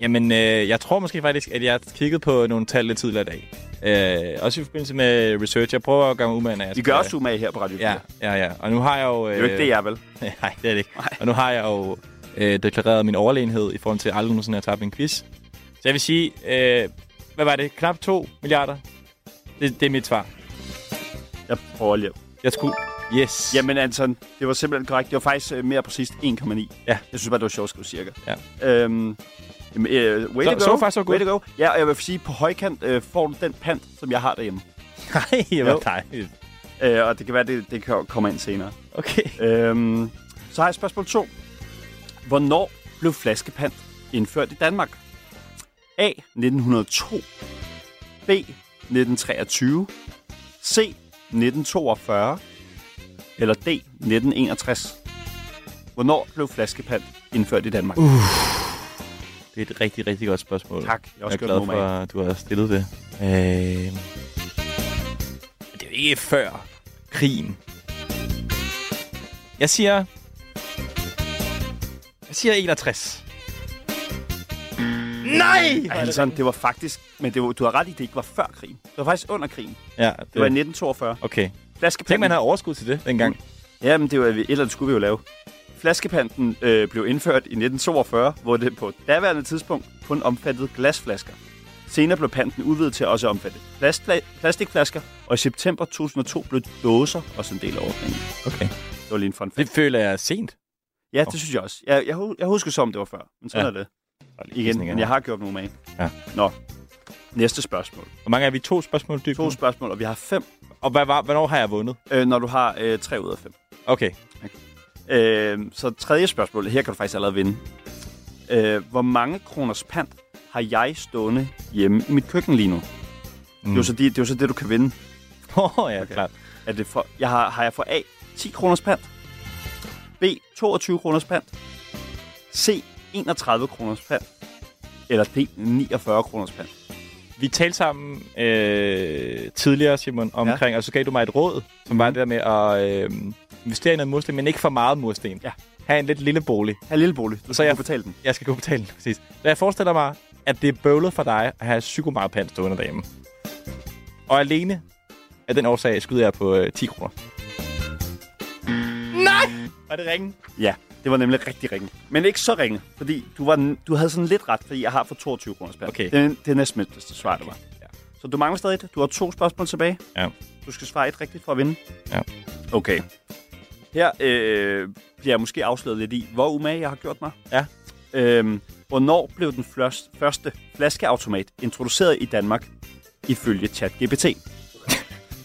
Jamen, øh, jeg tror måske faktisk, at jeg har kigget på nogle tal lidt tidligere i dag. Øh, også i forbindelse med research. Jeg prøver at gøre mig umage, Vi skal- gør også umage her på Radio 4. Ja, ja, ja. Og nu har jeg jo... Øh, Det er jo ikke det, jeg vel? Nej, det er det ikke. Og nu har jeg jo øh, deklareret min overlegenhed i forhold til aldrig nogensinde at tabe en quiz. Så jeg vil sige, øh, hvad var det? Knap 2 milliarder? Det, det er mit svar. Jeg prøver lige. Jeg skulle... Yes. Jamen Anton, det var simpelthen korrekt. Det var faktisk øh, mere præcist 1,9. Ja. Jeg synes bare, det var sjovt skrive cirka. Ja. Øhm, jamen, øh, way Så- to go. far, so good. Way to go. Ja, og jeg vil sige, på højkant øh, får du den pant, som jeg har derhjemme. Nej, hvor dejligt. Øh, og det kan være, det, det kan komme ind senere. Okay. Øhm, så har jeg spørgsmål 2. Hvornår blev flaskepant indført i Danmark? A. 1902. B. 1923. C. 1942. Eller D. 1961. Hvornår blev flaskepant indført i Danmark? Uh. Det er et rigtig, rigtig godt spørgsmål. Tak. Jeg har også jeg er glad for, at du har stillet det. Øh, det er jo ikke før krigen. Jeg siger... Jeg siger 61. Nej! Ej, Hansen, det var faktisk... Men det var, du har ret i, at det ikke var før krigen. Det var faktisk under krigen. Ja, Det var i 1942. Okay. Flaskepanten... Tænk, man havde overskud til det dengang. Jamen, det var, et eller andet skulle vi jo lave. Flaskepanten øh, blev indført i 1942, hvor det på daværende tidspunkt kun omfattede glasflasker. Senere blev panten udvidet til at også omfatte plastla- plastikflasker, og i september 2002 blev dåser også en del af ordningen. Okay. Det var lige en fun fact. Det føler jeg er sent. Ja, det synes jeg også. Jeg, jeg, jeg husker som det var før, men sådan Ja. ja. er det. Igen, men jeg har gjort nogle med. Ja. Nå, næste spørgsmål. Hvor mange er vi? To spørgsmål dybt? To spørgsmål, og vi har fem. Og hvad, var, hvornår har jeg vundet? Øh, når du har øh, tre ud af fem. Okay. Øh, så tredje spørgsmål, her kan du faktisk allerede vinde. Øh, hvor mange kroners pant har jeg stående hjemme i mit køkken lige nu? Mm. Det, er jo så det, det er jo så det, du kan vinde. Åh, oh, ja, okay. klart. Er det for, jeg har, har jeg for A 10 kroners pant? B 22 kroners pant? C 31 kroners pant? Eller D 49 kroners pant? Vi talte sammen øh, tidligere, Simon, omkring, ja. og så gav du mig et råd, som mm. var det der med at øh, investere i noget mursten, men ikke for meget mursten. Ja. Ha' en lidt lille bolig. Ha' en lille bolig. Du så skal jeg, kunne betale den. Jeg skal kunne betale den, præcis. Så jeg forestiller mig, at det er bøvlet for dig at have psyko meget pant stående derhjemme. Og alene Af den årsag skyder jeg på øh, 10 kroner. Nej! Var det ringen? Ja, det var nemlig rigtig ringe. Men ikke så ringe, fordi du, var, du havde sådan lidt ret, fordi jeg har for 22 kroner spand. Okay. Det, det er næsten mindste svar, det var. Ja. Så du mangler stadig et. Du har to spørgsmål tilbage. Ja. Du skal svare et rigtigt for at vinde. Ja. Okay. Her øh, bliver jeg måske afsløret lidt i, hvor umage jeg har gjort mig. Ja. Øhm, hvornår blev den fløs- første flaskeautomat introduceret i Danmark ifølge ChatGPT?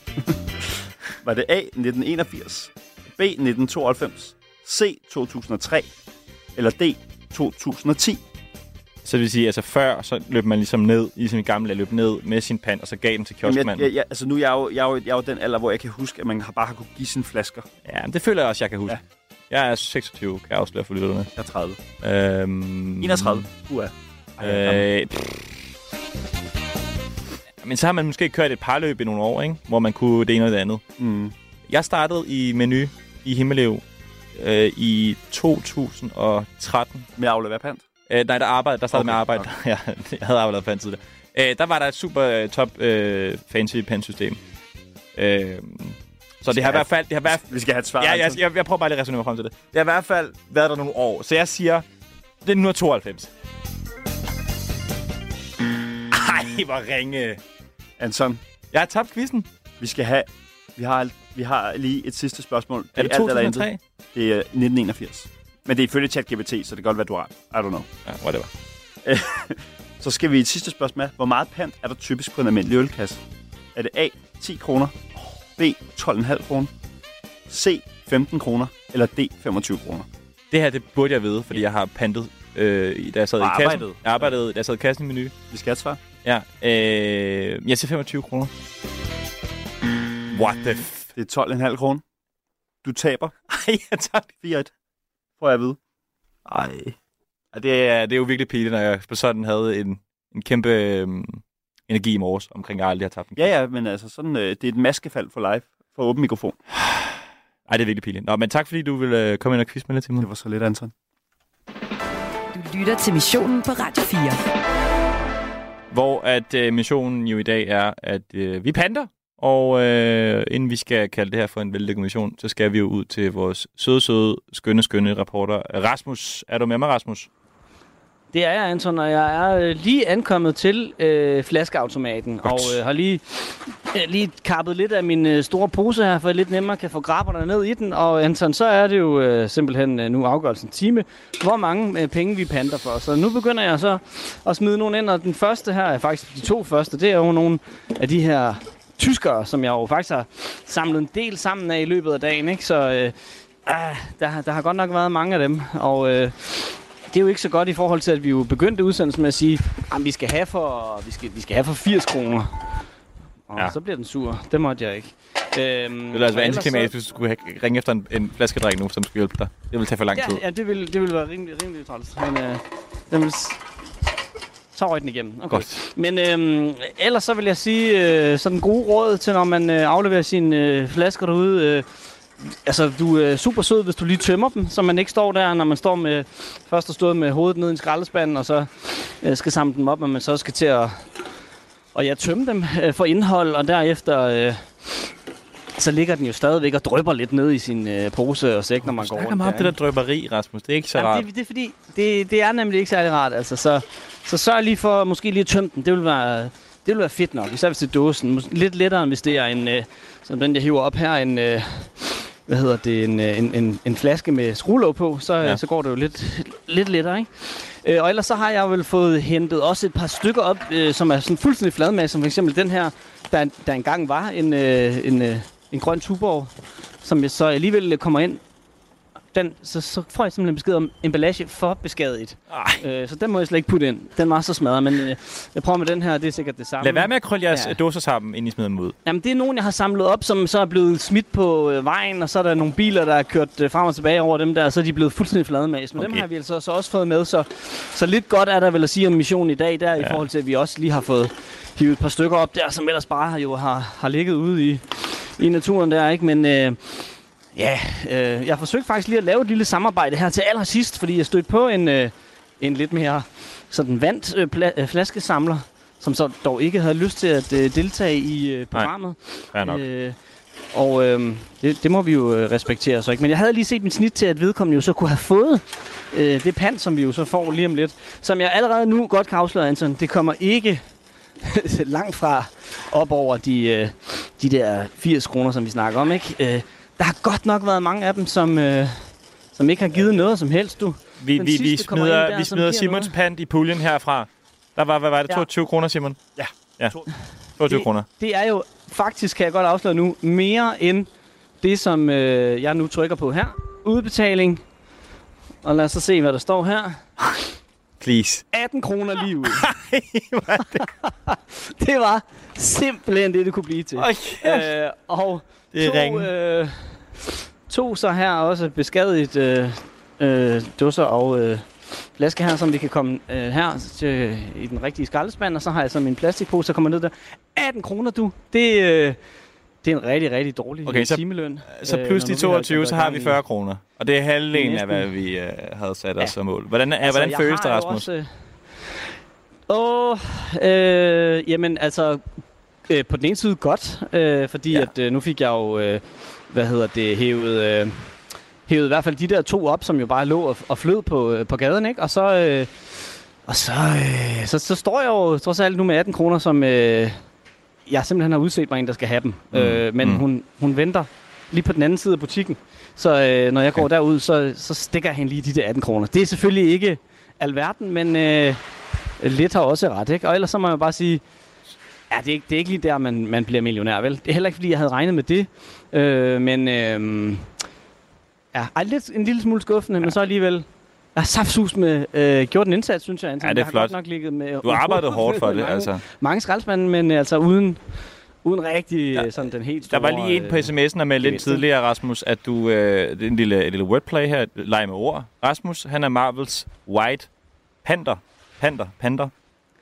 var det A. 1981, B. 1992, C. 2003 eller D. 2010? Så det vil sige, altså før, så løb man ligesom ned, i sin gamle løb ned med sin pand, og så gav den til kioskmanden. jeg, jeg, jeg, altså nu er jeg, jo, jeg, er jo, jeg er jo den alder, hvor jeg kan huske, at man har bare har kunne give sine flasker. Ja, men det føler jeg også, jeg kan huske. Ja. Jeg er 26, kan jeg afsløre for lytterne. Jeg er 30. Øhm, 31. Uha. Øh, pff. men så har man måske kørt et parløb i nogle år, ikke? hvor man kunne det ene og det andet. Mm. Jeg startede i Menu i Himmelev øh, i 2013. Med aflevere pant? Øh, nej, der, arbejdede, der startede Okay, med arbejde. ja, jeg havde arbejdet pant tidligere. Øh, der var der et super øh, top øh, fancy pantsystem. Øh, så det har i hvert fald... Det har hvert, Vi skal have et svar. Ja, jeg, jeg, jeg prøver bare lige at resonere mig frem til det. Det har i hvert fald været der nogle år, så jeg siger, det er nu 92. Ej, hvor ringe. Anton. Jeg har tabt quizzen. Vi skal have... Vi har, vi har lige et sidste spørgsmål. Er det alt eller 2003? intet. Det er 1981. Men det er ifølge ChatGPT, så det kan godt være, du har. I don't know. Ja, whatever. så skal vi et sidste spørgsmål. Hvor meget pant er der typisk på en almindelig ølkasse? Er det A, 10 kroner, B, 12,5 kroner, C, 15 kroner, eller D, 25 kroner? Det her, det burde jeg vide, fordi jeg har pantet, øh, i- da jeg sad Og i kassen. arbejdet. Jeg arbejdede, da jeg sad i kassen i menu. Vi skal have et svar. Ja, øh, jeg siger 25 kroner. What the f... Det er 12,5 kroner. Du taber. Ej, jeg tager 4-1. Får jeg at vide. Ej. Ja, det, er, det er jo virkelig pinligt, når jeg på sådan havde en, en kæmpe øhm, energi i morges omkring, at jeg aldrig har tabt en Ja, ja, men altså sådan, øh, det er et maskefald for live for åben mikrofon. Ej, det er virkelig pinligt. Nå, men tak fordi du ville øh, komme ind og quizze mig lidt til mig. Det var så lidt, Anton. Du lytter til missionen på Radio 4. Hvor at øh, missionen jo i dag er, at øh, vi panter. Og øh, inden vi skal kalde det her for en vellykket mission, så skal vi jo ud til vores søde, søde, skønne, skønne reporter. Rasmus, er du med mig, Rasmus? Det er jeg, Anton, og jeg er øh, lige ankommet til øh, flaskeautomaten, Godt. og øh, har lige, øh, lige kappet lidt af min øh, store pose her, for jeg lidt nemmere kan få grabberne ned i den. Og Anton, så er det jo øh, simpelthen øh, nu afgørelsen time, hvor mange øh, penge vi panter for. Så nu begynder jeg så at smide nogle ind, og den første her er faktisk de to første, det er jo nogle af de her tyskere, som jeg jo faktisk har samlet en del sammen af i løbet af dagen, ikke? Så øh, ah, der, har- der har godt nok været mange af dem, og... Øh, det er jo ikke så godt i forhold til, at vi jo begyndte udsendelsen med at sige, at vi skal have for, vi skal, vi skal have for 80 kroner. Og Ja. ja. så bliver den sur. Det måtte jeg ikke. Øhm, Det ville altså være antiklimatisk, så- hvis du skulle ringe efter en, en flaskedrik nu, som skulle hjælpe dig. Det ville tage for lang tid. Ja, ja det, ville, det ville være rimelig, rimelig træls. Men øh, den vil s- så røg den igennem. Okay. Godt. Men øhm, ellers så vil jeg sige, øh, sådan gode råd til, når man øh, afleverer sine øh, flasker derude. Øh, altså, du er super sød, hvis du lige tømmer dem, så man ikke står der, når man står med, først har stået med hovedet ned i en skraldespand, og så øh, skal samle dem op, og man så skal til at og jeg tømme dem øh, for indhold, og derefter øh, så ligger den jo stadigvæk og drypper lidt ned i sin øh, pose og sæk, når man går rundt. meget om det der drøberi, Rasmus. Det er ikke så Jamen, rart. det, det er fordi, det, det er nemlig ikke særlig rart. Altså, så, så sørg lige for måske lige at tømme den. Det vil være, det vil være fedt nok, især hvis det er dåsen. Lidt lettere, end hvis det er en, øh, som den, jeg hiver op her, en, øh, hvad hedder det, en, øh, en, en, en flaske med skruelåg på, så, Ja. så går det jo lidt, lidt lettere, ikke? Øh, og ellers så har jeg vel fået hentet også et par stykker op, øh, som er sådan fuldstændig fladmasse, som for eksempel den her, der, der engang var en, øh, en, øh, en grøn tuborg, som jeg så alligevel kommer ind den, så, så får jeg simpelthen besked om emballage for beskadiget. Øh, så den må jeg slet ikke putte ind. Den var så smadret, men øh, jeg prøver med den her, det er sikkert det samme. Lad være med at krølle jeres Ja. ja. dåser sammen, inden I smider dem ud. Jamen, det er nogen, jeg har samlet op, som så er blevet smidt på øh, vejen, og så er der nogle biler, der er kørt øh, frem og tilbage over dem der, og så er de blevet fuldstændig flademads. Men okay. dem har vi altså så også fået med, så, så lidt godt er der vel at sige om missionen i dag, der ja. i forhold til, at vi også lige har fået hivet et par stykker op der, som ellers bare jo har, har ligget ude i, i naturen der, ikke? Men øh, ja, øh, jeg forsøgte faktisk lige at lave et lille samarbejde her til allersidst, fordi jeg stødte på en, øh, en lidt mere sådan vandt øh, pla- øh, flaskesamler, som så dog ikke havde lyst til at øh, deltage i øh, programmet. fair nok. Øh, og øh, det, det må vi jo øh, respektere så ikke. Men jeg havde lige set min snit til, at vedkommende jo så kunne have fået øh, det pand, som vi jo så får lige om lidt. Som jeg allerede nu godt kan afsløre, Anton, det kommer ikke langt fra op over de, øh, de der 80 kroner, som vi snakker om. Ikke? Øh, der har godt nok været mange af dem, som, øh, som ikke har givet noget som helst, du. Vi, Den vi, vi sidste kommer smider, der, vi smider Simons noget. pant i puljen herfra. Der var, hvad var det, Ja. 22 kroner, Simon? Ja. Ja, 22 det, kroner. Det er jo faktisk, kan jeg godt afsløre nu, mere end det, som øh, jeg nu trykker på her. Udbetaling. Og lad os så se, hvad der står her. Please. 18 kroner lige ud. det var simpelthen det, det kunne blive til. Okay. Øh, og Det to, ringe. øh, to så her også beskadiget øh, øh, dusser og øh, flaske her, som vi kan komme øh, her til, i den rigtige skraldespand. Og så har jeg så min plastikpose, der kommer ned der. 18 kroner, du. Det, øh, det er en rigtig, rigtig dårlig Okay, øh, så- timeløn. Så øh, plus de altså 22, går så har vi i- 40 kroner. Og det er halvdelen af, Næsten. hvad vi øh, havde sat os Ja. som mål. Hvordan, Altså, hvordan føles det, Rasmus? Også, åh, øh, jamen altså, øh, på den ene side godt, øh, fordi ja. at øh, nu fik jeg jo, øh, hvad hedder det, hævet, øh, hævet i hvert fald de der to op, som jo bare lå og, og flød på, øh, på gaden, ikke? Og så, øh, og så, øh, så, så står jeg jo trods alt nu med 18 kroner, som øh, jeg simpelthen har udset mig en, der skal have dem. Mm. Øh, men Mm. hun, hun venter lige på den anden side af butikken. Så øh, når jeg går derud, så, så stikker jeg hende lige de der 18 kroner. Det er selvfølgelig ikke alverden, men øh, lidt har også ret, ikke? Og ellers så må jeg bare sige, ja, det er ikke, det er ikke lige der, man, man bliver millionær, vel? Det er heller ikke, fordi jeg havde regnet med det. Øh, men øh, ja, ej, lidt, en lille smule skuffende, ja. men så alligevel... Jeg har saftsus med øh, gjort en indsats, synes jeg. Anton. Ja, det er jeg har flot. godt nok ligget med... Du har arbejdet hårdt for det, mange, altså. Mange skraldespande, men øh, altså uden, uden rigtig ja. sådan den helt Der store... var lige en på øh, sms'en, der med lidt tidligere, Rasmus, at du... Øh, det er en lille, et lille wordplay her, leg med ord. Rasmus, han er Marvels White Panther. Panther, Panther.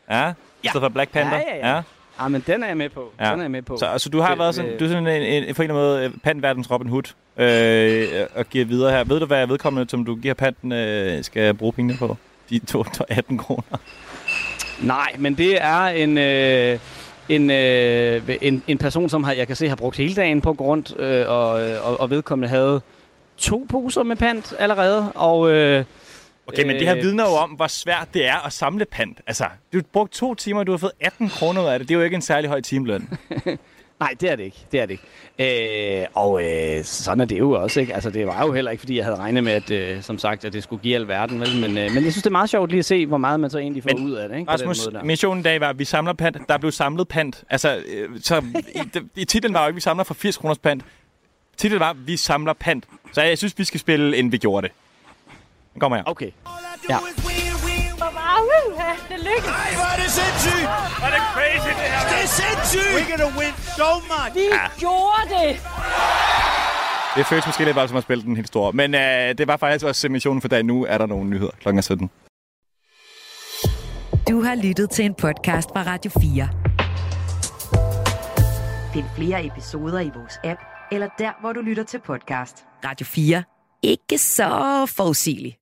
Ja, i stedet for Black Panther. Ja, ja, ja. Ja, men den er jeg med på. Ja. Den er jeg med på. Så altså, du har Det- været sådan, du er sådan en, en, en, på en eller anden måde øh, pantverdens Robin Hood øh, og giver videre her. Ved du, hvad vedkommende, som du giver panten, øh, skal bruge pengene på? De to, to 18 kroner. Nej, men det er en, øh, en, øh, en, en person, som har, jeg kan se har brugt hele dagen på rundt, øh, og, øh, og, og vedkommende havde to poser med pant allerede, og... Øh, Okay, men det her øh, vidner jo om, hvor svært det er at samle pant. Altså, du har brugt to timer, og du har fået 18 kroner ud af det. Det er jo ikke en særlig høj timeløn. Nej, det er det ikke. Det er det ikke. Øh, og øh, sådan er det jo også, ikke? Altså, det var jo heller ikke, fordi jeg havde regnet med, at, øh, som sagt, at det skulle give alverden, vel? Men, øh, men jeg synes, det er meget sjovt lige at se, hvor meget man så egentlig får Men, ud af det, ikke? Rasmus, missionen i dag var, at vi samler pant. Der blev samlet pant. Altså, øh, så i, i titlen var jo ikke, at vi samler for 80 kroners pant. Titlen var, at vi samler pant. Så jeg synes, vi skal spille, inden vi gjorde det. Den kommer her. Okay. Ja. Det lykkes. Ej, hvor er det sindssygt! Hvor er det crazy, det her! Det er sindssygt! We're gonna win so much! Vi gjorde det. Det føles måske lidt bare som at spille den helt store. Men øh, det var faktisk også missionen for dagen. Nu er der nogle nyheder klokken 17. Du har lyttet til en podcast fra Radio 4. Find flere episoder i vores app, eller der, hvor du lytter til podcast. Radio 4. Ikke så forudsigeligt.